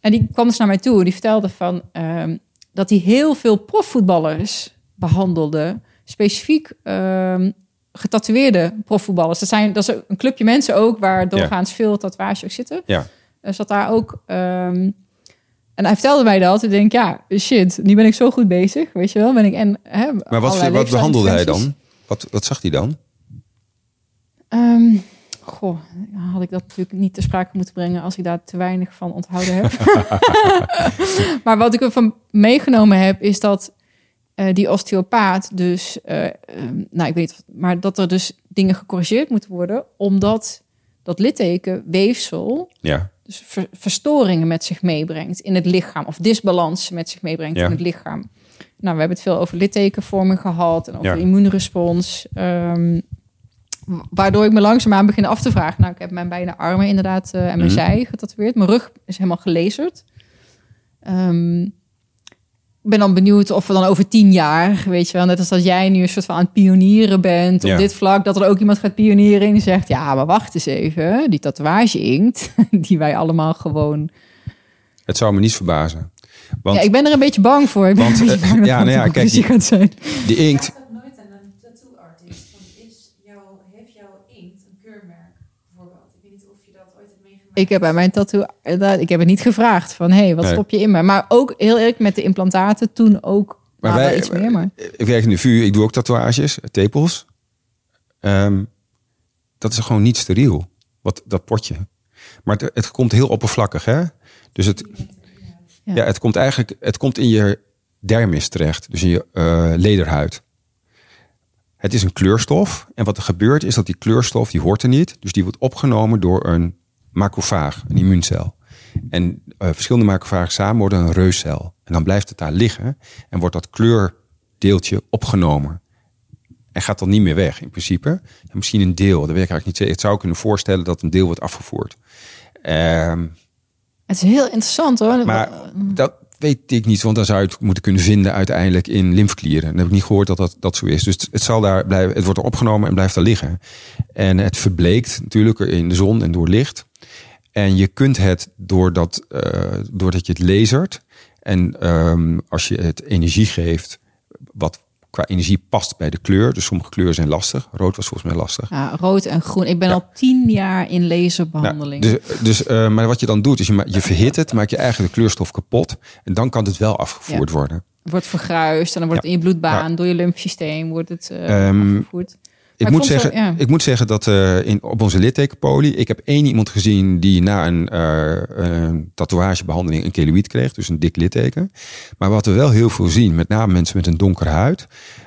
En die kwam dus naar mij toe. Die vertelde van ehm, dat hij heel veel profvoetballers behandelde. Specifiek ehm, getatoeëerde profvoetballers. Dat, zijn, dat is een clubje mensen ook waar doorgaans veel tatoeages ook zitten. Ja. Er zat daar ook. ehm, en hij vertelde mij dat. Ik denk, ja, shit, nu ben ik zo goed bezig. Weet je wel? Ben ik en, hè, Maar wat, wat behandelde hij dan? Wat, wat zag hij dan? Ehm, goh, had ik dat natuurlijk niet ter sprake moeten brengen als ik daar te weinig van onthouden heb. (laughs) maar wat ik ervan meegenomen heb, is dat eh, die osteopaat dus, eh, ehm, nou ik weet maar dat er dus dingen gecorrigeerd moeten worden, omdat dat litteken weefsel Ja, dus ver- verstoringen met zich meebrengt in het lichaam. Of disbalans met zich meebrengt Ja. in het lichaam. Nou, we hebben het veel over littekenvorming gehad en over Ja. immuunrespons. wa- waardoor ik me langzaamaan begin af te vragen. Nou, ik heb mijn beide armen inderdaad eh, en mijn Mhm. zij getatoeëerd. Mijn rug is helemaal gelezerd. Ehm, ben dan benieuwd of we dan over tien jaar, weet je wel, net als dat jij nu een soort van aan het pionieren bent op dit vlak, dat er ook iemand gaat pionieren en die zegt, ja, maar wacht eens even, die tatoeage inkt, (laughs) die wij allemaal gewoon... Het zou me niet verbazen. Want ja, ik ben er een beetje bang voor. Ik ben want, eh, bang ja, nou ja, kijk, die- zijn. die inkt, Ik vraag dat nooit aan een tattoo artist. Van is jouw, heeft jouw inkt een keurmerk bijvoorbeeld? Ik weet niet of je dat ooit hebt meegemaakt. Ik heb bij mijn tattoo, inderdaad, ik heb het niet gevraagd van, hé, hey, wat Nee. stop je in me? Maar ook heel eerlijk met de implantaten, toen ook, Maar wij- iets meer, maar... ik werk in de vuur, ik doe ook tatoeages, tepels. Ehm, dat is gewoon niet steriel, wat, dat potje. Maar het, het komt heel oppervlakkig, hè? Dus het, Ja. ja. het komt eigenlijk, het komt in je dermis terecht, dus in je eh, lederhuid. Het is een kleurstof en wat er gebeurt is dat die kleurstof, die hoort er niet. Dus die wordt opgenomen door een macrofaag, een immuuncel. En eh, verschillende macrofagen samen worden een reuscel. En dan blijft het daar liggen en wordt dat kleurdeeltje opgenomen. En gaat dan niet meer weg in principe. En misschien een deel, dat weet ik eigenlijk niet zeker. Het zou kunnen voorstellen dat een deel wordt afgevoerd. Ehm, Het is heel interessant hoor. maar dat weet ik niet, want dan zou je het moeten kunnen vinden uiteindelijk in lymfeklieren. Dan heb ik niet gehoord dat dat, dat zo is. Dus het, het zal daar blijven, het wordt er opgenomen en blijft er liggen. En het verbleekt natuurlijk in de zon en door licht. En je kunt het doordat, eh doordat je het lasert en ehm, als je het energie geeft, wat qua energie past bij de kleur. Dus sommige kleuren zijn lastig. Rood was volgens mij lastig. Ja, rood en groen. Ik ben al tien jaar in laserbehandeling. Nou, dus, dus, eh, maar wat je dan doet, is je, je verhit het, maak je eigen de kleurstof kapot. En dan kan het wel afgevoerd Ja. worden. Wordt vergruist en dan wordt het in je bloedbaan, door je lymfsysteem wordt het Ehm, afgevoerd. Ik moet, zeggen, ja. ik moet zeggen dat eh, in, op onze littekenpolie... ik heb één iemand gezien die na een, eh, een tatoeagebehandeling een keloïd kreeg. Dus een dik litteken. Maar wat we wel heel veel zien, met name mensen met een donkere huid...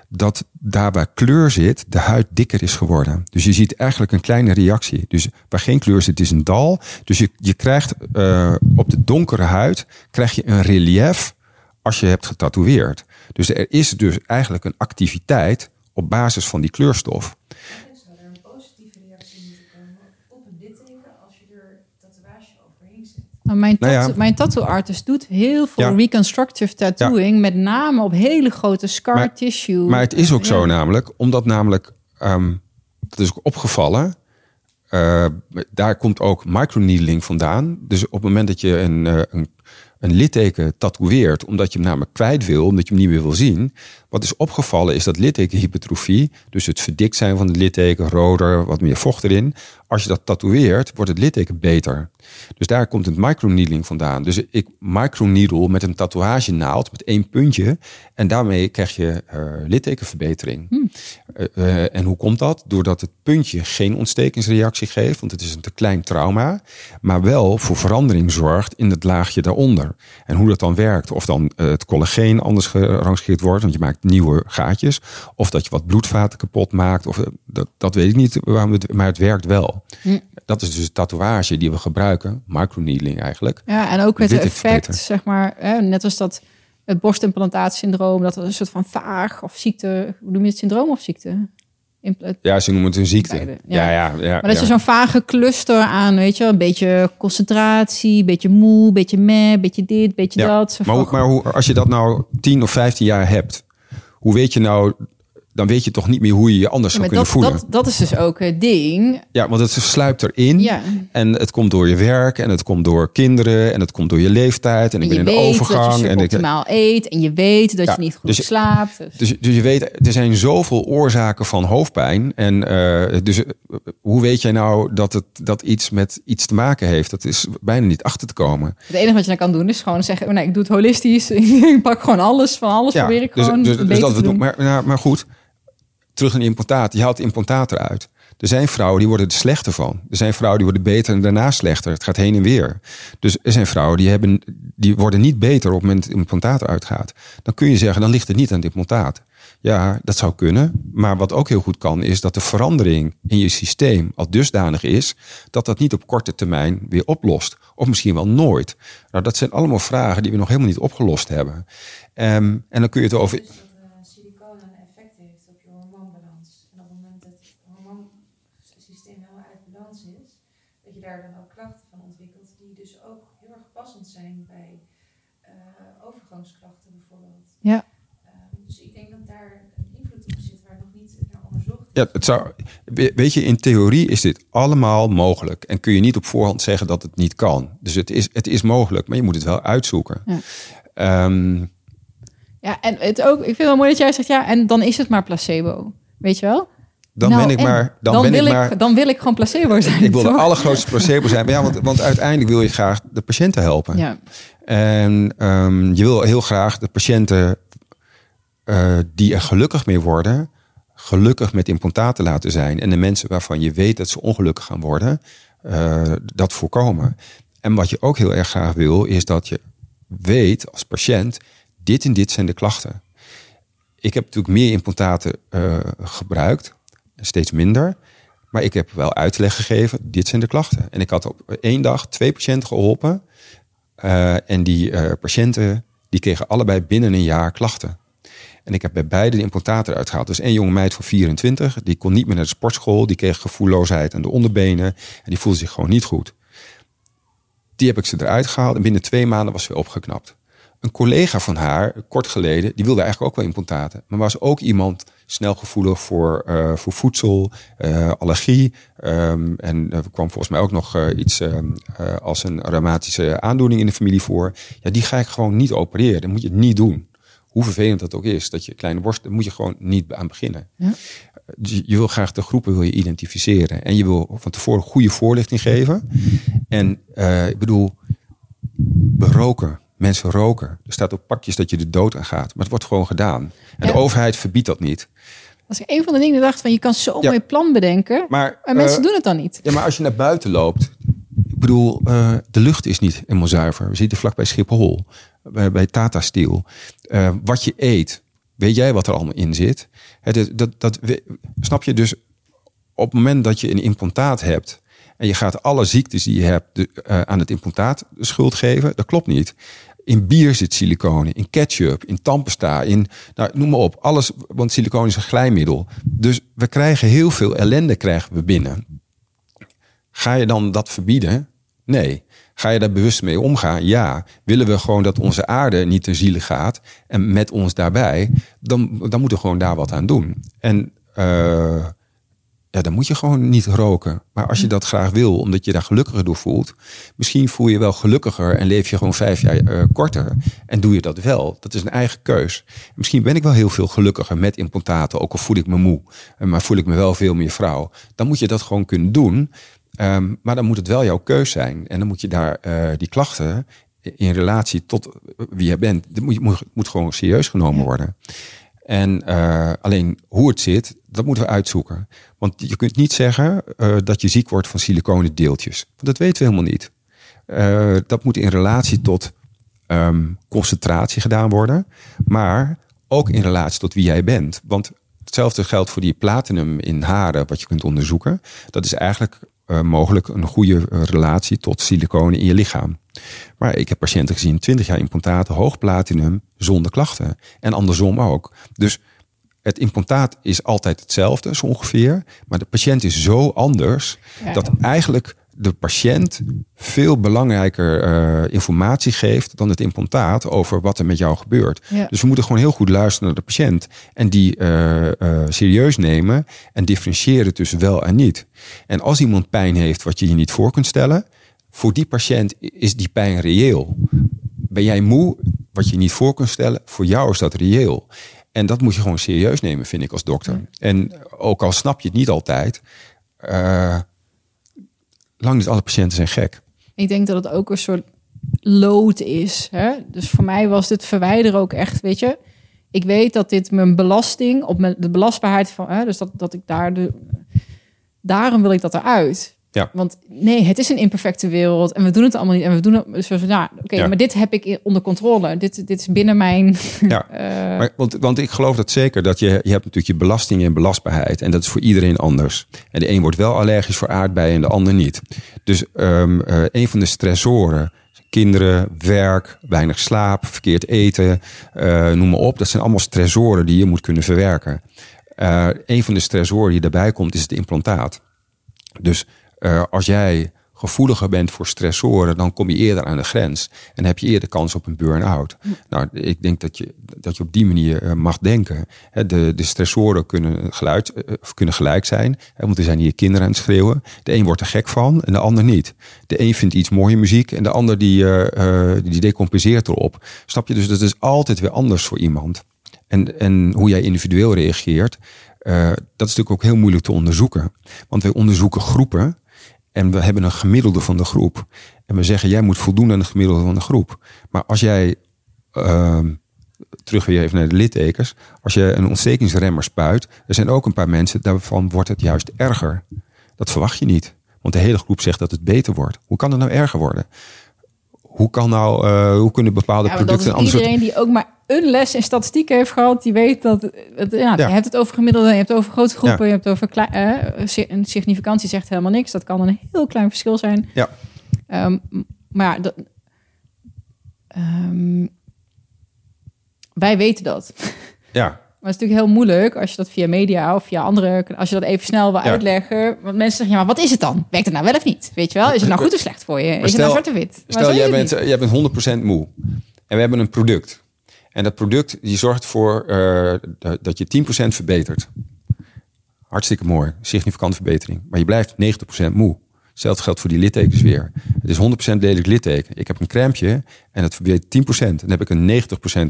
dat daar waar kleur zit, de huid dikker is geworden. Dus je ziet eigenlijk een kleine reactie. Dus waar geen kleur zit, is een dal. Dus je, je krijgt eh, op de donkere huid krijg je een relief als je hebt getatoeëerd. Dus er is dus eigenlijk een activiteit op basis van die kleurstof. Zou er een positieve reactie moeten komen op een litteken als je er tatoeage overheen zet. Nou, mijn, Nou ja. tattoo, mijn tattoo artist doet heel veel Ja. reconstructive tattooing, met name op hele grote scar Maar- tissue. Maar het is ook zo namelijk, omdat namelijk, ehm, dat is ook opgevallen, eh, daar komt ook microneedling vandaan. Dus op het moment dat je een, eh, een, een litteken tatoeëert, omdat je hem namelijk kwijt wil, omdat je hem niet meer wil zien. Wat is opgevallen is dat littekenhypertrofie, dus het verdikt zijn van het litteken, roder, wat meer vocht erin. Als je dat tatoeëert, wordt het litteken beter. Dus daar komt het microneedling vandaan. Dus ik microneedle met een tatoeagenaald met één puntje. En daarmee krijg je eh littekenverbetering. Eh, eh, en hoe komt dat? Doordat het puntje geen ontstekingsreactie geeft, want het is een te klein trauma, maar wel voor verandering zorgt in het laagje daaronder. En hoe dat dan werkt, of dan het collageen anders gerangeerd wordt, want je maakt nieuwe gaatjes, of dat je wat bloedvaten kapot maakt, of, dat, dat weet ik niet, waarom het- maar het werkt wel. Dat is dus de tatoeage die we gebruiken, microneedling eigenlijk. Ja, en ook het Dit is effect, zeg maar, hè, net als dat het borstimplantaatsyndroom, dat er een soort van vaag of ziekte, hoe noem je het, syndroom of ziekte? Impl- Ja, ze noemen het een ziekte. Beide, ja. ja. Ja, ja, Maar dat ja. je zo'n vage cluster aan, weet je, een beetje concentratie, een beetje moe, een beetje meh, een beetje dit, een beetje Ja, dat. Maar, hoe, maar hoe, als je dat nou 10 of 15 jaar hebt, hoe weet je nou, dan weet je toch niet meer hoe je je anders Ja, zou kunnen dat, voelen. dat, dat is dus ook het ding. Ja, want het sluipt erin. Ja. En het komt door je werk en het komt door kinderen en het komt door je leeftijd. En ik En ben je in dat overgang. je en ik, eet en je weet dat Ja, je niet goed dus slaapt. Dus. dus, dus je weet, er zijn zoveel oorzaken van hoofdpijn. En eh, dus eh, hoe weet jij nou dat het dat iets met iets te maken heeft? Dat is bijna niet achter te komen. Het enige wat je dan kan doen is gewoon zeggen, oh nee, ik doe het holistisch. (laughs) ik pak gewoon alles, van alles probeer ik dus, gewoon dus, dus dat we doen. doen. Maar, nou, maar goed, terug die implantaat. Je haalt de implantaat eruit. Er zijn vrouwen die worden er slechter van. Er zijn vrouwen die worden beter en daarna slechter. Het gaat heen en weer. Dus er zijn vrouwen die, hebben, die worden niet beter op het moment dat het implantaat eruit. Dan kun je zeggen, dan ligt het niet aan het implantaat. Ja, dat zou kunnen. Maar wat ook heel goed kan, is dat de verandering in je systeem al dusdanig is dat dat niet op korte termijn weer oplost. Of misschien wel nooit. Nou, dat zijn allemaal vragen die we nog helemaal niet opgelost hebben. Ehm, en dan kun je het over. Dus dat eh, siliconen een effect heeft op je hormoonbalans. En op het moment dat het hormoonsysteem helemaal uit balans is, dat je daar dan ook klachten van ontwikkelt, die dus ook heel erg passend zijn bij eh, overgangsklachten bijvoorbeeld. Ja. Eh, dus ik denk dat daar een invloed op zit waar nog niet naar onderzocht is. Ja, het zou, we- weet je, in theorie is dit allemaal mogelijk. En kun je niet op voorhand zeggen dat het niet kan. Dus het is, het is mogelijk, maar je moet het wel uitzoeken. Ja. Ehm, Ja, en het ook, ik vind het wel mooi dat jij zegt, ja, en dan is het maar placebo. Weet je wel? dan Nou, ben ik maar. Dan, ben wil ik maar. dan wil ik gewoon placebo zijn. Ik wil de allergrootste placebo zijn. (laughs) Maar ja, want, want uiteindelijk wil je graag de patiënten helpen. Ja, En ehm, je wil heel graag de patiënten eh, die er gelukkig mee worden, gelukkig met implantaten laten zijn. En de mensen waarvan je weet dat ze ongelukkig gaan worden, eh, dat voorkomen. En wat je ook heel erg graag wil, is dat je weet als patiënt, dit en dit zijn de klachten. Ik heb natuurlijk meer implantaten eh, gebruikt, steeds minder. Maar ik heb wel uitleg gegeven, dit zijn de klachten. En ik had op één dag twee patiënten geholpen. Eh, en die patiënten die kregen allebei binnen een jaar klachten. En ik heb bij beide de implantaten eruit gehaald. Dus één jonge meid van 24, die kon niet meer naar de sportschool. Die kreeg gevoelloosheid aan de onderbenen. En die voelde zich gewoon niet goed. Die heb ik ze eruit gehaald. En binnen twee maanden was ze weer opgeknapt. Een collega van haar, kort geleden, die wilde eigenlijk ook wel implantaten. Maar was ook iemand snel gevoelig voor, eh, voor voedsel, eh, allergie. ehm, en er kwam volgens mij ook nog eh, iets eh, als een reumatische aandoening in de familie voor. Ja, die ga ik gewoon niet opereren. Dat moet je niet doen. Hoe vervelend dat ook is, dat je kleine borst, daar moet je gewoon niet aan beginnen. Dus je wil graag de groepen wil je identificeren. En je wil van tevoren goede voorlichting geven. En eh, ik bedoel, we roken. Mensen roken. Er staat op pakjes dat je de dood aan gaat. Maar het wordt gewoon gedaan. En Ja. de overheid verbiedt dat niet. Dat is een van de dingen ik dacht van, je kan zo'n Ja. mooi plan bedenken. Maar, en mensen eh, doen het dan niet. Ja, maar als je naar buiten loopt. Ik bedoel, eh, de lucht is niet helemaal zuiver. We zitten vlakbij Schiphol. Bij, Tata Steel. Eh, wat je eet. Weet jij wat er allemaal in zit? Hè, dat, dat, dat, snap je dus op het moment dat je een implantaat hebt. En je gaat alle ziektes die je hebt de, eh, aan het implantaat de schuld geven. Dat klopt niet. In bier zit siliconen, in ketchup, in tandpasta, in nou, noem maar op. Alles, want siliconen is een glijmiddel. Dus we krijgen heel veel ellende krijgen we binnen. Ga je dan dat verbieden? Nee. Ga je daar bewust mee omgaan? Ja. Willen we gewoon dat onze aarde niet ten ziele gaat en met ons daarbij, dan, dan moeten we gewoon daar wat aan doen. En eh, ja, dan moet je gewoon niet roken. Maar als je dat graag wil, omdat je daar gelukkiger door voelt, misschien voel je wel gelukkiger en leef je gewoon vijf jaar eh, korter en doe je dat wel. Dat is een eigen keus. Misschien ben ik wel heel veel gelukkiger met implantaten, ook al voel ik me moe, eh, maar voel ik me wel veel meer vrouw. Dan moet je dat gewoon kunnen doen. Ehm, maar dan moet het wel jouw keus zijn. En dan moet je daar eh, die klachten in relatie tot wie je bent, dat moet, moet, moet gewoon serieus genomen worden. En eh, alleen hoe het zit, dat moeten we uitzoeken. Want je kunt niet zeggen eh, dat je ziek wordt van siliconen deeltjes. Want dat weten we helemaal niet. Dat moet in relatie tot ehm, concentratie gedaan worden. Maar ook in relatie tot wie jij bent. Want hetzelfde geldt voor die platinum in haren, wat je kunt onderzoeken. Dat is eigenlijk eh, mogelijk een goede eh, relatie tot siliconen in je lichaam. Maar ik heb patiënten gezien, 20 jaar implantaten, hoog platinum, zonder klachten. En andersom ook. Dus het implantaat is altijd hetzelfde, zo ongeveer. Maar de patiënt is zo anders Ja. dat eigenlijk de patiënt veel belangrijker eh, informatie geeft dan het implantaat over wat er met jou gebeurt. Ja. Dus we moeten gewoon heel goed luisteren naar de patiënt en die eh, eh, serieus nemen en differentiëren tussen wel en niet. En als iemand pijn heeft wat je je niet voor kunt stellen, voor die patiënt is die pijn reëel. Ben jij moe, wat je niet voor kunt stellen, voor jou is dat reëel. En dat moet je gewoon serieus nemen, vind ik als dokter. En ook al snap je het niet altijd, lang niet alle patiënten zijn gek. Ik denk dat het ook een soort lood is. Hè? Dus voor mij was dit verwijderen ook echt, weet je. Ik weet dat dit mijn belasting op mijn, de belastbaarheid van, hè, dus dat, dat ik daar de. Daarom wil ik dat eruit. Ja. Want nee, het is een imperfecte wereld en we doen het allemaal niet. En we doen het dus van, ja, oké, Ja. maar dit heb ik onder controle. Dit, dit is binnen mijn. (laughs) Ja, (laughs) eh, maar, want, want ik geloof dat zeker. Dat je, je hebt natuurlijk je belasting en belastbaarheid. En dat is voor iedereen anders. En de een wordt wel allergisch voor aardbeien en de ander niet. Dus ehm, eh, een van de stressoren. Kinderen, werk, weinig slaap, verkeerd eten, eh, noem maar op. Dat zijn allemaal stressoren die je moet kunnen verwerken. Eh, een van de stressoren die daarbij komt is het implantaat. Dus eh, als jij gevoeliger bent voor stressoren, dan kom je eerder aan de grens. En heb je eerder kans op een burn-out. Nou, ik denk dat je, dat je op die manier eh, mag denken. De, de stressoren kunnen, geluid, eh, kunnen gelijk zijn. Hè, want er zijn hier kinderen aan het schreeuwen. De een wordt er gek van en de ander niet. De een vindt iets mooie muziek en de ander die, die decompenseert erop. Snap je? Dus dat is altijd weer anders voor iemand. En, en hoe jij individueel reageert, dat is natuurlijk ook heel moeilijk te onderzoeken. Want wij onderzoeken groepen en we hebben een gemiddelde van de groep. En we zeggen, jij moet voldoen aan het gemiddelde van de groep. Maar als jij, ehm, terug weer even naar de littekens, als je een ontstekingsremmer spuit, er zijn ook een paar mensen, daarvan wordt het juist erger. Dat verwacht je niet. Want de hele groep zegt dat het beter wordt. Hoe kan het nou erger worden? Hoe, kan nou, eh, hoe kunnen bepaalde Ja, dat producten is soort iedereen die ook maar een les in statistiek heeft gehad, die weet dat. Het, ja, Ja. Je hebt het over gemiddelde, je hebt het over grote groepen, Ja. je hebt het over klein. eh, si- een significantie zegt helemaal niks. Dat kan een heel klein verschil zijn. Ja. Ehm, maar dat, ehm, wij weten dat. Ja, Maar het is natuurlijk heel moeilijk als je dat via media of via andere, als je dat even snel wil Ja. uitleggen. Want mensen zeggen, ja, maar wat is het dan? Werkt het nou wel of niet? Weet je wel? Is het nou goed of slecht voor je? Is het stel- nou zwart of wit? Maar Stel, jij het bent, jij bent 100% moe. En we hebben een product. En dat product die zorgt ervoor eh, dat- dat je 10% verbetert. Hartstikke mooi. Significante verbetering. Maar je blijft 90% moe. Hetzelfde geldt voor die littekens weer. Het is 100% lelijk litteken. Ik heb een crampje en dat verbetert 10%. Dan heb ik een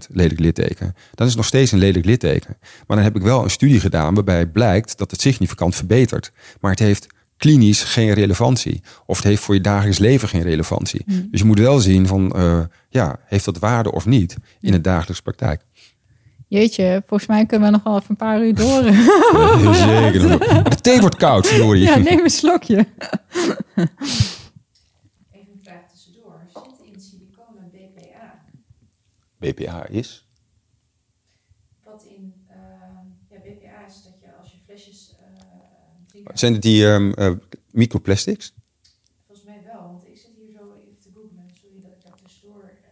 90% lelijk litteken. Dan is het nog steeds een lelijk litteken. Maar dan heb ik wel een studie gedaan waarbij blijkt dat het significant verbetert. Maar het heeft klinisch geen relevantie. Of het heeft voor je dagelijks leven geen relevantie. Dus je moet wel zien van, eh, ja, heeft dat waarde of niet in het dagelijks praktijk. Jeetje, volgens mij kunnen we nog wel even een paar uur door. (laughs) Zeker. De thee wordt koud, verdorie. ja, neem een slokje. Even een vraag tussendoor. Zit in siliconen BPA? BPA is? Wat in eh, ja, BPA is dat je als je flesjes eh. Zijn het die ehm, eh, microplastics? Volgens mij wel, want ik zit hier zo even te googlen. Sorry dat ik daar tussendoor eh,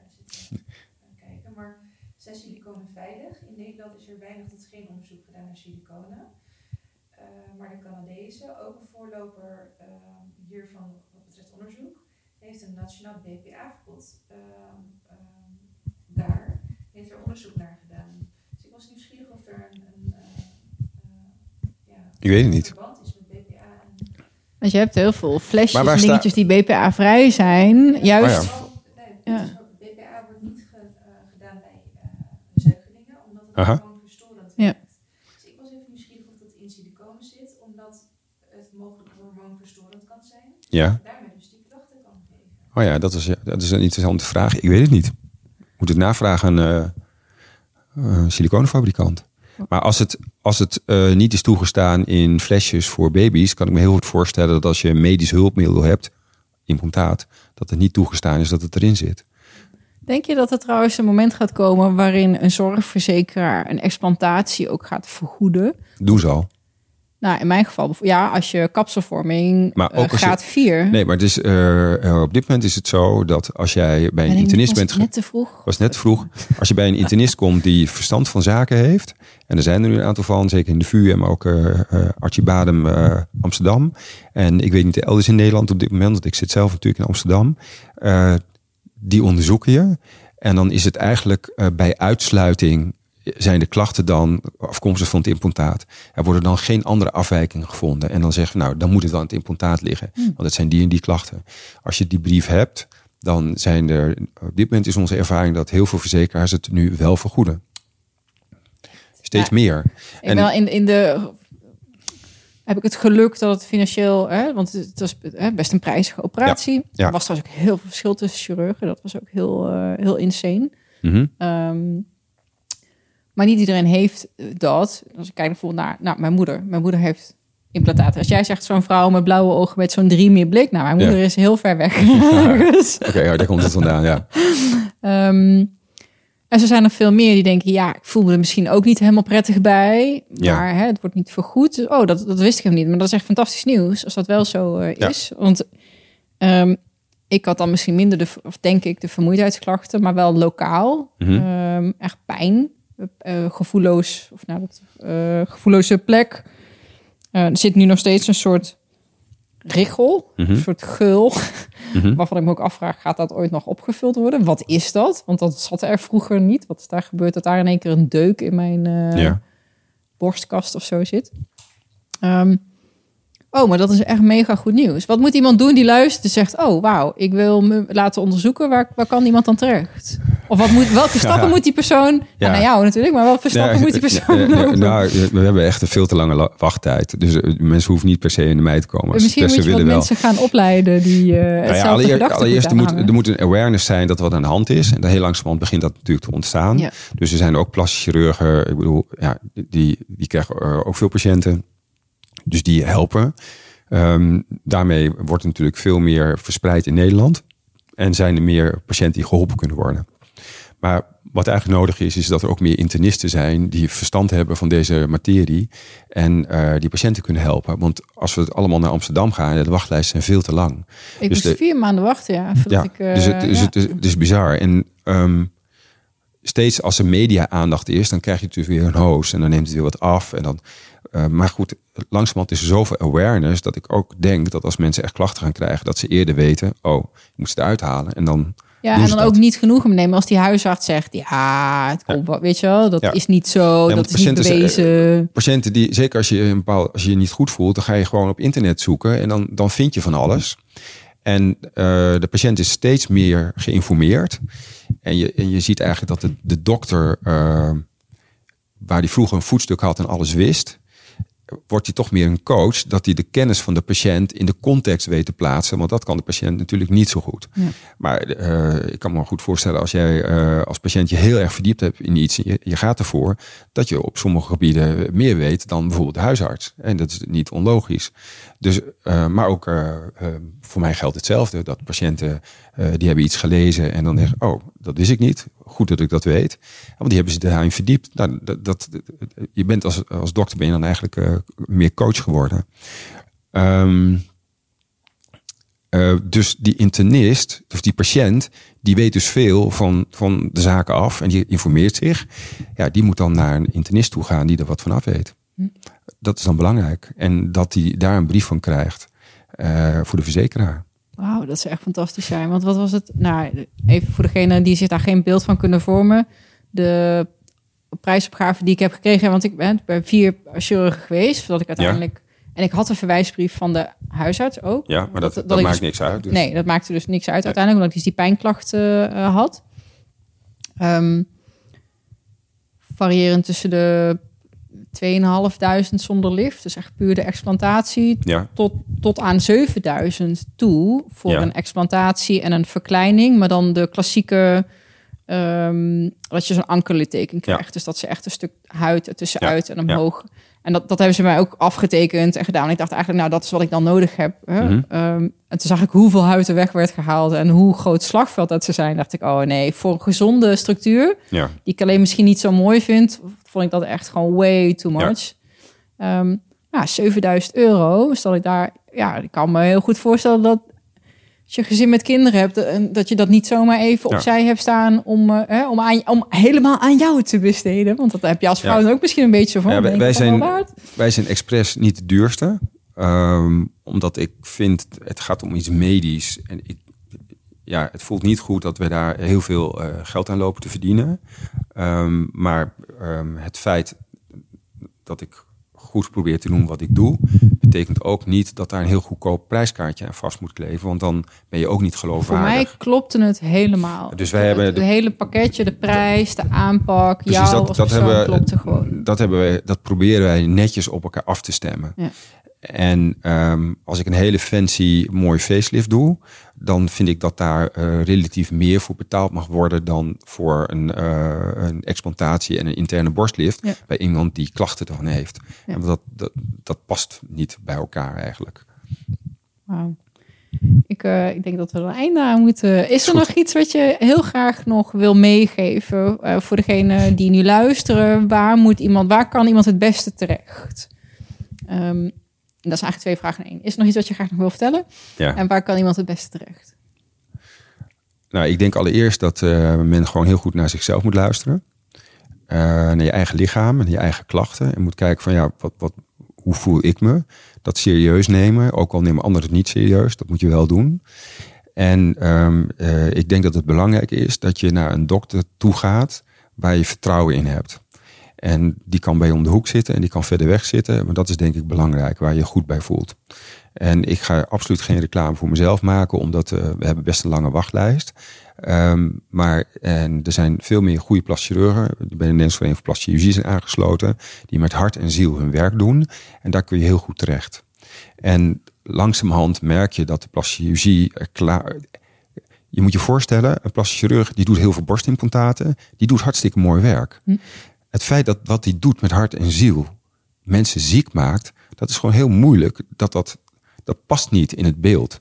zit te eh, kijken. Maar zijn siliconen veilig? In Nederland is er weinig tot geen onderzoek gedaan naar siliconen. Eh, maar de Canadezen, ook een voorloper eh, hiervan wat betreft onderzoek, heeft een nationaal BPA-verbod ehm, ehm, daar. Heeft er onderzoek naar gedaan. Dus ik was nieuwsgierig of er een, een eh, eh, ja, Ik weet het niet. verband is met BPA en Want je hebt heel veel flesjes en sta- dingetjes die BPA-vrij zijn. Juist. Oh Ja. dus BPA wordt niet eh, gedaan bij eh, zuigelingen, omdat het Aha. gewoon verstorend Ja. werkt. Dus ik was even nieuwsgierig of dat in siliconen zit, omdat het mogelijk hormoonverstorend kan zijn. Ja. Daarmee dus die klachten kan geven. Oh ja, dat is, ja, dat is een interessante vraag. Ik weet het niet. Moet het navragen aan eh, een siliconenfabrikant. Maar als het, als het eh, niet is toegestaan in flesjes voor baby's, kan ik me heel goed voorstellen dat als je een medisch hulpmiddel hebt, implantaat, dat het niet toegestaan is dat het erin zit. Denk je dat er trouwens een moment gaat komen waarin een zorgverzekeraar een explantatie ook gaat vergoeden? Doe ze al. Nou, in mijn geval, ja, als je kapselvorming Maar eh, ook als je- graad 4. Nee, maar het is, eh, eh, op dit moment is het zo dat als jij bij een internist bent... net te vroeg. was net vroeg. Als je bij een internist komt die verstand van zaken heeft. En er zijn er nu een aantal van, zeker in de VU, maar ook eh eh, Archie Badem eh, Amsterdam. En ik weet niet elders in Nederland op dit moment, want ik zit zelf natuurlijk in Amsterdam. Die onderzoeken je. En dan is het eigenlijk bij uitsluiting zijn de klachten dan afkomstig van het implantaat. Er worden dan geen andere afwijkingen gevonden. En dan zeggen we, nou, dan moet het aan het implantaat liggen. Want het zijn die en die klachten. Als je die brief hebt, dan zijn er... Op dit moment is onze ervaring dat heel veel verzekeraars het nu wel vergoeden. Steeds Ja. meer. En- wel in, in de heb ik het geluk dat het financieel, hè, want het was best een prijzige operatie. ja. Er was trouwens ook heel veel verschil tussen chirurgen. Dat was ook heel, eh, heel insane. Mhm. Ehm, maar niet iedereen heeft dat. Als ik kijk bijvoorbeeld naar nou, mijn moeder. Mijn moeder heeft implantaten. Als jij zegt zo'n vrouw met blauwe ogen met zo'n drie meer blik. Nou, mijn moeder Ja. is heel ver weg. (laughs) Dus, Oké, ja, daar komt het vandaan, ja. ehm, en zo zijn er veel meer die denken, ja, ik voel me er misschien ook niet helemaal prettig bij. Ja. Maar hè, het wordt niet vergoed. Oh, dat, dat wist ik hem niet. Maar dat is echt fantastisch nieuws als dat wel zo eh, Ja. is. Want ehm, ik had dan misschien minder, de, of denk ik, de vermoeidheidsklachten, maar wel lokaal. Ehm, echt pijn, gevoelloos, of nou, dat, eh, gevoelloze plek. Eh, er zit nu nog steeds een soort richel, Mhm. een soort geul, Mhm. waarvan ik me ook afvraag, gaat dat ooit nog opgevuld worden? Wat is dat? Want dat zat er vroeger niet. Wat is daar gebeurt dat daar in één keer een deuk in mijn eh, Ja. borstkast of zo zit? Ehm, oh, maar dat is echt mega goed nieuws. Wat moet iemand doen die luistert en zegt, oh wauw, ik wil me laten onderzoeken, waar, waar kan iemand dan terecht? Of wat moet, welke (laughs) stappen moet die persoon, ja. Naar jou natuurlijk, maar welke stappen moet die persoon lopen? nou, we hebben echt een veel te lange la- wachttijd. Dus eh, mensen hoeven niet per se in de mij te komen. Ze Misschien moet je wat willen wel. mensen gaan opleiden die Nou ja, hetzelfde allereer- allereerst er moet, er moet een awareness zijn dat wat aan de hand is. En heel langzamerhand begint dat natuurlijk te ontstaan. Dus er zijn ook plastische chirurgen. Ik bedoel, ja, die, die krijgen ook veel patiënten. Dus die helpen. Ehm, daarmee wordt natuurlijk veel meer verspreid in Nederland. En zijn er meer patiënten die geholpen kunnen worden. Maar wat eigenlijk nodig is, is dat er ook meer internisten zijn die verstand hebben van deze materie. En eh, die patiënten kunnen helpen. Want als we het allemaal naar Amsterdam gaan, de wachtlijsten zijn veel te lang. Ik dus moest de- vier maanden wachten, ja. Ja, ik, eh, dus, het, dus ja. het, is, het is bizar. En ehm, steeds als er media-aandacht is, dan krijg je natuurlijk weer een host. En dan neemt het weer wat af. En dan, eh, maar goed, langzamerhand is er zoveel awareness... dat ik ook denk dat als mensen echt klachten gaan krijgen... dat ze eerder weten, oh, ik moet ze eruit halen. En dan Ja, en ze dan dat. ook niet genoegen nemen als die huisarts zegt... ja, het komt wel, weet je wel, dat Ja. is niet zo, dat is niet bewezen. patiënten die, zeker als je, een bepaald, als je je niet goed voelt, dan ga je gewoon op internet zoeken en dan, dan vind je van alles. En eh, de patiënt is steeds meer geïnformeerd. En je, en je ziet eigenlijk dat de, de dokter, eh, waar die vroeger een voetstuk had en alles wist, wordt hij toch meer een coach, dat hij de kennis van de patiënt in de context weet te plaatsen. Want dat kan de patiënt natuurlijk niet zo goed. Ja. Maar eh, ik kan me goed voorstellen als jij eh, als patiënt je heel erg verdiept hebt in iets, je, je gaat ervoor, dat je op sommige gebieden meer weet dan bijvoorbeeld de huisarts. En dat is niet onlogisch. Dus, eh, maar ook voor mij geldt hetzelfde. Dat patiënten die hebben iets gelezen en dan zeggen, oh, dat wist ik niet. Goed dat ik dat weet. Want die hebben ze daarin verdiept. Nou, dat, dat, je bent als, als dokter ben je dan eigenlijk eh, meer coach geworden. Ehm, eh, dus die internist, of die patiënt, die weet dus veel van, van de zaken af en die informeert zich. Ja, die moet dan naar een internist toe gaan die er wat van af weet. Dat is dan belangrijk. En dat hij daar een brief van krijgt eh, voor de verzekeraar. Wauw, dat zou echt fantastisch zijn. Want wat was het? Nou, even voor degene die zich daar geen beeld van kunnen vormen. De prijsopgave die ik heb gekregen, want ik ben bij vier chirurgen geweest, ik uiteindelijk... En ik had een verwijsbrief van de huisarts ook. Ja, maar dat, dat, maakt dus- niks uit. Dus. Nee, dat maakte dus niks uit uiteindelijk, omdat ik dus die pijnklachten eh, had. Ehm variërend tussen de 2.500 zonder lift, dus echt puur de explantatie, Ja, tot, tot aan 7000 toe voor Ja. een explantatie en een verkleining, maar dan de klassieke ehm, dat je zo'n ankerlitteken krijgt. Dus dat ze echt een stuk huid ertussenuit en omhoog. En dat, dat hebben ze mij ook afgetekend en gedaan. En ik dacht eigenlijk, nou, dat is wat ik dan nodig heb. Hè? Mhm. Ehm, en toen zag ik hoeveel huid er weg werd gehaald en hoe groot slagveld dat ze zijn. Dacht ik, oh nee, voor een gezonde structuur, ja. die ik alleen misschien niet zo mooi vind, vond ik dat echt gewoon way too much. Ehm, ja, 7000 euro. Stel ik daar, ja, ik kan me heel goed voorstellen dat als je gezin met kinderen hebt, en dat je dat niet zomaar even Ja. opzij hebt staan om, eh, om, aan, om helemaal aan jou te besteden. Want dat heb je als vrouw Ja. ook misschien een beetje zo van. Ja, wij- zijn- waard? Wij zijn expres niet de duurste. Ehm, omdat ik vind, het gaat om iets medisch. En ik, ja, het voelt niet goed dat we daar heel veel eh, geld aan lopen te verdienen. Ehm, maar ehm, het feit dat ik goed probeer te doen wat ik doe, betekent ook niet dat daar een heel goedkoop prijskaartje aan vast moet kleven. Want dan ben je ook niet Voor geloofwaardig. mij klopte het helemaal. Dus wij hebben het, hele pakketje, de prijs, de aanpak, Precies, jou dat, dat, persoon hebben, klopte gewoon. dat, hebben we, dat proberen wij netjes op elkaar af te stemmen. Ja. En ehm, als ik een hele fancy mooi facelift doe, dan vind ik dat daar eh, relatief meer voor betaald mag worden dan voor een, eh, een explantatie en een interne borstlift Ja. bij iemand die klachten dan heeft. Ja. En dat, dat, dat past niet bij elkaar eigenlijk. Wauw. Ik, eh, ik denk dat we er een einde aan moeten. Is er goed. nog iets wat je heel graag nog wil meegeven voor degene die nu luisteren? Waar moet iemand, waar kan iemand het beste terecht? Dat zijn eigenlijk twee vragen in één. Is er nog iets wat je graag nog wil vertellen? Ja. En waar kan iemand het beste terecht? Nou, ik denk allereerst dat eh, men gewoon heel goed naar zichzelf moet luisteren. Eh, naar je eigen lichaam en je eigen klachten. En moet kijken van ja, wat, wat, hoe voel ik me? Dat serieus nemen, ook al nemen anderen het niet serieus, dat moet je wel doen. En ehm, eh, ik denk dat het belangrijk is dat je naar een dokter toe gaat waar je vertrouwen in hebt. En die kan bij je om de hoek zitten en die kan verder weg zitten. Maar dat is denk ik belangrijk, waar je je goed bij voelt. En ik ga absoluut geen reclame voor mezelf maken, omdat uh, we hebben best een lange wachtlijst. Um, maar en er zijn veel meer goede plaschirurgen. Bij de Nederlandse Vereniging voor Plastische zijn aangesloten. Die met hart en ziel hun werk doen. En daar kun je heel goed terecht. En langzamerhand merk je dat de plastische chirurgie klaar... Je moet je voorstellen, een plastische chirurg die doet heel veel borstimplantaten. Die doet hartstikke mooi werk. Hm. Het feit dat wat hij doet met hart en ziel mensen ziek maakt, dat is gewoon heel moeilijk. Dat, dat, dat past niet in het beeld.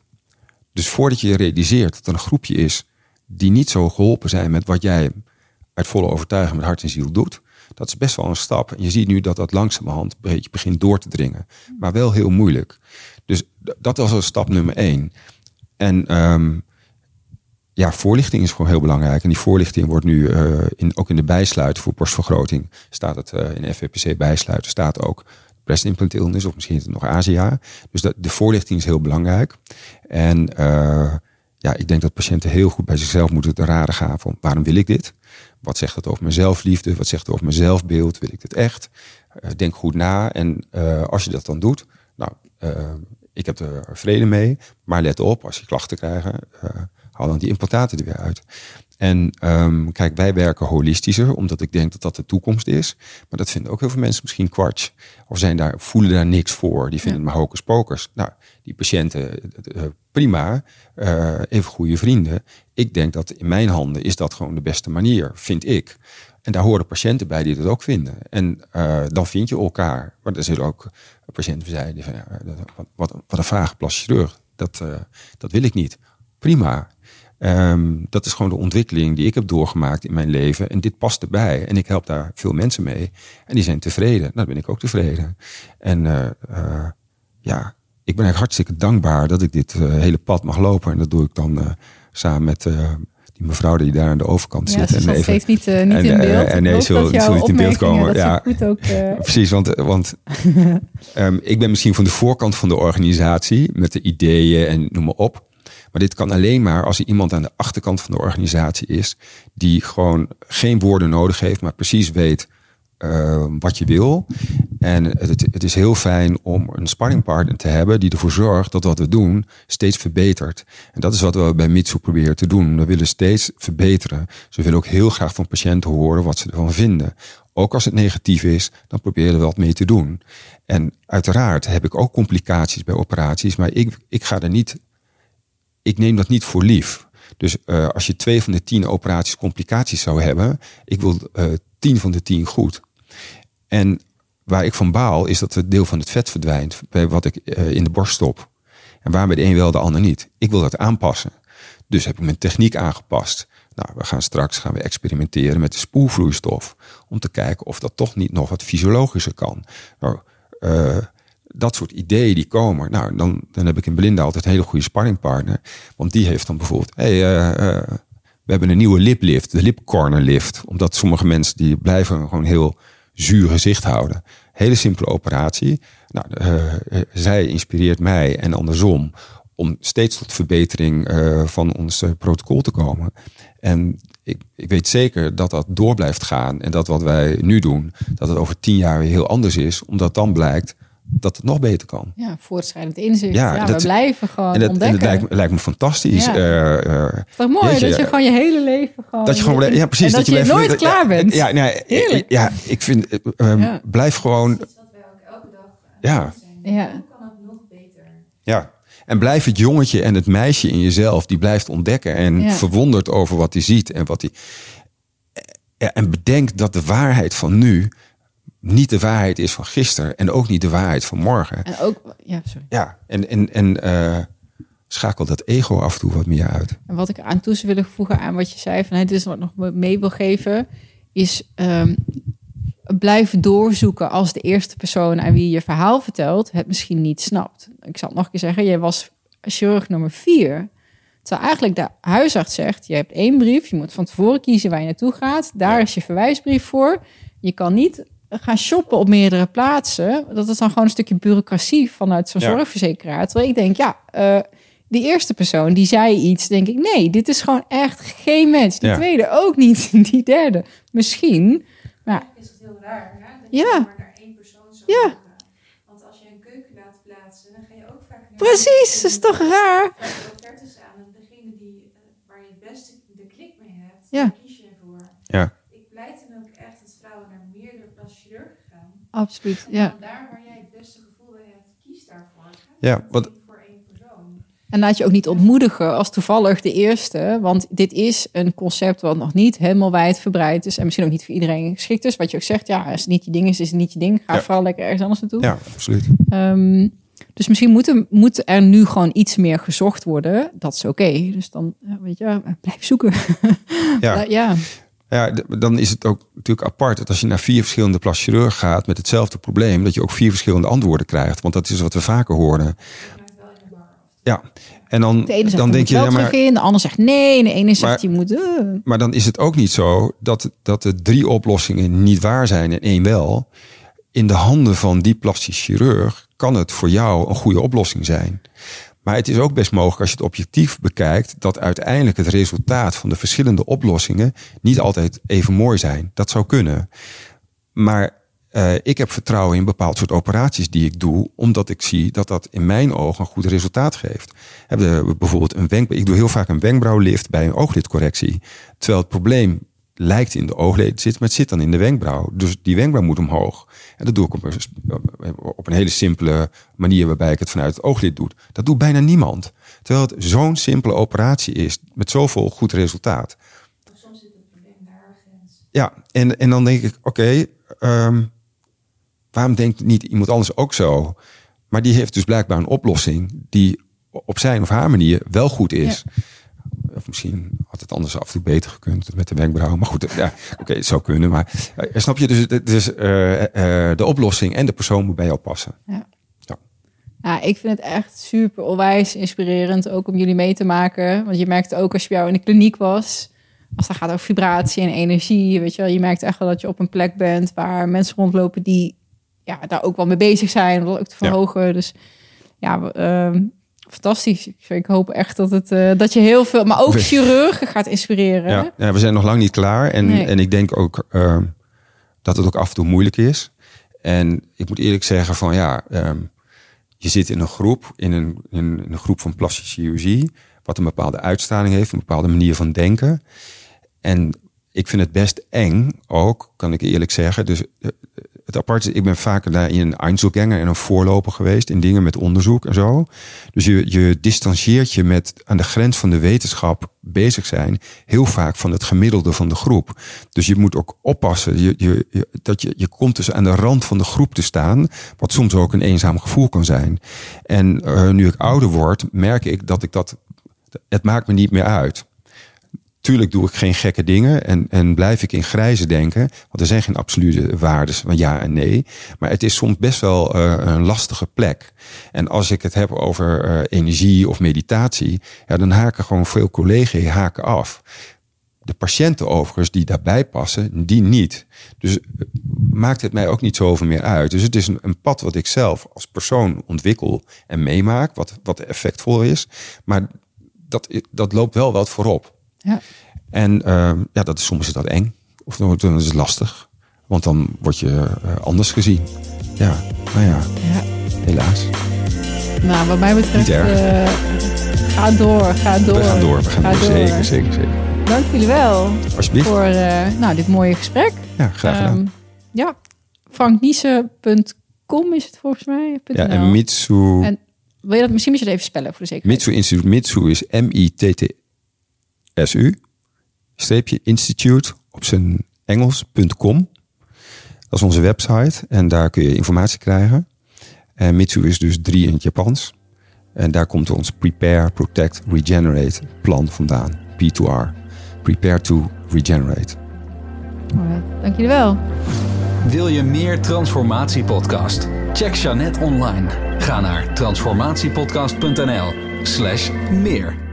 Dus voordat je realiseert dat er een groepje is die niet zo geholpen zijn met wat jij uit volle overtuiging met hart en ziel doet, dat is best wel een stap. En je ziet nu dat dat langzamerhand een beetje begint door te dringen. Maar wel heel moeilijk. Dus dat was al stap nummer één. En um, ja, voorlichting is gewoon heel belangrijk. En die voorlichting wordt nu uh, in, ook in de bijsluiter voor borstvergroting. Staat het uh, in FVPC bijsluiter, staat ook breast implant illness, of misschien is het nog Asia. Dus dat, de voorlichting is heel belangrijk. En uh, ja, ik denk dat patiënten heel goed bij zichzelf moeten te raden gaan van waarom wil ik dit? Wat zegt het over mijn zelfliefde? Wat zegt het over mijn zelfbeeld? Wil ik dit echt? Denk goed na. En als je dat dan doet, nou, ik heb er vrede mee. Maar let op, als je klachten krijgt, haal dan die implantaten er weer uit. En um, kijk, wij werken holistischer, omdat ik denk dat dat de toekomst is. Maar dat vinden ook heel veel mensen misschien kwarts. Of zijn daar, voelen daar niks voor. Die vinden ja. het maar hocus pokers. Nou, die patiënten, uh, prima. Uh, even goede vrienden. Ik denk dat in mijn handen is dat gewoon de beste manier, vind ik. En daar horen patiënten bij die dat ook vinden. En uh, dan vind je elkaar. Maar er zullen ook patiënten zijn die van, ja, wat, wat, wat een vage chirurg. Dat, dat wil ik niet. Prima. Um, dat is gewoon de ontwikkeling die ik heb doorgemaakt in mijn leven. En dit past erbij. En ik help daar veel mensen mee. En die zijn tevreden. Nou, dan ben ik ook tevreden. En uh, uh, ja, ik ben eigenlijk hartstikke dankbaar dat ik dit uh, hele pad mag lopen. En dat doe ik dan samen met die mevrouw die daar aan de overkant ja, zit. en even, steeds niet, niet en, in beeld. En nee, ze wil niet in beeld komen. Ja, goed ook, (laughs) precies. Want, want um, (laughs) ik ben misschien van de voorkant van de organisatie met de ideeën en noem maar op. Maar dit kan alleen maar als er iemand aan de achterkant van de organisatie is, die gewoon geen woorden nodig heeft, maar precies weet uh, wat je wil. En het, het, is heel fijn om een sparringpartner te hebben die ervoor zorgt dat wat we doen steeds verbetert. En dat is wat we bij Mitsu proberen te doen. We willen steeds verbeteren. Ze willen ook heel graag van patiënten horen wat ze ervan vinden. Ook als het negatief is, dan proberen we wat mee te doen. En uiteraard heb ik ook complicaties bij operaties, maar ik, ik ga er niet ik neem dat niet voor lief. Dus uh, als je twee van de tien operaties complicaties zou hebben, ik wil uh, tien van de tien goed. En waar ik van baal is dat het deel van het vet verdwijnt bij wat ik uh, in de borst stop. En waar de een wel, de ander niet. Ik wil dat aanpassen. Dus heb ik mijn techniek aangepast. Nou, we gaan straks gaan we experimenteren met de spoelvloeistof. Om te kijken of dat toch niet nog wat fysiologischer kan. Nou, dat soort ideeën die komen, nou, dan, dan heb ik in Belinda altijd een hele goede sparringpartner. Want die heeft dan bijvoorbeeld, hey, uh, uh, we hebben een nieuwe liplift, de lipcorner lift. Omdat sommige mensen die blijven gewoon heel zuur gezicht houden. Hele simpele operatie. Nou, uh, zij inspireert mij en andersom om steeds tot verbetering van ons protocol te komen. En ik, ik, weet zeker dat dat door blijft gaan. En dat wat wij nu doen, dat het over tien jaar weer heel anders is. Omdat dan blijkt dat het nog beter kan. Ja, voortschrijdend inzicht. Ja, ja dat, we blijven gewoon en dat, ontdekken. En het lijkt, lijkt me fantastisch. Ja. Uh, uh, toch mooi je, dat je gewoon je hele leven gewoon... Dat je gewoon... Ja, precies. dat, dat, je, je nooit klaar bent. Ja, nee, Heerlijk. Ja, ik vind... Um, ja. Blijf gewoon... Dat is wat wij ook elke dag ja. zijn. Ja. Hoe kan het nog beter? Ja. En blijf het jongetje en het meisje in jezelf, die blijft ontdekken en ja. verwondert over wat hij ziet en wat hij. Ja, en bedenk dat de waarheid van nu niet de waarheid is van gisteren en ook niet de waarheid van morgen. En ook, ja, sorry. Ja, en, en, en uh, schakel dat ego af en toe wat meer uit. En wat ik aan toe zou willen voegen aan wat je zei, van dit is wat nog mee wil geven, is um, blijf doorzoeken als de eerste persoon aan wie je verhaal vertelt het misschien niet snapt. Ik zal het nog een keer zeggen, jij was chirurg nummer vier. Terwijl eigenlijk de huisarts zegt, je hebt één brief, je moet van tevoren kiezen waar je naartoe gaat. Daar ja. is je verwijsbrief voor. Je kan niet gaan shoppen op meerdere plaatsen. Dat is dan gewoon een stukje bureaucratie vanuit zo'n Ja. zorgverzekeraar. Terwijl ik denk, ja, eh, die eerste persoon die zei iets, denk ik, nee, dit is gewoon echt geen mens. Die Ja. tweede ook niet. (laughs) Die derde misschien. Maar is het heel raar, hè? Dat je Ja. maar naar één persoon zou Ja. gaan. Want als je een keuken laat plaatsen, dan ga je ook vaak naar... precies, dat is toch raar? Je offertes aan en degene die, eh, waar je het beste de klik mee hebt, Ja. kies je voor. Ja. Ik pleit dan ook echt dat vrouwen naar meerdere plastisch chirurgen gaan. Absoluut, ja. Daar waar jij het beste gevoel bij hebt, kies daarvoor. Ja, wat- voor één persoon. En laat je ook niet ontmoedigen als toevallig de eerste. Want dit is een concept wat nog niet helemaal wijdverbreid is. En misschien ook niet voor iedereen geschikt is. Wat je ook zegt, ja, als het niet je ding is, is het niet je ding. Ga Ja. vooral lekker ergens anders naartoe. Ja, absoluut. Ehm, dus misschien moet er, moet er nu gewoon iets meer gezocht worden. Dat is oké. Dus dan, weet je, blijf zoeken. Ja. (laughs) ja. Ja, dan is het ook natuurlijk apart dat als je naar vier verschillende plastisch chirurgen gaat met hetzelfde probleem, dat je ook vier verschillende antwoorden krijgt. Want dat is wat we vaker horen. Ja, en dan, De ene zegt, dan denk je, ja, maar, in. De ander zegt nee. En de ene zegt, je moet... eh. maar dan is het ook niet zo dat, dat de drie oplossingen niet waar zijn en één wel. In de handen van die plastisch chirurg kan het voor jou een goede oplossing zijn. Maar het is ook best mogelijk als je het objectief bekijkt dat uiteindelijk het resultaat van de verschillende oplossingen niet altijd even mooi zijn. Dat zou kunnen. Maar eh, ik heb vertrouwen in bepaald soort operaties die ik doe, omdat ik zie dat dat in mijn ogen een goed resultaat geeft. Hebben bijvoorbeeld een wenkbrauw. Ik doe heel vaak een wenkbrauwlift bij een ooglidcorrectie. Terwijl het probleem lijkt in de oogleden zit, maar het zit dan in de wenkbrauw. Dus die wenkbrauw moet omhoog. En dat doe ik op een, op een hele simpele manier waarbij ik het vanuit het ooglid doe. Dat doet bijna niemand. Terwijl het zo'n simpele operatie is met zoveel goed resultaat. Soms zit het probleem daar grens. Ja, en, en dan denk ik, oké, ehm, waarom denkt niet iemand anders ook zo? Maar die heeft dus blijkbaar een oplossing die op zijn of haar manier wel goed is. Of misschien had het anders af en toe beter gekund met de wenkbrauw. Maar goed, (laughs) ja, oké, het zou kunnen. Maar eh, snap je, dus, dus eh, eh, de oplossing en de persoon moet bij jou passen. Ja, ik vind het echt super onwijs inspirerend. Ook om jullie mee te maken. Want je merkt ook als je bij jou in de kliniek was. Als het gaat over vibratie en energie. Weet je wel, je merkt echt wel dat je op een plek bent waar mensen rondlopen die ja, daar ook wel mee bezig zijn. Om dat ook te Ja. verhogen. Dus ja, ehm, fantastisch. Ik- hoop echt dat, het, eh, dat je heel veel, maar ook chirurgen gaat inspireren. Ja, ja, we zijn nog lang niet klaar. En, Nee. en ik denk ook ehm, dat het ook af en toe moeilijk is. En ik moet eerlijk zeggen van ja, ehm, je zit in een groep, in een, in een groep van plastische chirurgie, wat een bepaalde uitstraling heeft, een bepaalde manier van denken. En ik vind het best eng ook, kan ik eerlijk zeggen. Dus eh, het apart is, ik ben vaker daar in een Einzelganger en een voorloper geweest in dingen met onderzoek en zo. Dus je, je distancieert je met aan de grens van de wetenschap bezig zijn, heel vaak van het gemiddelde van de groep. Dus je moet ook oppassen. Je- dat je, je komt dus aan de rand van de groep te staan, wat soms ook een eenzaam gevoel kan zijn. En eh, nu ik ouder word, merk ik dat ik dat. Het maakt me niet meer uit. Tuurlijk doe ik geen gekke dingen en, en blijf ik in grijze denken. Want er zijn geen absolute waarden van ja en nee. Maar het is soms best wel eh, een lastige plek. En als ik het heb over eh, energie of meditatie, ja, dan haken gewoon veel collega's haken af. De patiënten overigens die daarbij passen, die niet. Dus eh, maakt het mij ook niet zoveel meer uit. Dus het is een, pad wat ik zelf als persoon ontwikkel en meemaak, wat, wat effectvol is. Maar dat, dat loopt wel wat voorop. Ja. En ehm, ja, dat is, soms is dat eng. Of dan, dan is het lastig. Want dan word je eh, anders gezien. Ja, nou ja, Ja. helaas. Nou, wat mij betreft, Niet erg. eh, ga door, ga door. We gaan door, we gaan Ga door. Zeker, zeker, zeker. Dank jullie wel Alsjeblieft. voor eh, nou, dit mooie gesprek. Ja, graag gedaan. Ehm, ja, is het volgens mij. ja, en Mitsu, En wil je dat misschien moet je het even spellen voor de zekerheid? Mitsu Instituut. Mitsu is M-I-T-T-S-U. Streepje institute op zijn Engels.com. Dat is onze website. En daar kun je informatie krijgen. En Mitsu is dus drie in het Japans. En daar komt ons Prepare, Protect, Regenerate plan vandaan. P2R. Prepare to Regenerate. Alright, Dank jullie wel. Wil je meer Transformatie-podcast? Check Jeannette online. Ga naar transformatiepodcast.nl slash meer.